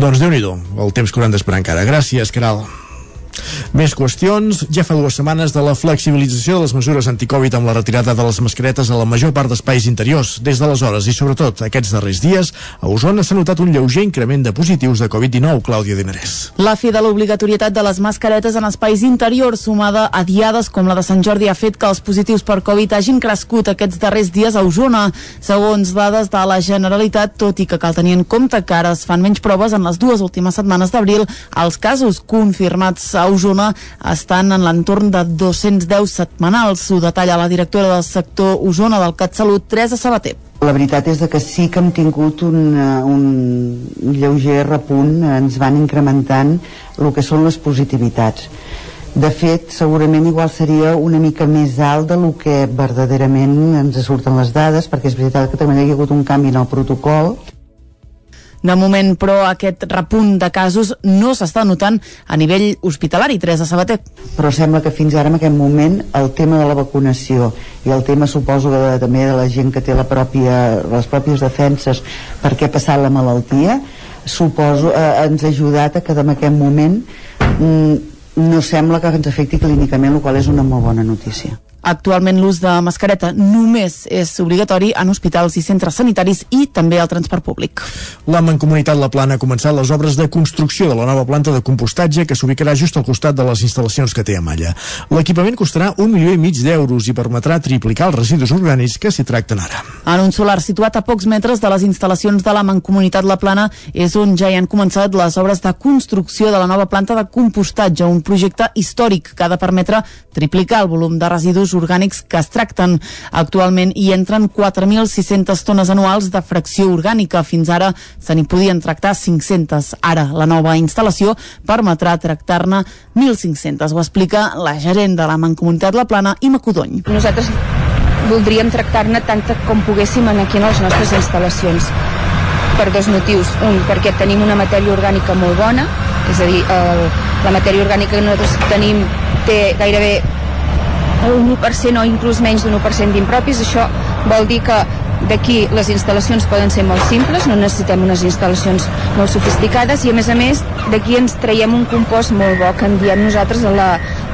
Doncs déu nhi el temps que hauran d'esperar encara. Gràcies, Caral. Més qüestions. Ja fa dues setmanes de la flexibilització de les mesures anticovid amb la retirada de les mascaretes a la major part d'espais interiors. Des d'aleshores i sobretot aquests darrers dies, a Osona s'ha notat un lleuger increment de positius de Covid-19, Clàudia Dinarès. La fi de l'obligatorietat de les mascaretes en espais interiors sumada a diades com la de Sant Jordi ha fet que els positius per Covid hagin crescut aquests darrers dies a Osona. Segons dades de la Generalitat, tot i que cal tenir en compte que ara es fan menys proves en les dues últimes setmanes d'abril, els casos confirmats a Osona estan en l'entorn de 210 setmanals. Ho detalla la directora del sector Osona del CatSalut, Teresa Sabater. La veritat és que sí que hem tingut un, eh, un lleuger repunt, ens van incrementant el que són les positivitats. De fet, segurament igual seria una mica més alt del que verdaderament ens surten les dades, perquè és veritat que també hi ha hagut un canvi en el protocol de moment, però, aquest repunt de casos no s'està notant a nivell hospitalari. Teresa Sabater. Però sembla que fins ara, en aquest moment, el tema de la vacunació i el tema, suposo, de, també de la gent que té la pròpia, les pròpies defenses per què ha passat la malaltia, suposo, eh, ens ha ajudat a que en aquest moment mm, no sembla que ens afecti clínicament, el qual és una molt bona notícia. Actualment l'ús de mascareta només és obligatori en hospitals i centres sanitaris i també al transport públic. La Mancomunitat La Plana ha començat les obres de construcció de la nova planta de compostatge que s'ubicarà just al costat de les instal·lacions que té a Malla. L'equipament costarà un milió i mig d'euros i permetrà triplicar els residus orgànics que s'hi tracten ara. En un solar situat a pocs metres de les instal·lacions de la Mancomunitat La Plana és on ja hi han començat les obres de construcció de la nova planta de compostatge, un projecte històric que ha de permetre triplicar el volum de residus residus orgànics que es tracten. Actualment hi entren 4.600 tones anuals de fracció orgànica. Fins ara se n'hi podien tractar 500. Ara la nova instal·lació permetrà tractar-ne 1.500. Ho explica la gerent de la Mancomunitat La Plana, Ima Codony. Nosaltres voldríem tractar-ne tanta com poguéssim aquí en les nostres instal·lacions per dos motius. Un, perquè tenim una matèria orgànica molt bona, és a dir, el, la matèria orgànica que nosaltres tenim té gairebé un 1% o inclús menys d'un 1% d'impropis, això vol dir que d'aquí les instal·lacions poden ser molt simples, no necessitem unes instal·lacions molt sofisticades i a més a més d'aquí ens traiem un compost molt bo que en diem nosaltres a la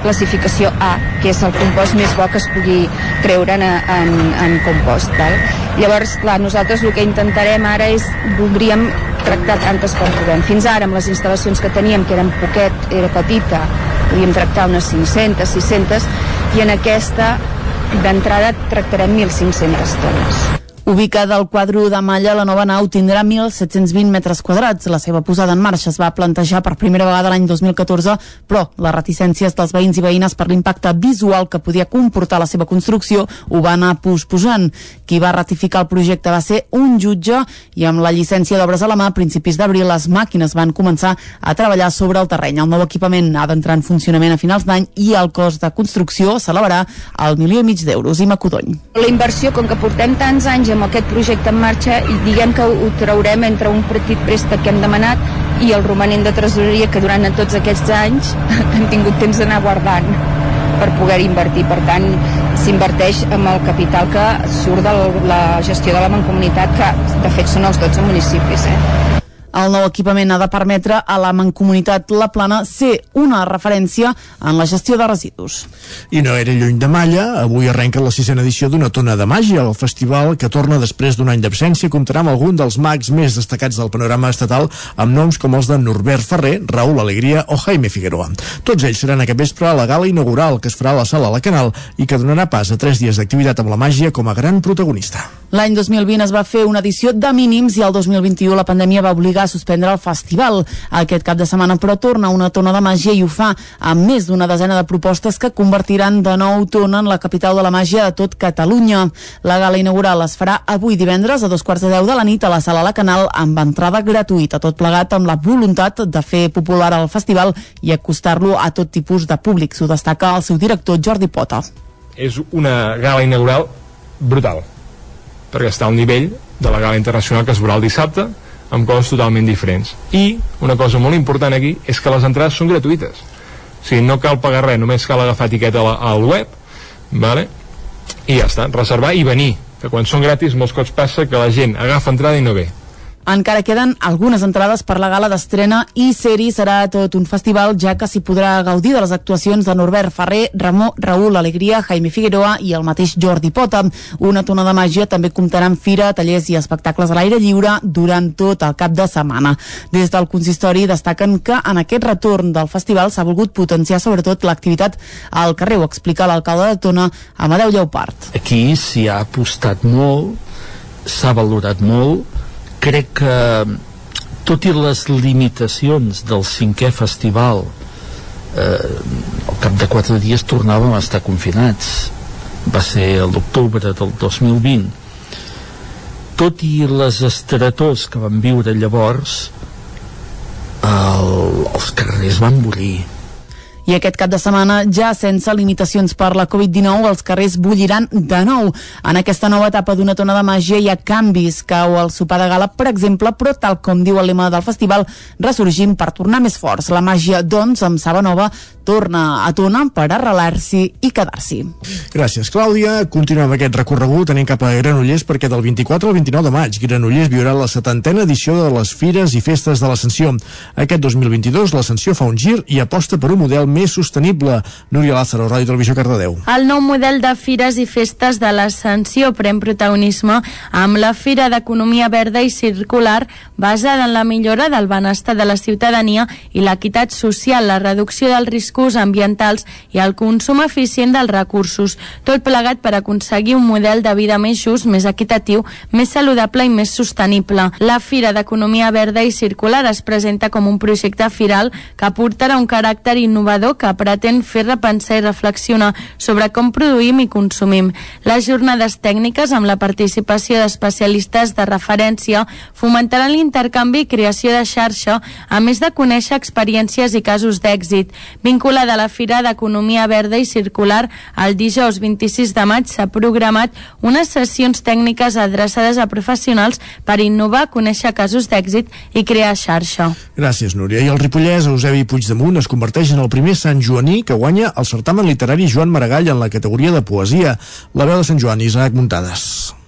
classificació A, que és el compost més bo que es pugui treure en, en, en compost. Tal? Llavors, clar, nosaltres el que intentarem ara és, voldríem tractar tantes com podem. Fins ara, amb les instal·lacions que teníem, que eren poquet, era petita, podíem tractar unes 500, 600, i en aquesta d'entrada tractarem 1.500 tones. Ubicada al quadro de malla, la nova nau tindrà 1.720 metres quadrats. La seva posada en marxa es va plantejar per primera vegada l'any 2014, però les reticències dels veïns i veïnes per l'impacte visual que podia comportar la seva construcció ho va anar posposant. Qui va ratificar el projecte va ser un jutge i amb la llicència d'obres a la mà, a principis d'abril, les màquines van començar a treballar sobre el terreny. El nou equipament ha d'entrar en funcionament a finals d'any i el cost de construcció s'elevarà al milió i mig d'euros. I Macodony. La inversió, com que portem tants anys amb aquest projecte en marxa i diguem que ho traurem entre un petit préstec que hem demanat i el romanent de tresoreria que durant tots aquests anys [LAUGHS] hem tingut temps d'anar guardant per poder invertir. Per tant, s'inverteix amb el capital que surt de la gestió de la mancomunitat, que de fet són els 12 municipis. Eh? El nou equipament ha de permetre a la Mancomunitat La Plana ser una referència en la gestió de residus. I no era lluny de Malla, avui arrenca la sisena edició d'una tona de màgia, el festival que torna després d'un any d'absència comptarà amb algun dels mags més destacats del panorama estatal amb noms com els de Norbert Ferrer, Raül Alegria o Jaime Figueroa. Tots ells seran aquest vespre a la gala inaugural que es farà a la sala La Canal i que donarà pas a tres dies d'activitat amb la màgia com a gran protagonista. L'any 2020 es va fer una edició de mínims i el 2021 la pandèmia va obligar a suspendre el festival. Aquest cap de setmana, però, torna una tona de màgia i ho fa amb més d'una desena de propostes que convertiran de nou tona en la capital de la màgia de tot Catalunya. La gala inaugural es farà avui divendres a dos quarts de deu de la nit a la sala La Canal amb entrada gratuïta, tot plegat amb la voluntat de fer popular el festival i acostar-lo a tot tipus de públics. Ho destaca el seu director Jordi Pota. És una gala inaugural brutal, perquè està al nivell de la gala internacional que es veurà el dissabte, amb coses totalment diferents. I una cosa molt important aquí és que les entrades són gratuïtes. O sigui, no cal pagar res, només cal agafar etiqueta al web, vale? i ja està, reservar i venir. Que quan són gratis molts cops passa que la gent agafa entrada i no ve. Encara queden algunes entrades per la gala d'estrena i seri serà tot un festival ja que s'hi podrà gaudir de les actuacions de Norbert Ferrer, Ramó, Raül Alegria, Jaime Figueroa i el mateix Jordi Pota. Una tona de màgia també comptarà amb fira, tallers i espectacles a l'aire lliure durant tot el cap de setmana. Des del consistori destaquen que en aquest retorn del festival s'ha volgut potenciar sobretot l'activitat al carrer, ho explica l'alcalde de Tona, Amadeu Lleupart. Aquí s'hi ha apostat molt, s'ha valorat molt, crec que tot i les limitacions del cinquè festival eh, al cap de quatre dies tornàvem a estar confinats. Va ser a l'octubre del 2020 tot i les esterators que vam viure llavors el, els carrers van bullir i aquest cap de setmana, ja sense limitacions per la Covid-19, els carrers bulliran de nou. En aquesta nova etapa d'una tona de màgia hi ha canvis, cau el sopar de gala, per exemple, però tal com diu el lema del festival, ressorgim per tornar més forts. La màgia, doncs, amb Saba Nova, torna a Tona per arrelar-s'hi i quedar-s'hi. Gràcies, Clàudia. Continuem aquest recorregut anem cap a Granollers perquè del 24 al 29 de maig Granollers viurà la setantena edició de les Fires i Festes de l'Ascensió. Aquest 2022 l'Ascensió fa un gir i aposta per un model més sostenible. Núria Lázaro, Ràdio Televisió Cardedeu. El nou model de Fires i Festes de l'Ascensió pren protagonisme amb la Fira d'Economia Verda i Circular basada en la millora del benestar de la ciutadania i l'equitat social, la reducció del risc riscos ambientals i el consum eficient dels recursos, tot plegat per aconseguir un model de vida més just, més equitatiu, més saludable i més sostenible. La Fira d'Economia Verda i Circular es presenta com un projecte firal que aportarà un caràcter innovador que pretén fer repensar i reflexionar sobre com produïm i consumim. Les jornades tècniques amb la participació d'especialistes de referència fomentaran l'intercanvi i creació de xarxa, a més de conèixer experiències i casos d'èxit. Vinculats vinculada a la Fira d'Economia Verda i Circular, el dijous 26 de maig s'ha programat unes sessions tècniques adreçades a professionals per innovar, conèixer casos d'èxit i crear xarxa. Gràcies, Núria. I el ripollès Eusebi Puigdemunt es converteix en el primer Sant Joaní que guanya el certamen literari Joan Maragall en la categoria de poesia. La veu de Sant Joan, Isaac Muntades.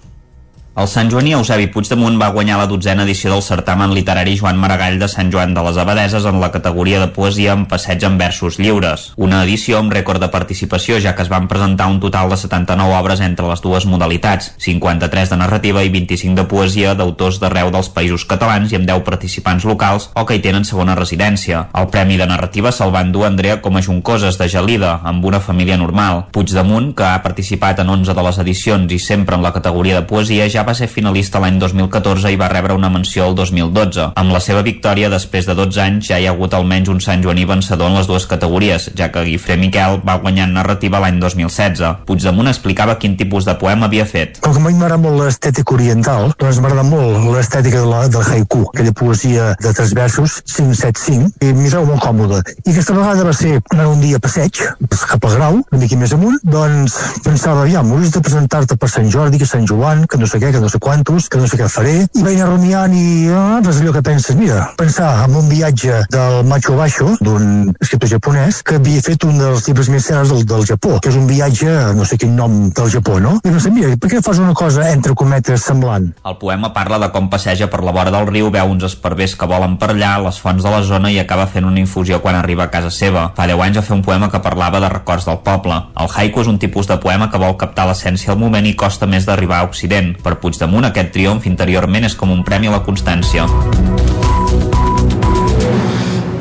El Sant Joaní Eusebi Puigdemunt va guanyar la dotzena edició del certamen literari Joan Maragall de Sant Joan de les Abadeses en la categoria de poesia amb passeig en versos lliures. Una edició amb rècord de participació, ja que es van presentar un total de 79 obres entre les dues modalitats, 53 de narrativa i 25 de poesia d'autors d'arreu dels països catalans i amb 10 participants locals o que hi tenen segona residència. El premi de narrativa se'l va endur Andrea com a Juncoses de Gelida, amb una família normal. Puigdemunt, que ha participat en 11 de les edicions i sempre en la categoria de poesia, ja va ser finalista l'any 2014 i va rebre una menció el 2012. Amb la seva victòria, després de 12 anys, ja hi ha hagut almenys un Sant Joaní vencedor en les dues categories, ja que Guifré Miquel va guanyar en narrativa l'any 2016. Puigdemunt explicava quin tipus de poema havia fet. Com que m'agrada molt l'estètica oriental, doncs m'agrada molt l'estètica de del haiku, aquella poesia de tres versos, 5-7-5, i m'hi molt còmode. I aquesta vegada va ser anar un dia a passeig, cap al grau, una mica més amunt, doncs pensava, aviam, hauries de presentar-te per Sant Jordi, que Sant Joan, que no sé què, que no sé quantos, que no sé què faré, i vaig anar rumiant i ah, és allò que penses, mira, pensar en un viatge del Machu Baixo, d'un escriptor japonès, que havia fet un dels llibres més cèlebres del, del Japó, que és un viatge, no sé quin nom del Japó, no? I sé, mira, per què fas una cosa entre cometes semblant? El poema parla de com passeja per la vora del riu, veu uns esparvers que volen per allà, les fonts de la zona i acaba fent una infusió quan arriba a casa seva. Fa 10 anys va fer un poema que parlava de records del poble. El haiku és un tipus de poema que vol captar l'essència al moment i costa més d'arribar a Occident. Per Puigdemunt, aquest triomf interiorment és com un premi a la constància.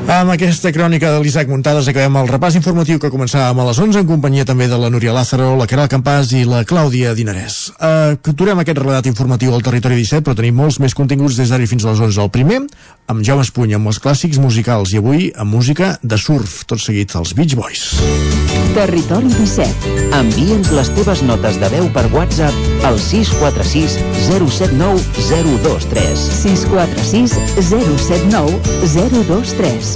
Amb aquesta crònica de l'Isaac Muntades acabem el repàs informatiu que començàvem a les 11 en companyia també de la Núria Lázaro, la Caral Campàs i la Clàudia Dinarès. Uh, Aturem aquest relatat informatiu al Territori 17, però tenim molts més continguts des d'ara fins a les 11. El primer, amb Jaume Espuny, amb els clàssics musicals i avui amb música de surf, tot seguit els Beach Boys. Territori 17. Envia'ns les teves notes de veu per WhatsApp al 646 079 023. 646 079 023.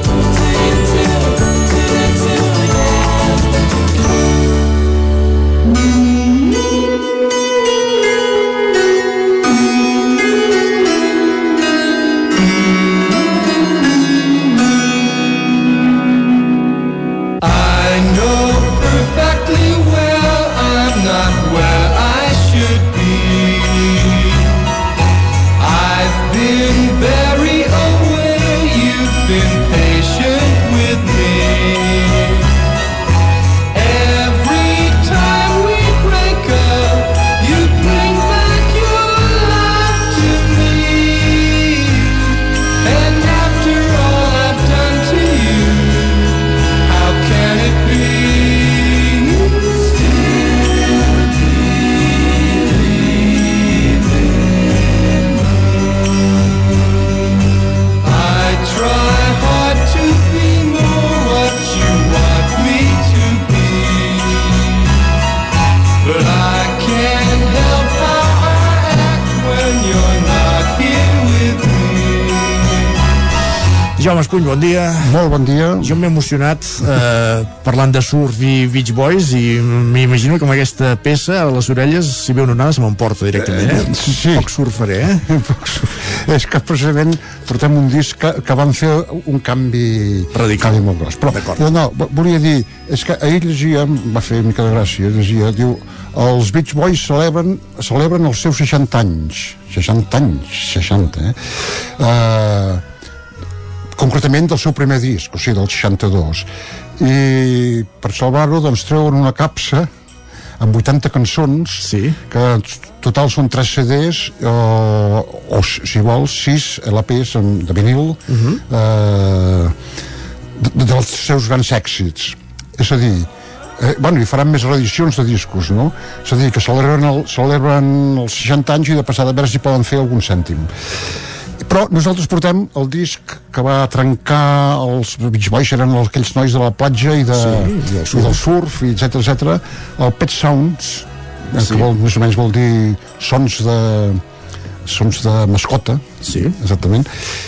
Jaume Escull, bon dia. Molt bon dia. Jo m'he emocionat eh, [LAUGHS] parlant de surf i Beach Boys i m'imagino que amb aquesta peça a les orelles, si ve una onada, se m'emporta directament, eh? Sí. Poc surfaré, eh? [LAUGHS] És que precisament portem un disc que, que van fer un canvi radical canvi molt gros. Però, no, no, vo- volia dir, és que ahir llegia, va fer una mica de gràcia, llegia, diu, els Beach Boys celebren, celebren els seus 60 anys. 60 anys, 60, eh? Uh, concretament del seu primer disc, o sigui, del 62. I per salvar-ho, doncs, treuen una capsa amb 80 cançons sí. que en total són 3 CDs o, o si vols 6 LPs de vinil uh -huh. eh, de, dels seus grans èxits és a dir eh, bueno, i faran més reedicions de discos no? és a dir, que celebren, el, celebren els 60 anys i de passada a veure si poden fer algun cèntim però nosaltres portem el disc que va trencar els Beach Boys eren aquells nois de la platja i, de, Sí, i del surf. i del surf i etc etc. el Pet Sounds sí. que vol, més o menys vol dir sons de sons de mascota sí. exactament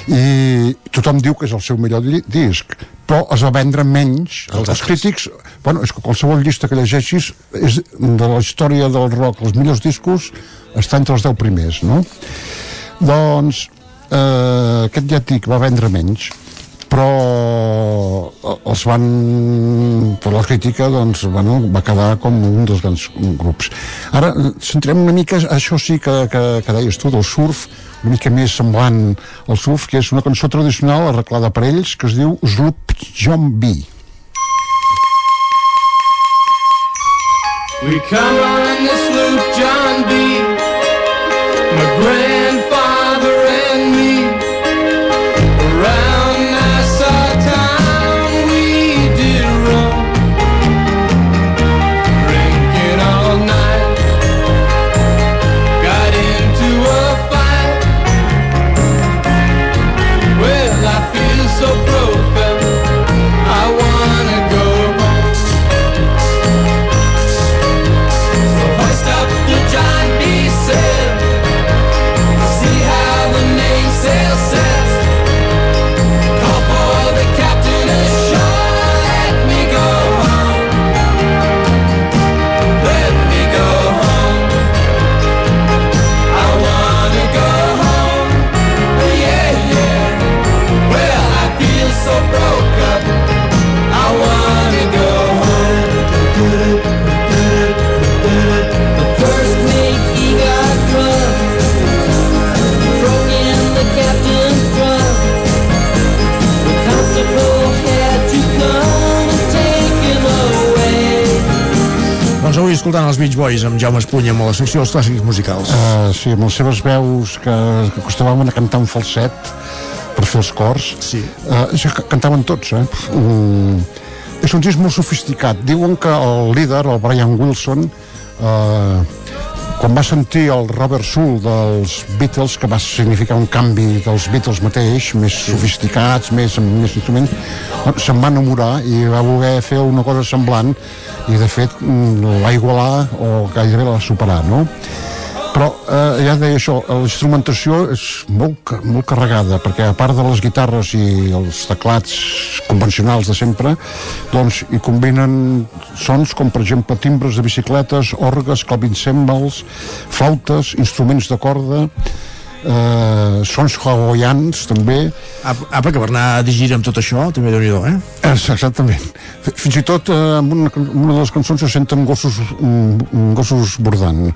i tothom diu que és el seu millor di- disc però es va vendre menys els, els crítics, bueno, és que qualsevol llista que llegeixis és de la història del rock, els millors discos està entre els 10 primers no? doncs eh, aquest ja dic, va vendre menys però eh, els van per la crítica doncs, bueno, va quedar com un dels grans grups ara centrem una mica això sí que, que, que deies tu del surf una mica més semblant al surf que és una cançó tradicional arreglada per ells que es diu Sloop B We come on the sloop John B. avui escoltant els Beach Boys amb Jaume Espunya amb la secció dels clàssics musicals. Uh, sí, amb les seves veus que, que acostumaven a cantar un falset per fer els cors. Sí. Uh, això que cantaven tots, eh? Mm, és un disc molt sofisticat. Diuen que el líder, el Brian Wilson, uh, quan va sentir el Robert Soul dels Beatles, que va significar un canvi dels Beatles mateix, més sofisticats, més, amb més instruments, se'n va enamorar i va voler fer una cosa semblant i de fet mm, la igualar o gairebé la superar, no? Però eh, ja deia això, la instrumentació és molt, molt carregada, perquè a part de les guitarres i els teclats convencionals de sempre, doncs hi combinen sons com per exemple timbres de bicicletes, orgues, clavicèmbals, flautes, instruments de corda, eh, sons hawaians també Apa, apa, que per anar a dir gira amb tot això, també déu nhi eh? És, exactament. Fins i tot eh, en una, en una de les cançons se senten gossos, mm, mm, gossos bordant.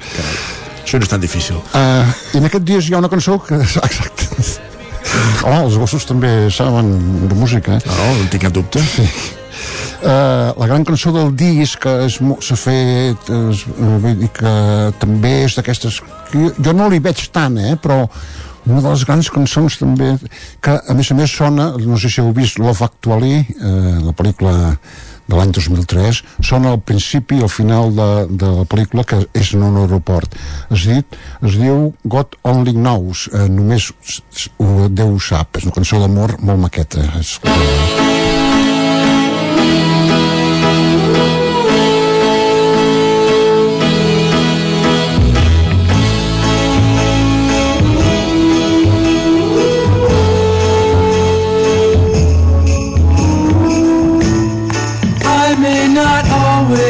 Això no és tan difícil. Uh, I en aquest disc hi ha una cançó que... Exacte. Home, els gossos també saben de música. No, no en tinc cap dubte. Sí. Uh, la gran cançó del disc que s'ha fet és, uh, vull dir que també és d'aquestes que jo, jo no li veig tant eh, però una de les grans cançons també que a més a més sona no sé si heu vist Love Actually eh, la pel·lícula de l'any 2003 sona al principi i al final de, de la pel·lícula que és en un aeroport. Es, dit, es diu God Only Knows eh, només ho- Déu ho sap. És una cançó d'amor molt maqueta. Escolteu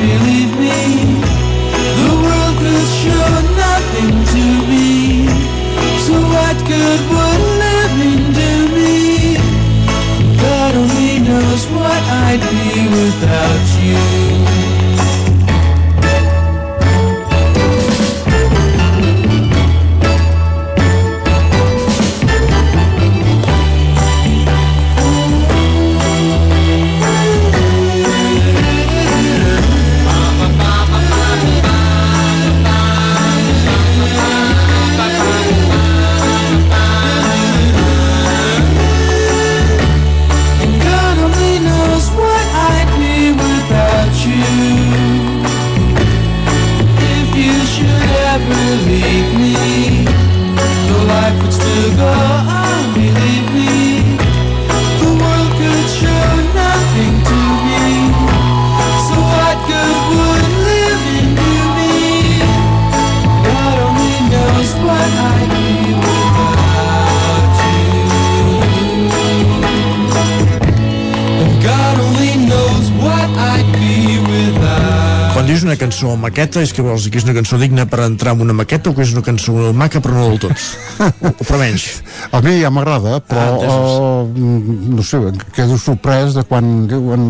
believe me. The world could show nothing to me. So what good would living do me? God only knows what I'd be without you. Quan dius una cançó maqueta, és que vols dir que és una cançó digna per entrar en una maqueta o que és una cançó maca però no del tot? o, però menys? A mi ja m'agrada, però Ah, uh, no sé, quedo sorprès de quan diuen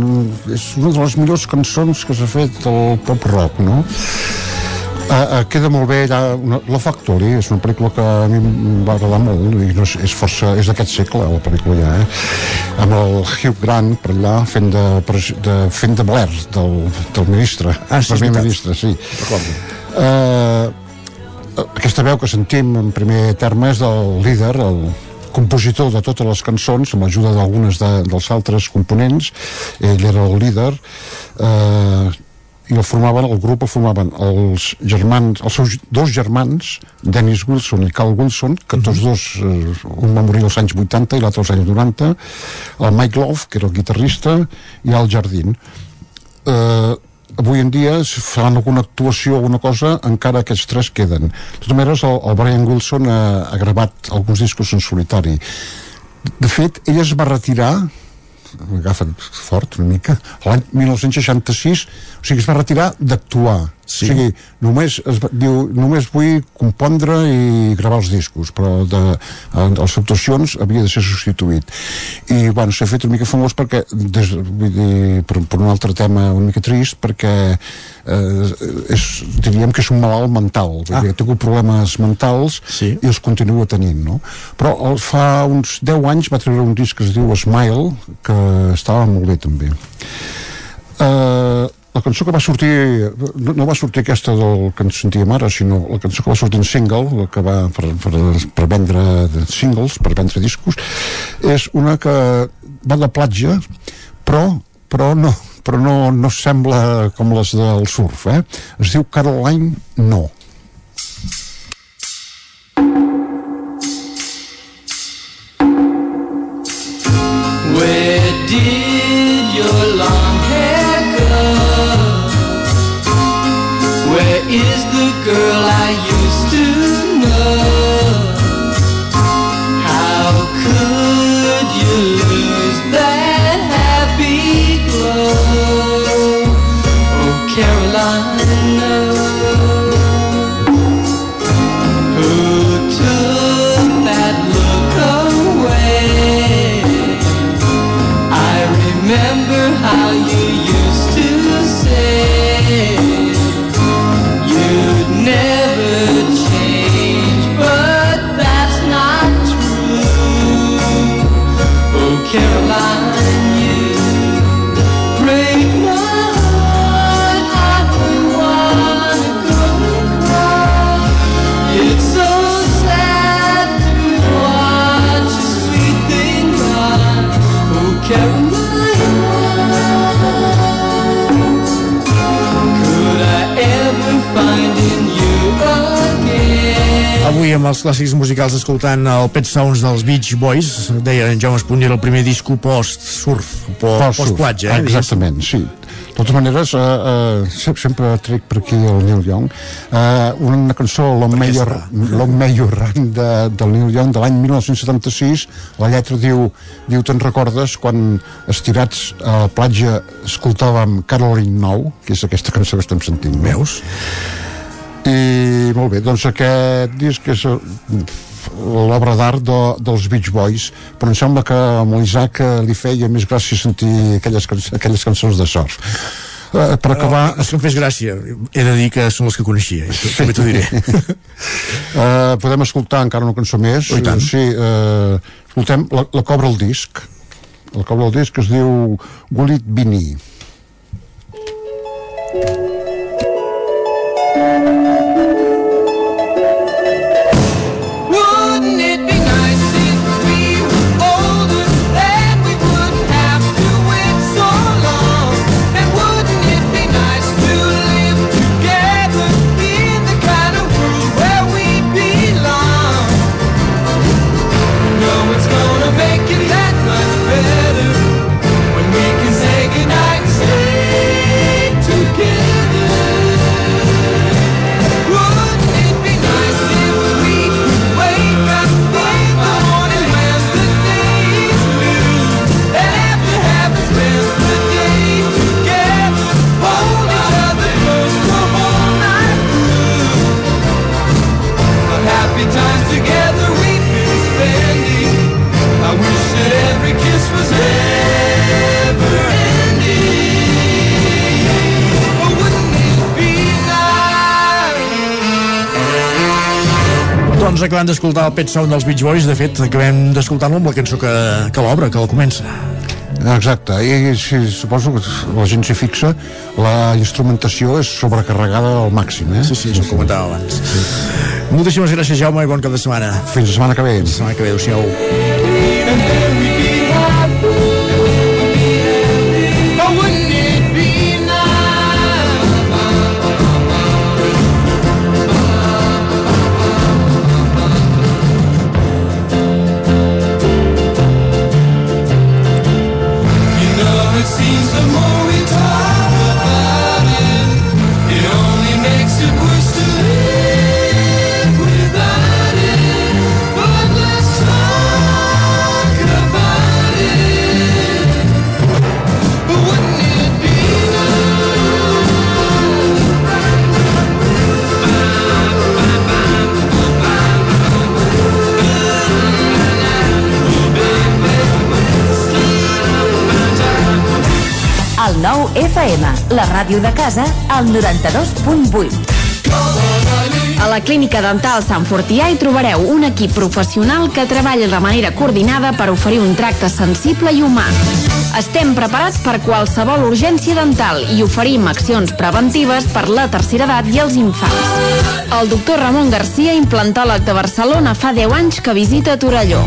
és una de les millors cançons que s'ha fet del pop rock, no? Uh, uh, queda molt bé allà, una, La Factory és una pel·lícula que a mi em va agradar molt i no és, és força, és d'aquest segle la pel·lícula ja, eh? amb el Hugh Grant per allà fent de, de, fent de Blair del, del ministre. Ah, sí, primer ministre, sí. Eh, aquesta veu que sentim en primer terme és del líder, el compositor de totes les cançons, amb l'ajuda d'algunes de, dels altres components, ell era el líder, eh, i el formaven, el grup el formaven els germans, els seus dos germans, Dennis Wilson i Carl Wilson, que tots dos, eh, un va morir als anys 80 i l'altre als anys 90, el Mike Love, que era el guitarrista, i Al Jardín. Eh, avui en dia si faran alguna actuació o alguna cosa encara aquests tres queden. De totes maneres el, el Brian Wilson ha, ha gravat alguns discos en solitari. De fet ell es va retirar agafa fort una mica. L'any 1966 o sigui es va retirar d'actuar Sí. O sigui, només, es, diu, només vull compondre i gravar els discos, però de, en les actuacions havia de ser substituït. I, bueno, s'ha fet una mica famós perquè, des, vull dir, per, per un altre tema una mica trist, perquè eh, és, diríem que és un malalt mental, vull dir, ha tingut problemes mentals sí. i els continua tenint, no? Però el, fa uns 10 anys va treure un disc que es diu Smile, que estava molt bé també. Uh, la cançó que va sortir no, no va sortir aquesta del que ens sentíem ara sinó la cançó que va sortir en single la que va per, per, per vendre singles per vendre discos és una que va de platja però, però no però no, no sembla com les del surf eh? es diu Caroline No Where did girl I used els clàssics musicals escoltant el Pet Sounds dels Beach Boys, deia en Jaume Espunyer el primer disco post-surf, po- Post-surf, post-platja. eh, exactament, sí. De totes maneres, uh, uh, sempre trec per aquí el Neil Young, uh, una cançó, Long May Your, Long May Your Run, de, del Neil Young, de l'any 1976, la lletra diu, diu te'n recordes quan estirats a la platja escoltàvem Caroline Nou, que és aquesta cançó que estem sentint. no? I molt bé, doncs aquest disc és eh, l'obra d'art de, dels Beach Boys però em sembla que amb l'Isaac eh, li feia més gràcia sentir aquelles, aquelles cançons de surf. Uh, per acabar No, és que em fes gràcia. He de dir que són les que coneixia, eh, també t'ho diré. uh, [LAUGHS] podem escoltar encara una cançó més? Oh, sí, uh, escoltem la, la cobra el disc. La cobra el disc es diu Will It Doncs acabem d'escoltar el Pet Sound dels Beach Boys, de fet, acabem d'escoltar-lo amb la cançó que, que l'obra, que la comença. Exacte, i si, suposo que la gent s'hi fixa, la instrumentació és sobrecarregada al màxim, eh? Sí, sí, ho comentava abans. Moltíssimes gràcies, Jaume, i bon cap de setmana. Fins la setmana que ve. Fins la setmana que ve, adéu-siau. Ràdio de casa, al 92.8. A la Clínica Dental Sant Fortià hi trobareu un equip professional que treballa de manera coordinada per oferir un tracte sensible i humà. Estem preparats per qualsevol urgència dental i oferim accions preventives per la tercera edat i els infants. El doctor Ramon Garcia, implantòleg de Barcelona, fa 10 anys que visita Torelló.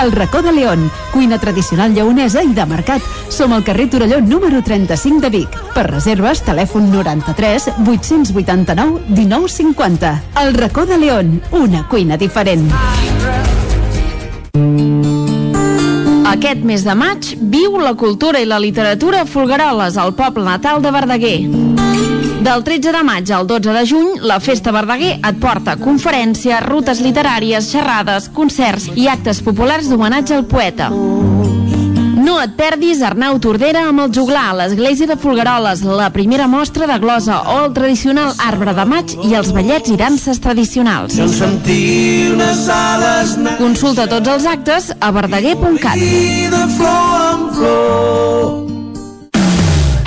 El racó de León, cuina tradicional lleonesa i de mercat. Som al carrer Torelló número 35 de Vic. Per reserves, telèfon 93 889 1950. El racó de León, una cuina diferent. Aquest mes de maig viu la cultura i la literatura a Folgueroles, al poble natal de Verdaguer. Del 13 de maig al 12 de juny, la Festa Verdaguer et porta conferències, rutes literàries, xerrades, concerts i actes populars d'homenatge al poeta. No et perdis Arnau Tordera amb el juglar a l'església de Folgueroles, la primera mostra de glosa o el tradicional arbre de maig i els ballets i danses tradicionals. Consulta tots els actes a verdaguer.cat.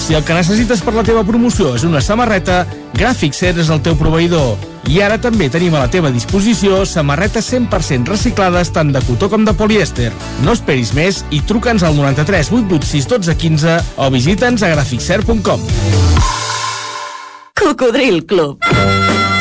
si el que necessites per la teva promoció és una samarreta, Gràfic Cert és el teu proveïdor. I ara també tenim a la teva disposició samarretes 100% reciclades tant de cotó com de polièster. No esperis més i truca'ns al 93 886 12 15 o visita'ns a graficcert.com. Cocodril Club.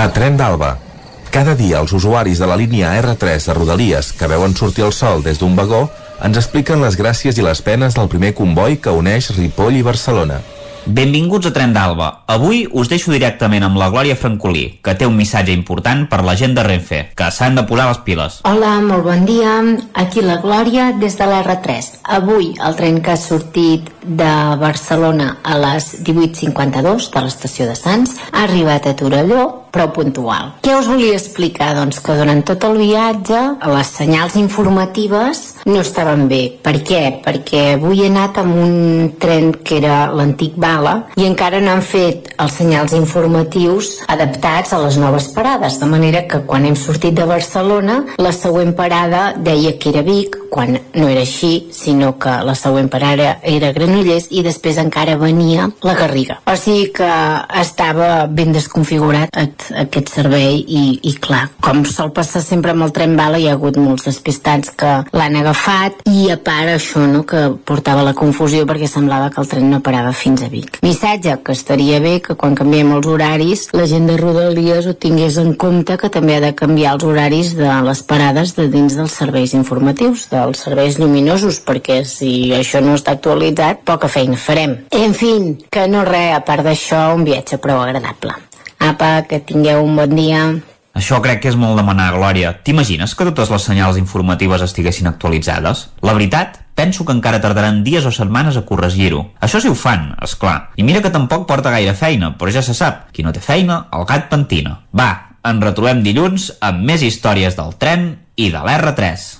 A Tren d'Alba. Cada dia els usuaris de la línia R3 de Rodalies que veuen sortir el sol des d'un vagó ens expliquen les gràcies i les penes del primer comboi que uneix Ripoll i Barcelona. Benvinguts a Tren d'Alba. Avui us deixo directament amb la Glòria Francolí, que té un missatge important per la gent de Renfe, que s'han de posar les piles. Hola, molt bon dia. Aquí la Glòria des de l'R3. Avui el tren que ha sortit de Barcelona a les 18.52 de l'estació de Sants ha arribat a Torelló però puntual. Què us volia explicar? Doncs que durant tot el viatge les senyals informatives no estaven bé. Per què? Perquè avui he anat amb un tren que era l'antic Bala i encara no han fet els senyals informatius adaptats a les noves parades, de manera que quan hem sortit de Barcelona la següent parada deia que era Vic, quan no era així, sinó que la següent parada era Granollers i després encara venia la Garriga. O sigui que estava ben desconfigurat aquest servei i, i clar, com sol passar sempre amb el tren bala hi ha hagut molts despistats que l'han agafat i a part això no, que portava la confusió perquè semblava que el tren no parava fins a Vic. Missatge que estaria bé que quan canviem els horaris la gent de Rodalies ho tingués en compte que també ha de canviar els horaris de les parades de dins dels serveis informatius, dels serveis lluminosos, perquè si això no està actualitzat, poca feina farem. En fi, que no res, a part d'això, un viatge prou agradable. Apa, que tingueu un bon dia. Això crec que és molt demanar, Glòria. T'imagines que totes les senyals informatives estiguessin actualitzades? La veritat, penso que encara tardaran dies o setmanes a corregir-ho. Això sí ho fan, és clar. I mira que tampoc porta gaire feina, però ja se sap, qui no té feina, el gat pentina. Va, ens retrobem dilluns amb més històries del tren i de l'R3.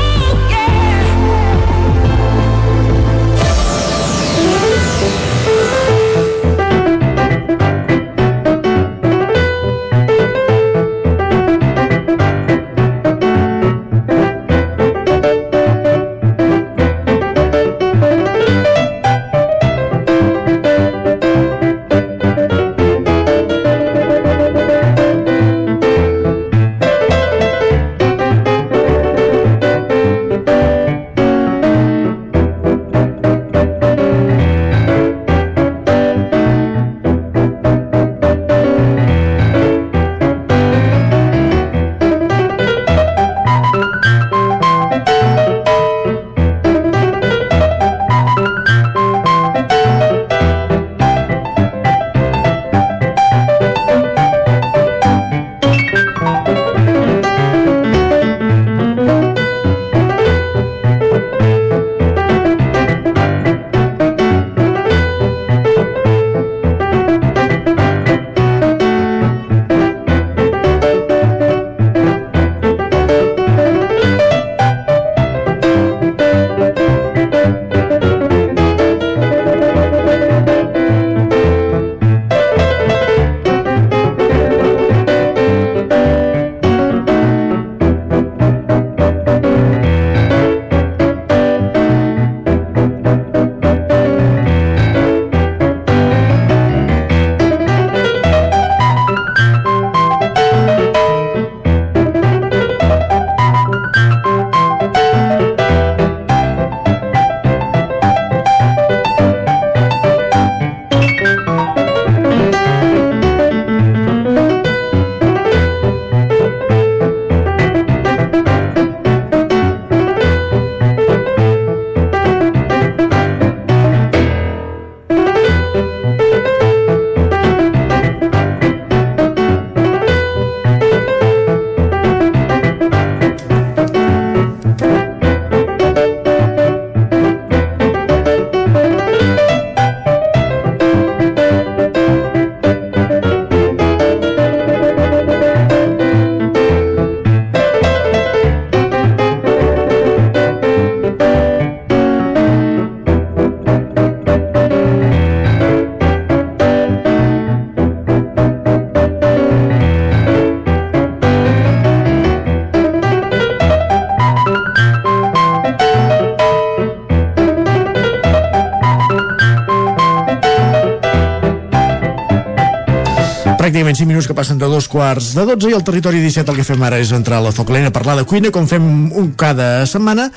Minuts que passen de dos quarts de 12 i al territori 17 el que fem ara és entrar a la Focalena a parlar de cuina com fem un cada setmana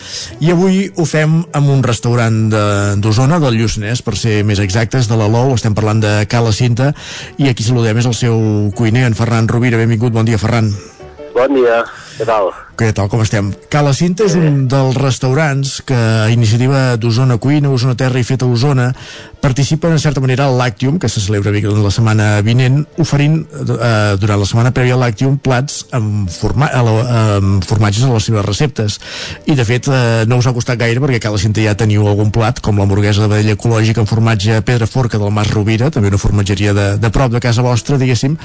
i avui ho fem amb un restaurant de- d'Osona, del Lluçanès, per ser més exactes, de la Lou, estem parlant de Cala Cinta i aquí saludem és el seu cuiner, en Ferran Rovira. Benvingut, bon dia, Ferran. Bon dia, què tal? Què tal, com estem? Cala Cinta és un dels restaurants que a iniciativa d'Osona Cuina, Osona Terra i Feta Osona participen en certa manera al Lactium, que se celebra a Vic la setmana vinent, oferint eh, durant la setmana prèvia al Lactium plats amb, forma la, amb formatges a les seves receptes. I de fet eh, no us ha costat gaire perquè a Cala Cinta ja teniu algun plat, com l'hamburguesa de vedella ecològica amb formatge Pedra Forca del Mas Rovira, també una formatgeria de, de prop de casa vostra, diguéssim,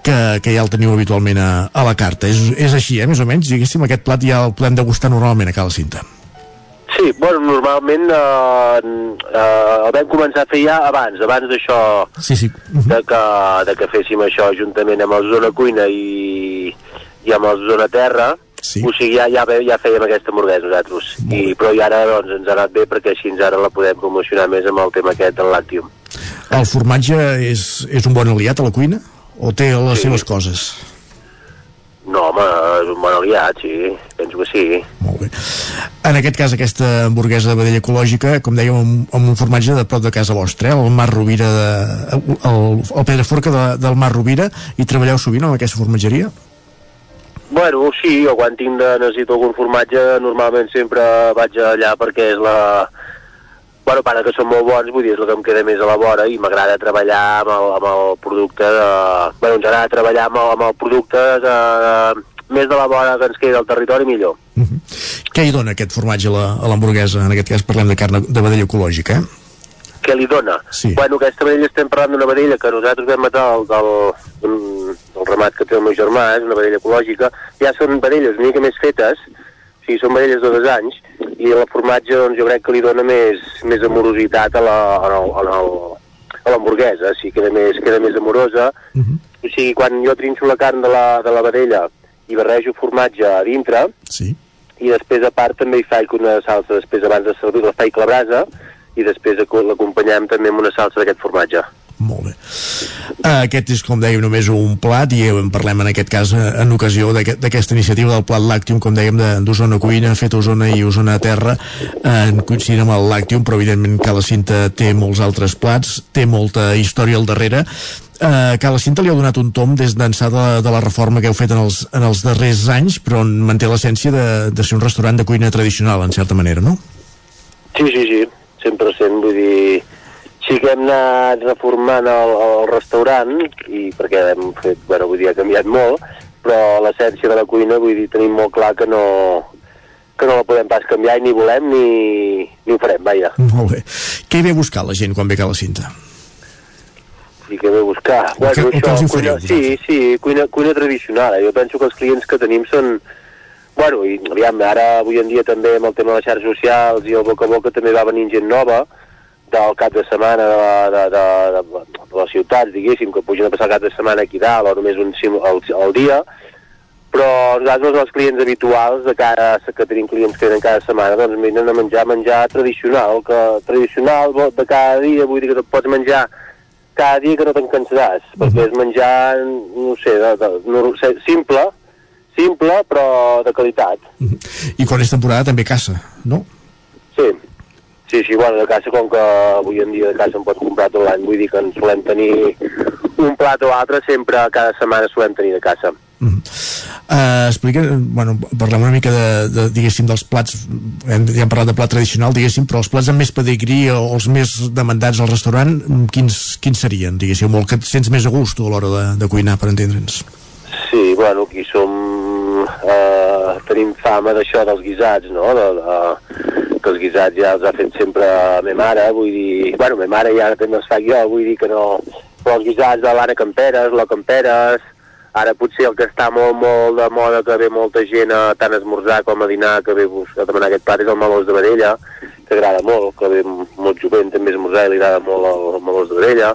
que, que ja el teniu habitualment a, a la carta. És, és així, eh, més o menys, diguéssim, aquest plat ja el podem degustar normalment a Cala Cinta. Sí, bueno, normalment eh, eh, el vam començar a fer ja abans, abans d'això, sí, sí. de, que, de que féssim això juntament amb el Zona Cuina i, i amb el Zona Terra, sí. o sigui, ja, ja, ja fèiem aquesta hamburguesa nosaltres, I, però i ara doncs, ens ha anat bé perquè així ara la podem promocionar més amb el tema aquest del Lactium. El formatge és, és un bon aliat a la cuina? O té les Sí. seves coses? No, home, és un bon aliat, sí, penso que sí. En aquest cas, aquesta hamburguesa de vedella ecològica, com dèiem, amb, amb un formatge de prop de casa vostra, eh? el Mar Rovira, de, el, el Pedraforca de, del Mar Rovira, i treballeu sovint amb aquesta formatgeria? Bueno, sí, jo quan tinc de necessito algun formatge normalment sempre vaig allà perquè és la... Bueno, para que són molt bons, vull dir, és el que em queda més a la vora i m'agrada treballar amb el, amb el producte de... Bueno, ens agrada treballar amb el, amb el producte de, més de la vora que ens queda al territori millor. Què hi dona aquest formatge a l'hamburguesa? En aquest cas parlem de carn de vedella ecològica, eh? Què li dona? Sí. Bueno, aquesta vedella estem parlant d'una vedella que nosaltres vam matar del, del, del ramat que té el meu germà, és una vedella ecològica. Ja són vedelles una mica més fetes, o sí, són vedelles de dos anys, i el formatge doncs, jo crec que li dona més, més amorositat a la, a la, a la, a l'hamburguesa, sí, queda més, queda més amorosa. O sigui, quan jo trinxo la carn de la, de la vedella i barrejo formatge a dintre, sí. i després a part també hi faig una salsa, després abans de servir la faig a la brasa, i després aco- l'acompanyem també amb una salsa d'aquest formatge. Uh, aquest és, com dèiem, només un plat i en parlem en aquest cas eh, en ocasió d'aquest- d'aquesta iniciativa del plat Làctium, com dèiem, d'Osona Cuina, fet a Osona i Osona Terra, eh, en coincidim amb el Làctium, però evidentment que la cinta té molts altres plats, té molta història al darrere. Uh, que la cinta li ha donat un tom des d'ençà de, de la reforma que heu fet en els, en els darrers anys, però en manté l'essència de, de ser un restaurant de cuina tradicional, en certa manera, no? Sí, sí, sí, 100%, vull dir, sí que hem anat reformant el, el restaurant, i perquè hem fet, bueno, vull dir, ha canviat molt, però l'essència de la cuina, vull dir, tenim molt clar que no, que no la podem pas canviar i ni volem ni, ni ho farem, vaja. Molt bé. Què hi ve a buscar la gent quan ve a la cinta? Sí que ve a buscar. O què- o què els hi cuina, sí, sí, cuina, cuina tradicional. Eh? Jo penso que els clients que tenim són... Bueno, i aviam, ara avui en dia també amb el tema de les xarxes socials i el boca a boca també va venir gent nova del cap de setmana de, de, de, de, de les ciutats, diguéssim, que pugen a passar el cap de setmana aquí dalt o només un al, al dia, però nosaltres els clients habituals de cada, que tenim clients que venen cada setmana doncs venen a menjar menjar tradicional que tradicional de cada dia vull dir que pots menjar cada dia que no te'n cansaràs perquè és menjar, no sé de, de, no, simple simple però de qualitat. I quan és temporada també caça, no? sí. Sí, sí, bueno, de casa, com que avui en dia de casa em pots comprar tot l'any, vull dir que en solem tenir un plat o altre, sempre cada setmana solem tenir de Uh, explica, bueno, parlem una mica de, de diguéssim, dels plats hem, ja hem parlat de plat tradicional, diguéssim, però els plats amb més pedigrí o els més demandats al restaurant, mm, quins, quins serien, diguéssim, o el que et sents més a gust a l'hora de, de cuinar, per entendre'ns? Sí, bueno, aquí som... Eh, tenim fama d'això dels guisats, no? De, de, que els guisats ja els ha fet sempre ma mare, vull dir... Bueno, ma mare ja també els fa jo, vull dir que no... Però els guisats de l'Anna Camperes, la Camperes... Ara potser el que està molt, molt de moda, que ve molta gent a tant a esmorzar com a dinar, que ve a demanar aquest plat, és el melós de vedella, que agrada molt, que ve molt jovent també a esmorzar i li agrada molt el melós de vedella.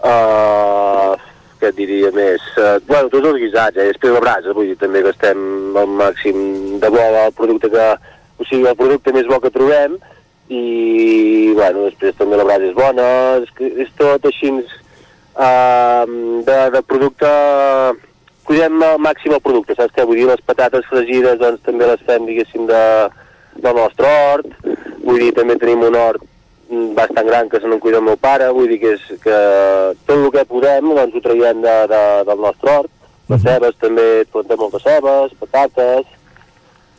Uh, què et diria més? Uh, bueno, tots els guisats, eh? Després la brasa, vull dir, també que estem al màxim de bo el producte que... O sigui, el producte més bo que trobem i, bueno, després també la brasa és bona, és, és tot així uh, de, de producte... Cuidem al màxim el producte, saps què? Vull dir, les patates fregides, doncs, també les fem, diguéssim, de, del nostre hort. Vull dir, també tenim un hort bastant gran que se n'en cuida el meu pare, vull dir que, és, que tot el que podem doncs ho traiem de, de, del nostre hort. Les cebes també, plantem moltes cebes, patates,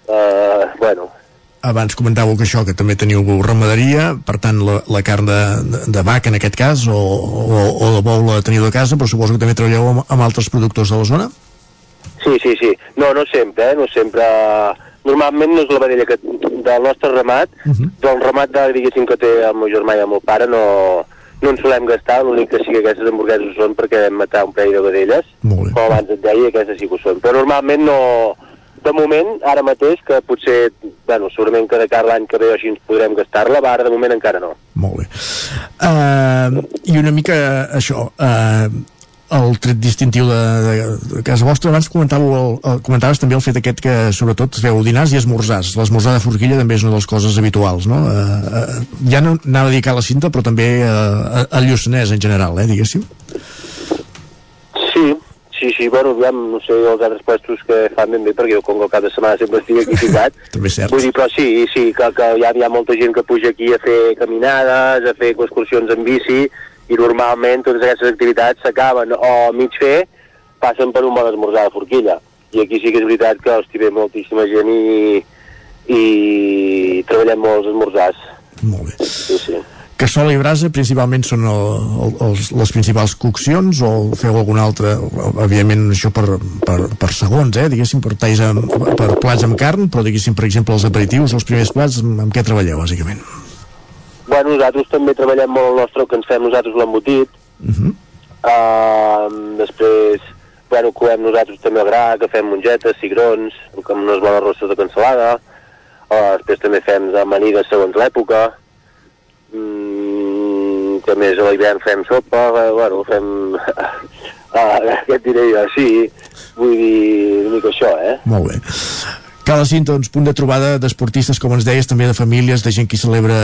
eh, bueno, Abans comentàveu que això, que també teniu ramaderia, per tant la, la carn de, de, de vaca en aquest cas, o, o, o de bou la teniu de casa, però suposo que també treballeu amb, amb altres productors de la zona? Sí, sí, sí. No, no sempre, eh? No sempre... Normalment no és la vedella que, del nostre ramat, uh -huh. del ramat de, diguéssim, que té el meu germà i el meu pare, no, no en solem gastar, l'únic que sí que aquestes hamburgueses són perquè vam matar un parell de vedelles, com abans et deia, aquestes sí que ho són. Però normalment no... De moment, ara mateix, que potser, bueno, segurament que de cara a l'any que ve així ens podrem gastar-la, va, ara de moment encara no. Uh, I una mica això, uh, el tret distintiu de, de, de casa vostra abans el, el, comentaves també el fet aquest que sobretot feu dinars i esmorzars l'esmorzar de forquilla també és una de les coses habituals no? Uh, uh, ja no anava a dir a la cinta però també uh, al Lluçanès en general eh, diguéssim Sí, sí, bueno, aviam, no sé els altres puestos que fan ben bé, perquè jo cap de setmana sempre estic aquí ficat. [LAUGHS] també és cert Vull dir, però sí, sí, que, que hi, ha, hi ha molta gent que puja aquí a fer caminades, a fer excursions en bici, i normalment totes aquestes activitats s'acaben o a mig fer, passen per un bon esmorzar de forquilla. I aquí sí que és veritat que, hosti, ve moltíssima gent i, i treballem molts esmorzars. Molt bé. Sí, sí. Cassola i brasa principalment són el, el, els, les principals coccions o feu alguna altra, evidentment això per, per, per segons, eh, diguéssim, per, talls amb, per plats amb carn, però diguéssim, per exemple, els aperitius, els primers plats, amb, amb què treballeu, bàsicament? Bueno, nosaltres també treballem molt el nostre, que ens fem nosaltres l'embotit. Uh -huh. Uh, després, bueno, coem nosaltres també el gra, que fem mongetes, cigrons, amb unes bones rosses de cansalada, uh, després també fem amanides segons l'època, mm, que més a l'hivern fem sopa, eh, bueno, fem... Uh, [LAUGHS] què et diré jo? Sí, vull dir una mica això, eh? Molt bé. Cala Cinta, doncs, punt de trobada d'esportistes, com ens deies, també de famílies, de gent que hi celebra,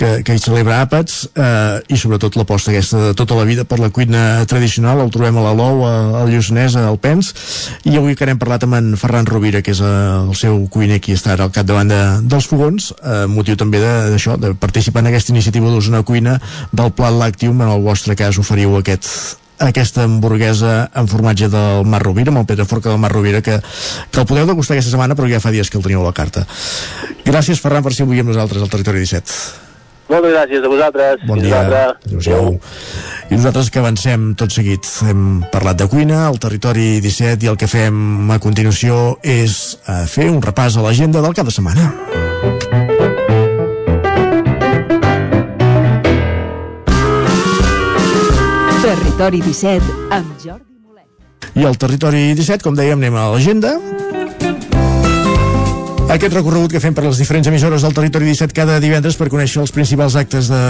que, que hi celebra àpats, eh, i sobretot l'aposta aquesta de tota la vida per la cuina tradicional, el trobem a la Lou, al Lluçanès, al Pens, i avui que n'hem parlat amb en Ferran Rovira, que és eh, el seu cuiner qui està ara al capdavant de, dels fogons, eh, motiu també d'això, de, de participar en aquesta iniciativa d'Osona Cuina, del Plat Làctium, en el vostre cas oferiu aquest aquesta hamburguesa en formatge del Mar Rovira, amb el Pere Forca del Mar Rovira, que, que el podeu degustar aquesta setmana, però ja fa dies que el teniu a la carta. Gràcies, Ferran, per ser avui amb nosaltres al Territori 17. Moltes gràcies a vosaltres. Bon dia. Adéu-siau. I nosaltres que avancem tot seguit. Hem parlat de cuina, al Territori 17, i el que fem a continuació és eh, fer un repàs a l'agenda del cap de setmana. Territori 17 amb Jordi I al Territori 17, com dèiem, anem a l'agenda. Aquest recorregut que fem per les diferents emissores del Territori 17 cada divendres per conèixer els principals actes de,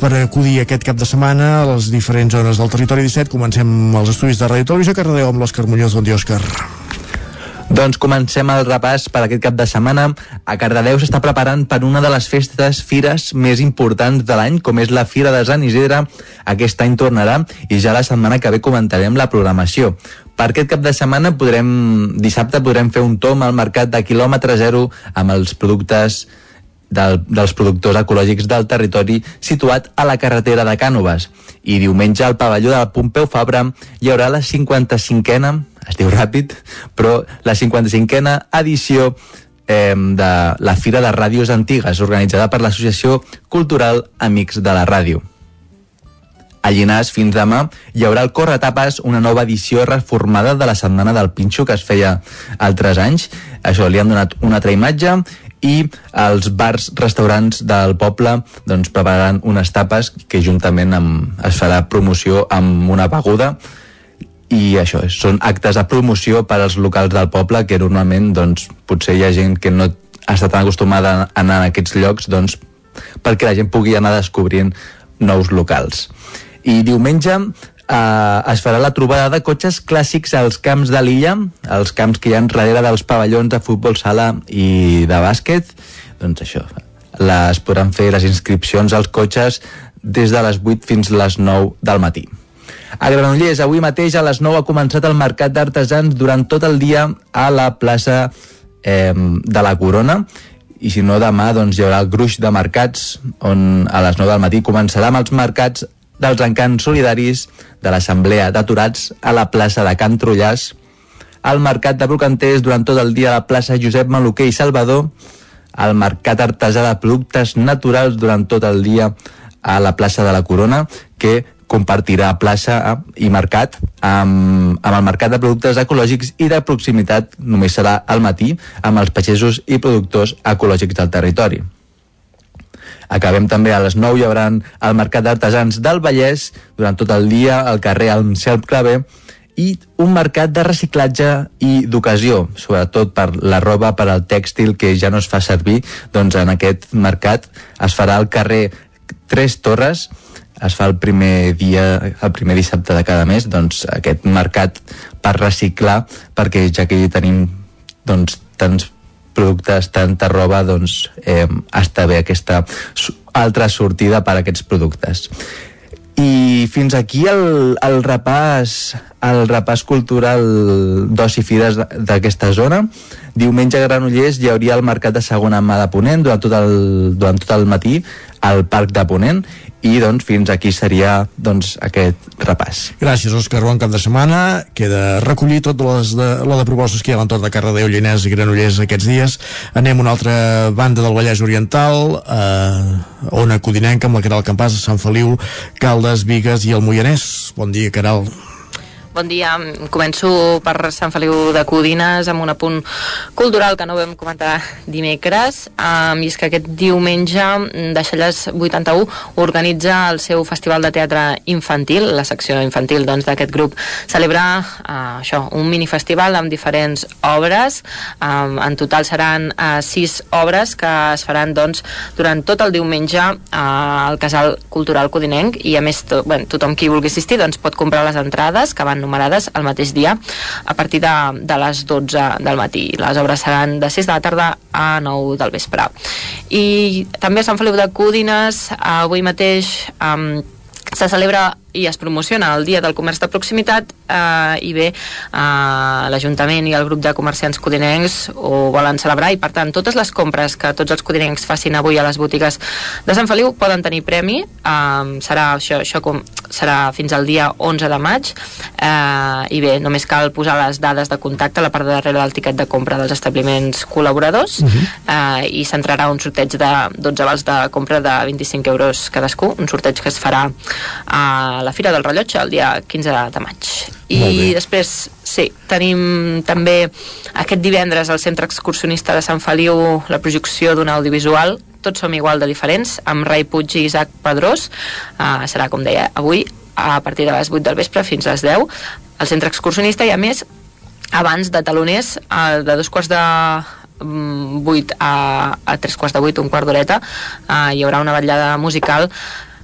per acudir aquest cap de setmana a les diferents zones del Territori 17. Comencem els estudis de Ràdio Televisió Cardedeu amb l'Òscar Muñoz. Bon dia, Òscar. Doncs comencem el repàs per aquest cap de setmana. A Cardedeu s'està preparant per una de les festes, fires més importants de l'any, com és la Fira de Sant Isidre. Aquest any tornarà i ja la setmana que ve comentarem la programació. Per aquest cap de setmana podrem, dissabte podrem fer un tom al mercat de quilòmetre zero amb els productes del, dels productors ecològics del territori situat a la carretera de Cànoves. I diumenge al pavelló de Pompeu Fabra hi haurà la 55a, es diu ràpid, però la 55a edició eh, de la Fira de Ràdios Antigues, organitzada per l'Associació Cultural Amics de la Ràdio. A Llinars, fins demà, hi haurà el Corretapes, una nova edició reformada de la Setmana del Pinxo que es feia altres anys. Això li han donat una altra imatge i els bars, restaurants del poble doncs, prepararan unes tapes que juntament amb, es farà promoció amb una beguda i això, és, són actes de promoció per als locals del poble que normalment doncs, potser hi ha gent que no està tan acostumada a anar a aquests llocs doncs, perquè la gent pugui anar descobrint nous locals. I diumenge eh, es farà la trobada de cotxes clàssics als camps de l'illa, els camps que hi ha darrere dels pavellons de futbol sala i de bàsquet. Doncs això, les podran fer les inscripcions als cotxes des de les 8 fins les 9 del matí. A Granollers, avui mateix a les 9 ha començat el Mercat d'Artesans durant tot el dia a la plaça eh, de la Corona. I si no demà doncs, hi haurà el gruix de mercats on a les 9 del matí començarà amb els mercats dels encants solidaris de l'Assemblea d'Aturats a la plaça de Can Trullàs, al Mercat de Brocanters durant tot el dia a la plaça Josep Maluquer i Salvador, al Mercat Artesà de Productes Naturals durant tot el dia a la plaça de la Corona, que compartirà plaça eh, i mercat amb, amb el mercat de productes ecològics i de proximitat. Només serà al matí amb els pagesos i productors ecològics del territori. Acabem també a les 9 hi haurà el Mercat d'Artesans del Vallès. Durant tot el dia al carrer Almcelp Clavé i un mercat de reciclatge i d'ocasió, sobretot per la roba, per al tèxtil que ja no es fa servir, doncs en aquest mercat es farà al carrer Tres Torres, es fa el primer dia, el primer dissabte de cada mes, doncs aquest mercat per reciclar, perquè ja que hi tenim doncs, tants productes, tanta roba, doncs eh, està bé aquesta altra sortida per a aquests productes. I fins aquí el, el repàs el repàs cultural d'oci fires d'aquesta zona. Diumenge a Granollers hi hauria el mercat de segona mà de Ponent durant tot el, durant tot el matí al Parc de Ponent i doncs fins aquí seria doncs, aquest repàs. Gràcies, Òscar. Bon cap de setmana. Queda recollir tot les de, la de propostes que hi ha a l'entorn de Cardedeu, Llinès i Granollers aquests dies. Anem a una altra banda del Vallès Oriental, eh, Ona Codinenca, amb la Caral Campàs, Sant Feliu, Caldes, Vigues i el Moianès. Bon dia, Caral. Bon dia. Començo per Sant Feliu de Codines amb un apunt cultural que no vam comentar dimecres um, i és que aquest diumenge mm, Deixalles 81 organitza el seu festival de teatre infantil, la secció infantil doncs, d'aquest grup. Celebra uh, això, un minifestival amb diferents obres. Um, en total seran uh, sis obres que es faran doncs, durant tot el diumenge uh, al Casal Cultural Codinenc i a més to, bueno, tothom qui vulgui assistir doncs, pot comprar les entrades que van numerades el mateix dia a partir de, de les 12 del matí. Les obres seran de 6 de la tarda a 9 del vespre. I també a Sant Feliu de Cúdines avui mateix um, se celebra i es promociona el Dia del Comerç de Proximitat eh, i bé, eh, l'Ajuntament i el grup de comerciants codinencs ho volen celebrar i per tant totes les compres que tots els codinencs facin avui a les botigues de Sant Feliu poden tenir premi eh, serà, això, això com, serà fins al dia 11 de maig eh, i bé, només cal posar les dades de contacte a la part de darrere del tiquet de compra dels establiments col·laboradors uh -huh. eh, i s'entrarà un sorteig de 12 vals de compra de 25 euros cadascú, un sorteig que es farà a la Fira del Rellotge el dia 15 de maig. I després, sí, tenim també aquest divendres al Centre Excursionista de Sant Feliu la projecció d'un audiovisual tots som igual de diferents, amb Rai Puig i Isaac Pedrós. Uh, serà, com deia, avui a partir de les 8 del vespre fins a les 10 al Centre Excursionista i a més abans de taloners uh, de dos quarts de 8 a, a tres quarts de 8, un quart d'horeta, uh, hi haurà una vetllada musical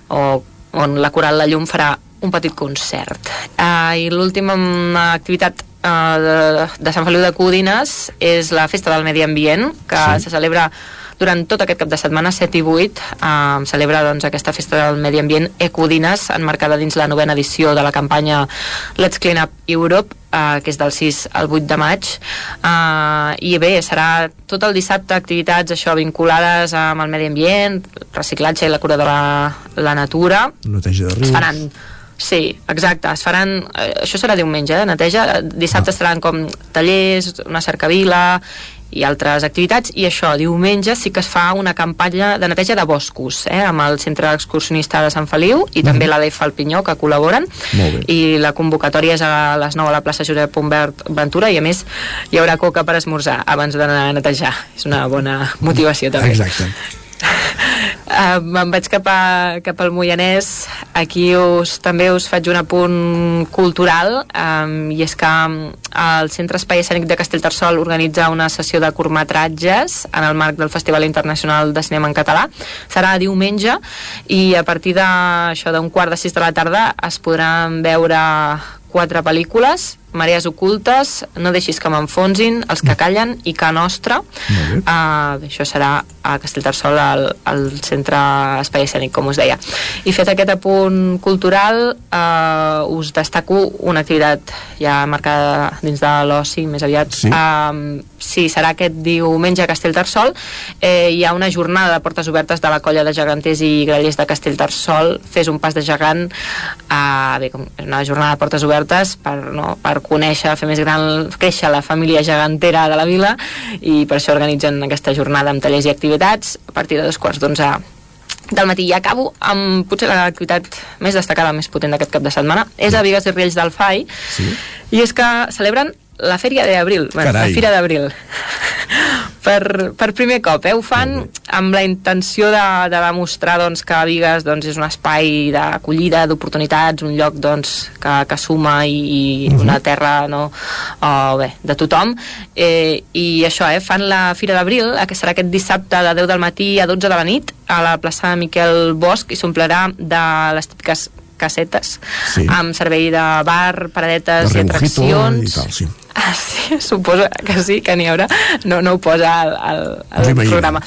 o, on la Coral La Llum farà un petit concert. Uh, I l'última mm, activitat uh, de, de Sant Feliu de Codines és la Festa del Medi Ambient, que sí. se celebra durant tot aquest cap de setmana, 7 i 8, eh, celebra doncs, aquesta festa del medi ambient Ecodines, enmarcada dins la novena edició de la campanya Let's Clean Up Europe, eh, que és del 6 al 8 de maig. Eh, I bé, serà tot el dissabte activitats això vinculades amb el medi ambient, reciclatge i la cura de la, la natura. Neteja de Es rius. faran Sí, exacte, es faran eh, això serà diumenge, eh, neteja dissabte ah. seran com tallers, una cercavila i altres activitats. I això, diumenge sí que es fa una campanya de neteja de boscos eh, amb el Centre Excursionista de Sant Feliu i també l'ADF al Pinyó que col·laboren. I la convocatòria és a les 9 a la plaça Josep Humbert Ventura i a més hi haurà coca per esmorzar abans d'anar a netejar. És una bona motivació també. Exacte. [LAUGHS] Uh, me'n vaig cap, a, cap al Moianès. Aquí us, també us faig un apunt cultural. Um, i és que el Centre Espai Escènic de Castellterçol organitza una sessió de curtmetratges en el marc del Festival Internacional de Cinema en Català. Serà diumenge i a partir d'un quart de sis de la tarda es podran veure quatre pel·lícules Marees ocultes, No deixis que m'enfonsin, Els que callen i Que nostra uh, això serà a Castellterçol al, al centre espai escènic com us deia. I fet aquest apunt cultural uh, us destaco una activitat ja marcada dins de l'oci més aviat Sí. um, sí, serà aquest diumenge a Castellterçol. Eh, hi ha una jornada de portes obertes de la colla de geganters i grallers de Castellterçol. Fes un pas de gegant uh, bé, una jornada de portes obertes per, no, per conèixer, fer més gran créixer la família gegantera de la vila i per això organitzen aquesta jornada amb tallers i activitats a partir de dos quarts d'onze del matí. I acabo amb potser l'activitat més destacada, més potent d'aquest cap de setmana. És a Vigues i Riells del FAI. Sí. i és que celebren la Fèria d'Abril, bueno, la. Fira d'Abril [LAUGHS] per, per primer cop, eh? ho fan amb la intenció de, de demostrar doncs, que Vigues doncs, és un espai d'acollida, d'oportunitats, un lloc doncs, que, que suma i, i una terra no, oh, bé, de tothom eh, i això, eh? fan la Fira d'Abril eh, que serà aquest dissabte de 10 del matí a 12 de la nit a la plaça Miquel Bosch i s'omplirà de les típiques casetes Sí. amb servei de bar, paradetes De i atraccions i tal, sí. Ah, sí, suposo que sí, que n'hi haurà. No, no ho posa al, al, al imagino.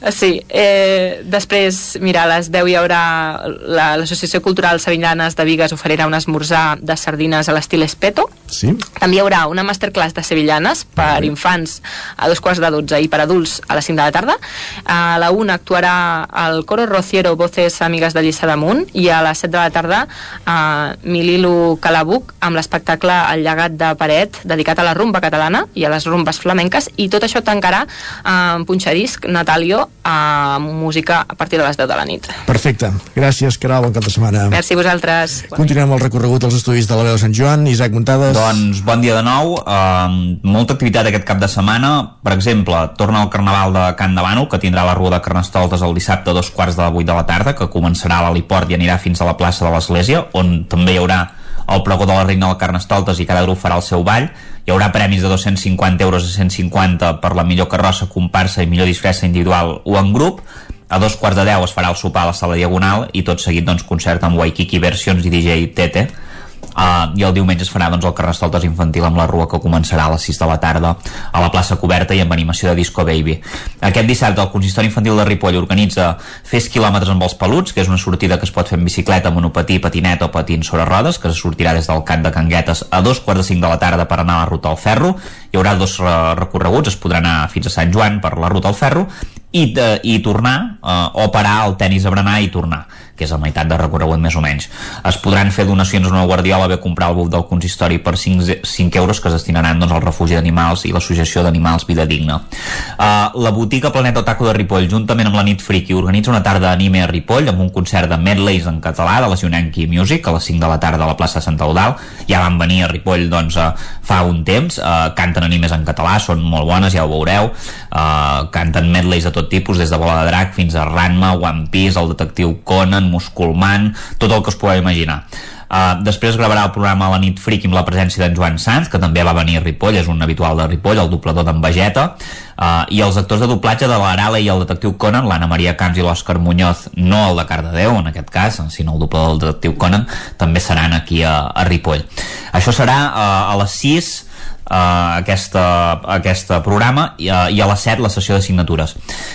Programa. Sí, eh, després, mira, a les 10 hi haurà la- l'Associació Cultural Sevillanes de Vigues oferirà un esmorzar de sardines a l'estil Espeto. Sí? També hi haurà una masterclass de sevillanes per infants a dos quarts de 12 i per adults a les 5 de la tarda. A la 1 actuarà el Coro Rociero Voces Amigues de Lliçà d'Amunt i a les 7 de la tarda a Mililu Calabuc amb l'espectacle El llegat de Paret dedicat a la rumba catalana i a les rumbes flamenques i tot això tancarà amb punxadisc Natalio amb música a partir de les 10 de la nit. Perfecte. Gràcies, Caral, bon cap de setmana. Merci a vosaltres. Continuem el recorregut dels estudis de la veu de Sant Joan. Isaac Muntades. Doncs bon dia de nou, uh, molta activitat aquest cap de setmana, per exemple, torna el Carnaval de Can de Bànol, que tindrà la Rua de Carnestoltes el dissabte a dos quarts de vuit de la tarda, que començarà a l'heliport i anirà fins a la plaça de l'Església, on també hi haurà el pregó de la Reina del Carnestoltes i cada grup farà el seu ball. Hi haurà premis de 250 euros a 150 per la millor carrossa, comparsa i millor disfressa individual o en grup. A dos quarts de deu es farà el sopar a la sala diagonal i tot seguit doncs, concert amb Waikiki Versions i DJ Tete. Uh, i el diumenge es farà doncs, el Carnestoltes infantil amb la rua que començarà a les 6 de la tarda a la plaça coberta i amb animació de Disco Baby. Aquest dissabte el Consistori Infantil de Ripoll organitza Fes quilòmetres amb els peluts que és una sortida que es pot fer en bicicleta, monopatí, patinet o patins sobre rodes que se sortirà des del camp de Canguetes a dos quarts de cinc de la tarda per anar a la ruta al ferro. Hi haurà dos recorreguts, es podrà anar fins a Sant Joan per la ruta al ferro i, de, i tornar eh, o parar al tennis a berenar i tornar que és a meitat de recorregut més o menys. Es podran fer donacions a una guardiola bé comprar el buf del consistori per 5, 5 euros que es destinaran doncs, al refugi d'animals i l'Associació d'Animals Vida Digna. Uh, la botiga Planeta Otaku de Ripoll, juntament amb la Nit Friki, organitza una tarda d'anime a Ripoll amb un concert de medleys en català de la Sionenki Music a les 5 de la tarda a la plaça de Sant Eudal. Ja van venir a Ripoll doncs, uh, fa un temps, uh, canten animes en català, són molt bones, ja ho veureu. Uh, canten medleys de tot tipus, des de Bola de Drac fins a Ranma, One Piece, el detectiu Conan, Musculman, tot el que us podeu imaginar. Uh, després gravarà el programa La nit friki amb la presència d'en Joan Sanz, que també va venir a Ripoll, és un habitual de Ripoll, el doblador d'en Vegeta, uh, i els actors de doblatge de l'Arala i el detectiu Conan, l'Anna Maria Camps i l'Òscar Muñoz, no el de Cardedeu, en aquest cas, sinó el doblador del detectiu Conan, també seran aquí a, a Ripoll. Això serà uh, a les 6 uh, aquesta, aquesta programa i, uh, i a les 7 la sessió de signatures.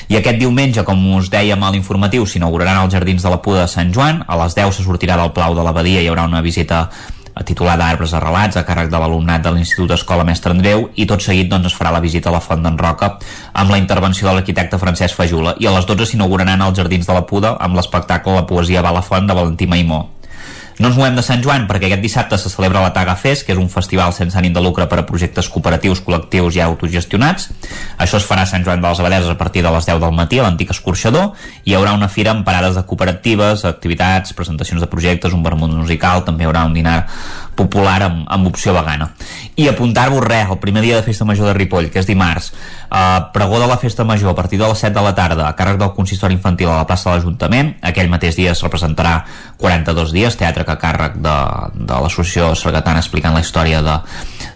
I aquest diumenge, com us dèiem a l'informatiu, s'inauguraran els Jardins de la Puda de Sant Joan, a les 10 se sortirà del Plau de l'Abadia hi haurà una visita titulada Arbres Arrelats a càrrec de l'alumnat de l'Institut Escola Mestre Andreu i tot seguit doncs, es farà la visita a la Font d'en Roca amb la intervenció de l'arquitecte Francesc Fajula. I a les 12 s'inauguraran els Jardins de la Puda amb l'espectacle La poesia va a la font de Valentí Maimó no ens movem de Sant Joan perquè aquest dissabte se celebra la Taga Fest, que és un festival sense ànim de lucre per a projectes cooperatius, col·lectius i autogestionats. Això es farà a Sant Joan de les Abadeses a partir de les 10 del matí a l'antic escorxador. Hi haurà una fira amb parades de cooperatives, activitats, presentacions de projectes, un vermut musical, també hi haurà un dinar popular amb, amb opció vegana. I apuntar-vos res, el primer dia de Festa Major de Ripoll, que és dimarts, eh, pregó de la Festa Major a partir de les 7 de la tarda a càrrec del consistori infantil a la plaça de l'Ajuntament. Aquell mateix dia es representarà 42 dies, teatre que a càrrec de, de l'associació Sargatana explicant la història de,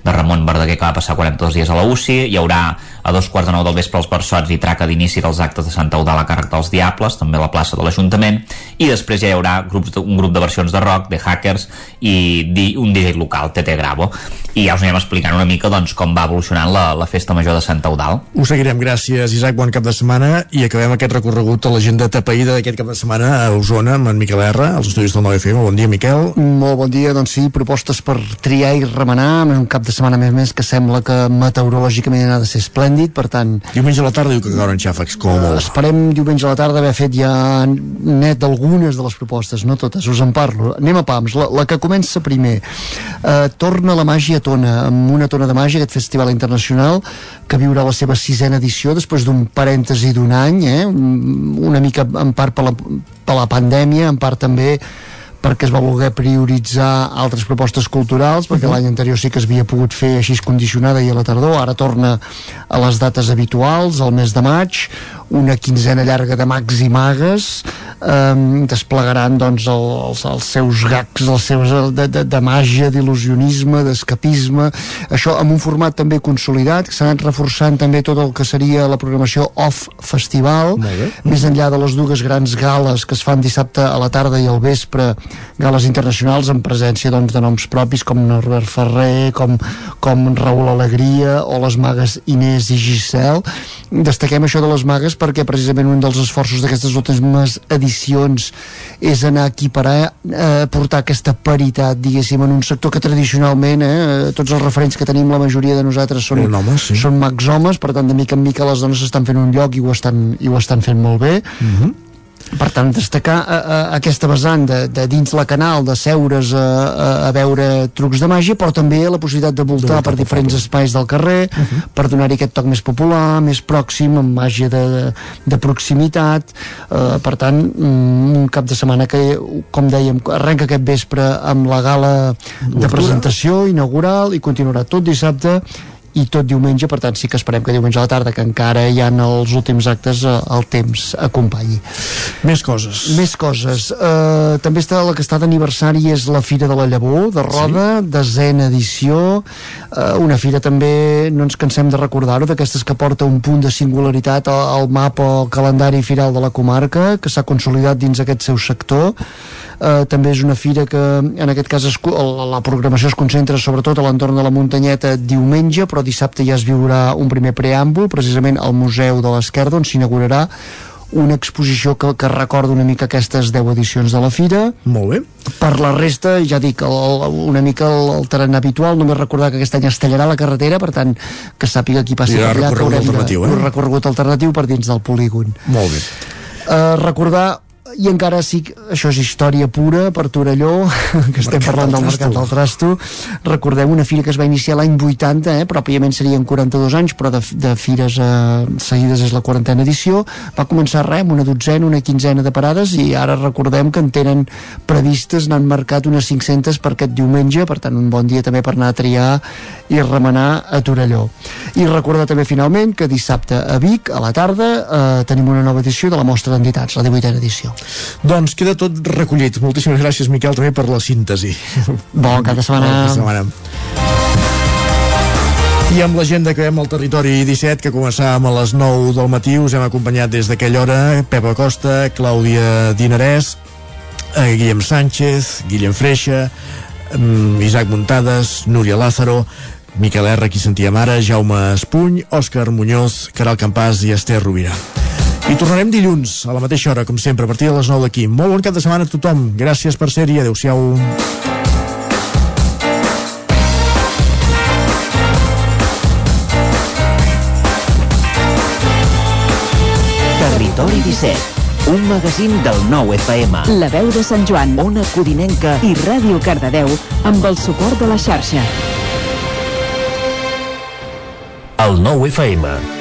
de Ramon Verdaguer que va passar 42 dies a la UCI. Hi haurà a dos quarts de nou del vespre els Barçots i traca d'inici dels actes de Santa Eudal a càrrec dels Diables, també a la plaça de l'Ajuntament, i després ja hi haurà grups de, un grup de versions de rock, de hackers i di, un DJ local, TT Gravo. I ja us anirem explicant una mica doncs, com va evolucionant la, la festa major de Santa Eudal. Ho seguirem, gràcies Isaac, bon cap de setmana i acabem aquest recorregut a l'agenda tapaïda d'aquest cap de setmana a Osona amb en Miquel R, als estudis del 9FM. Bon dia, Miquel. Molt bon dia, doncs sí, propostes per triar i remenar, amb un cap de setmana més més que sembla que meteorològicament ha de ser esplèndid, per tant... Diumenge a la tarda diu que cauran xàfecs, com molt. Esperem diumenge a la tarda haver fet ja net algunes de les propostes, no totes, us en parlo. Anem a pams, la, la que comença primer. Uh, torna la màgia a Tona, amb una tona de màgia, aquest festival internacional, que viurà la seva sisena edició després d'un parèntesi d'un any, eh? una mica en part per la, per la pandèmia, en part també perquè es va voler prioritzar altres propostes culturals, perquè uh -huh. l'any anterior sí que es havia pogut fer així condicionada i a la tardor, ara torna a les dates habituals, al mes de maig, una quinzena llarga de mags i magues, eh, desplegaran doncs el, els, els seus gags, els seus de, de, de màgia, d'il·lusionisme, d'escapisme, això amb un format també consolidat, que s'ha anat reforçant també tot el que seria la programació off-festival, més enllà de les dues grans gales que es fan dissabte a la tarda i al vespre, gales internacionals en presència doncs, de noms propis com Norbert Ferrer, com, com Raül Alegria o les magues Inés i Giselle. Destaquem això de les magues perquè precisament un dels esforços d'aquestes últimes edicions és anar a equiparar, eh, portar aquesta paritat, diguéssim, en un sector que tradicionalment, eh, tots els referents que tenim la majoria de nosaltres són, Eren homes, sí. són mags homes, per tant de mica en mica les dones estan fent un lloc i ho estan, i ho estan fent molt bé. Uh -huh. Per tant, destacar a, a, aquesta vessant de, de dins la canal, de seure's a, a, a veure trucs de màgia, però també la possibilitat de voltar per diferents espais del carrer, uh -huh. per donar-hi aquest toc més popular, més pròxim, amb màgia de, de proximitat. Eh, per tant, mm, un cap de setmana que, com dèiem, arrenca aquest vespre amb la gala de presentació inaugural i continuarà tot dissabte i tot diumenge, per tant sí que esperem que diumenge a la tarda, que encara hi ha els últims actes, eh, el temps acompanyi. Més coses. Més coses. Uh, també està la que està d'aniversari és la Fira de la Llavor, de Roda, sí. desena edició, uh, una fira també, no ens cansem de recordar-ho, d'aquestes que porta un punt de singularitat al, al mapa al calendari firal de la comarca, que s'ha consolidat dins aquest seu sector, eh, també és una fira que en aquest cas es, la, programació es concentra sobretot a l'entorn de la muntanyeta diumenge, però dissabte ja es viurà un primer preàmbul, precisament al Museu de l'Esquerda, on s'inaugurarà una exposició que, que recorda una mica aquestes 10 edicions de la fira. Molt bé. Per la resta, ja dic, el, el, una mica el, el terreny habitual, només recordar que aquest any es tallarà la carretera, per tant, que sàpiga qui ha per allà, recorregut alternatiu, eh? un recorregut alternatiu per dins del polígon. Molt bé. Uh, recordar i encara sí això és història pura per Torelló, [LAUGHS] que estem Mercat parlant del Mercat del Trasto. Recordem una fira que es va iniciar l'any 80 eh, pròpiament serien 42 anys però de, de fires eh, seguides és la quarantena edició. Va començar res, una dotzena, una quinzena de parades i ara recordem que en tenen previstes, n'han marcat unes 500 per aquest diumenge, per tant un bon dia també per anar a triar i remenar a Torelló. I recordar també finalment que dissabte a Vic, a la tarda eh, tenim una nova edició de la mostra d'entitats la 18a edició Doncs queda tot recollit. Moltíssimes gràcies, Miquel, també per la síntesi. Bon cap de setmana. Bon cap de setmana. I amb l'agenda que veiem al territori 17, que començàvem a les 9 del matí, us hem acompanyat des d'aquella hora Pepa Costa, Clàudia Dinarès, eh, Guillem Sánchez, Guillem Freixa, mm, Isaac Muntades, Núria Lázaro, Miquel R, qui sentíem ara, Jaume Espuny, Òscar Muñoz, Caral Campàs i Esther Rovira. I tornarem dilluns, a la mateixa hora, com sempre, a partir de les 9 d'aquí. Molt bon cap de setmana a tothom. Gràcies per ser-hi. Adéu-siau. Territori 17, un magazín del nou FM. La veu de Sant Joan, Ona Codinenca i Ràdio Cardedeu amb el suport de la xarxa. El nou FM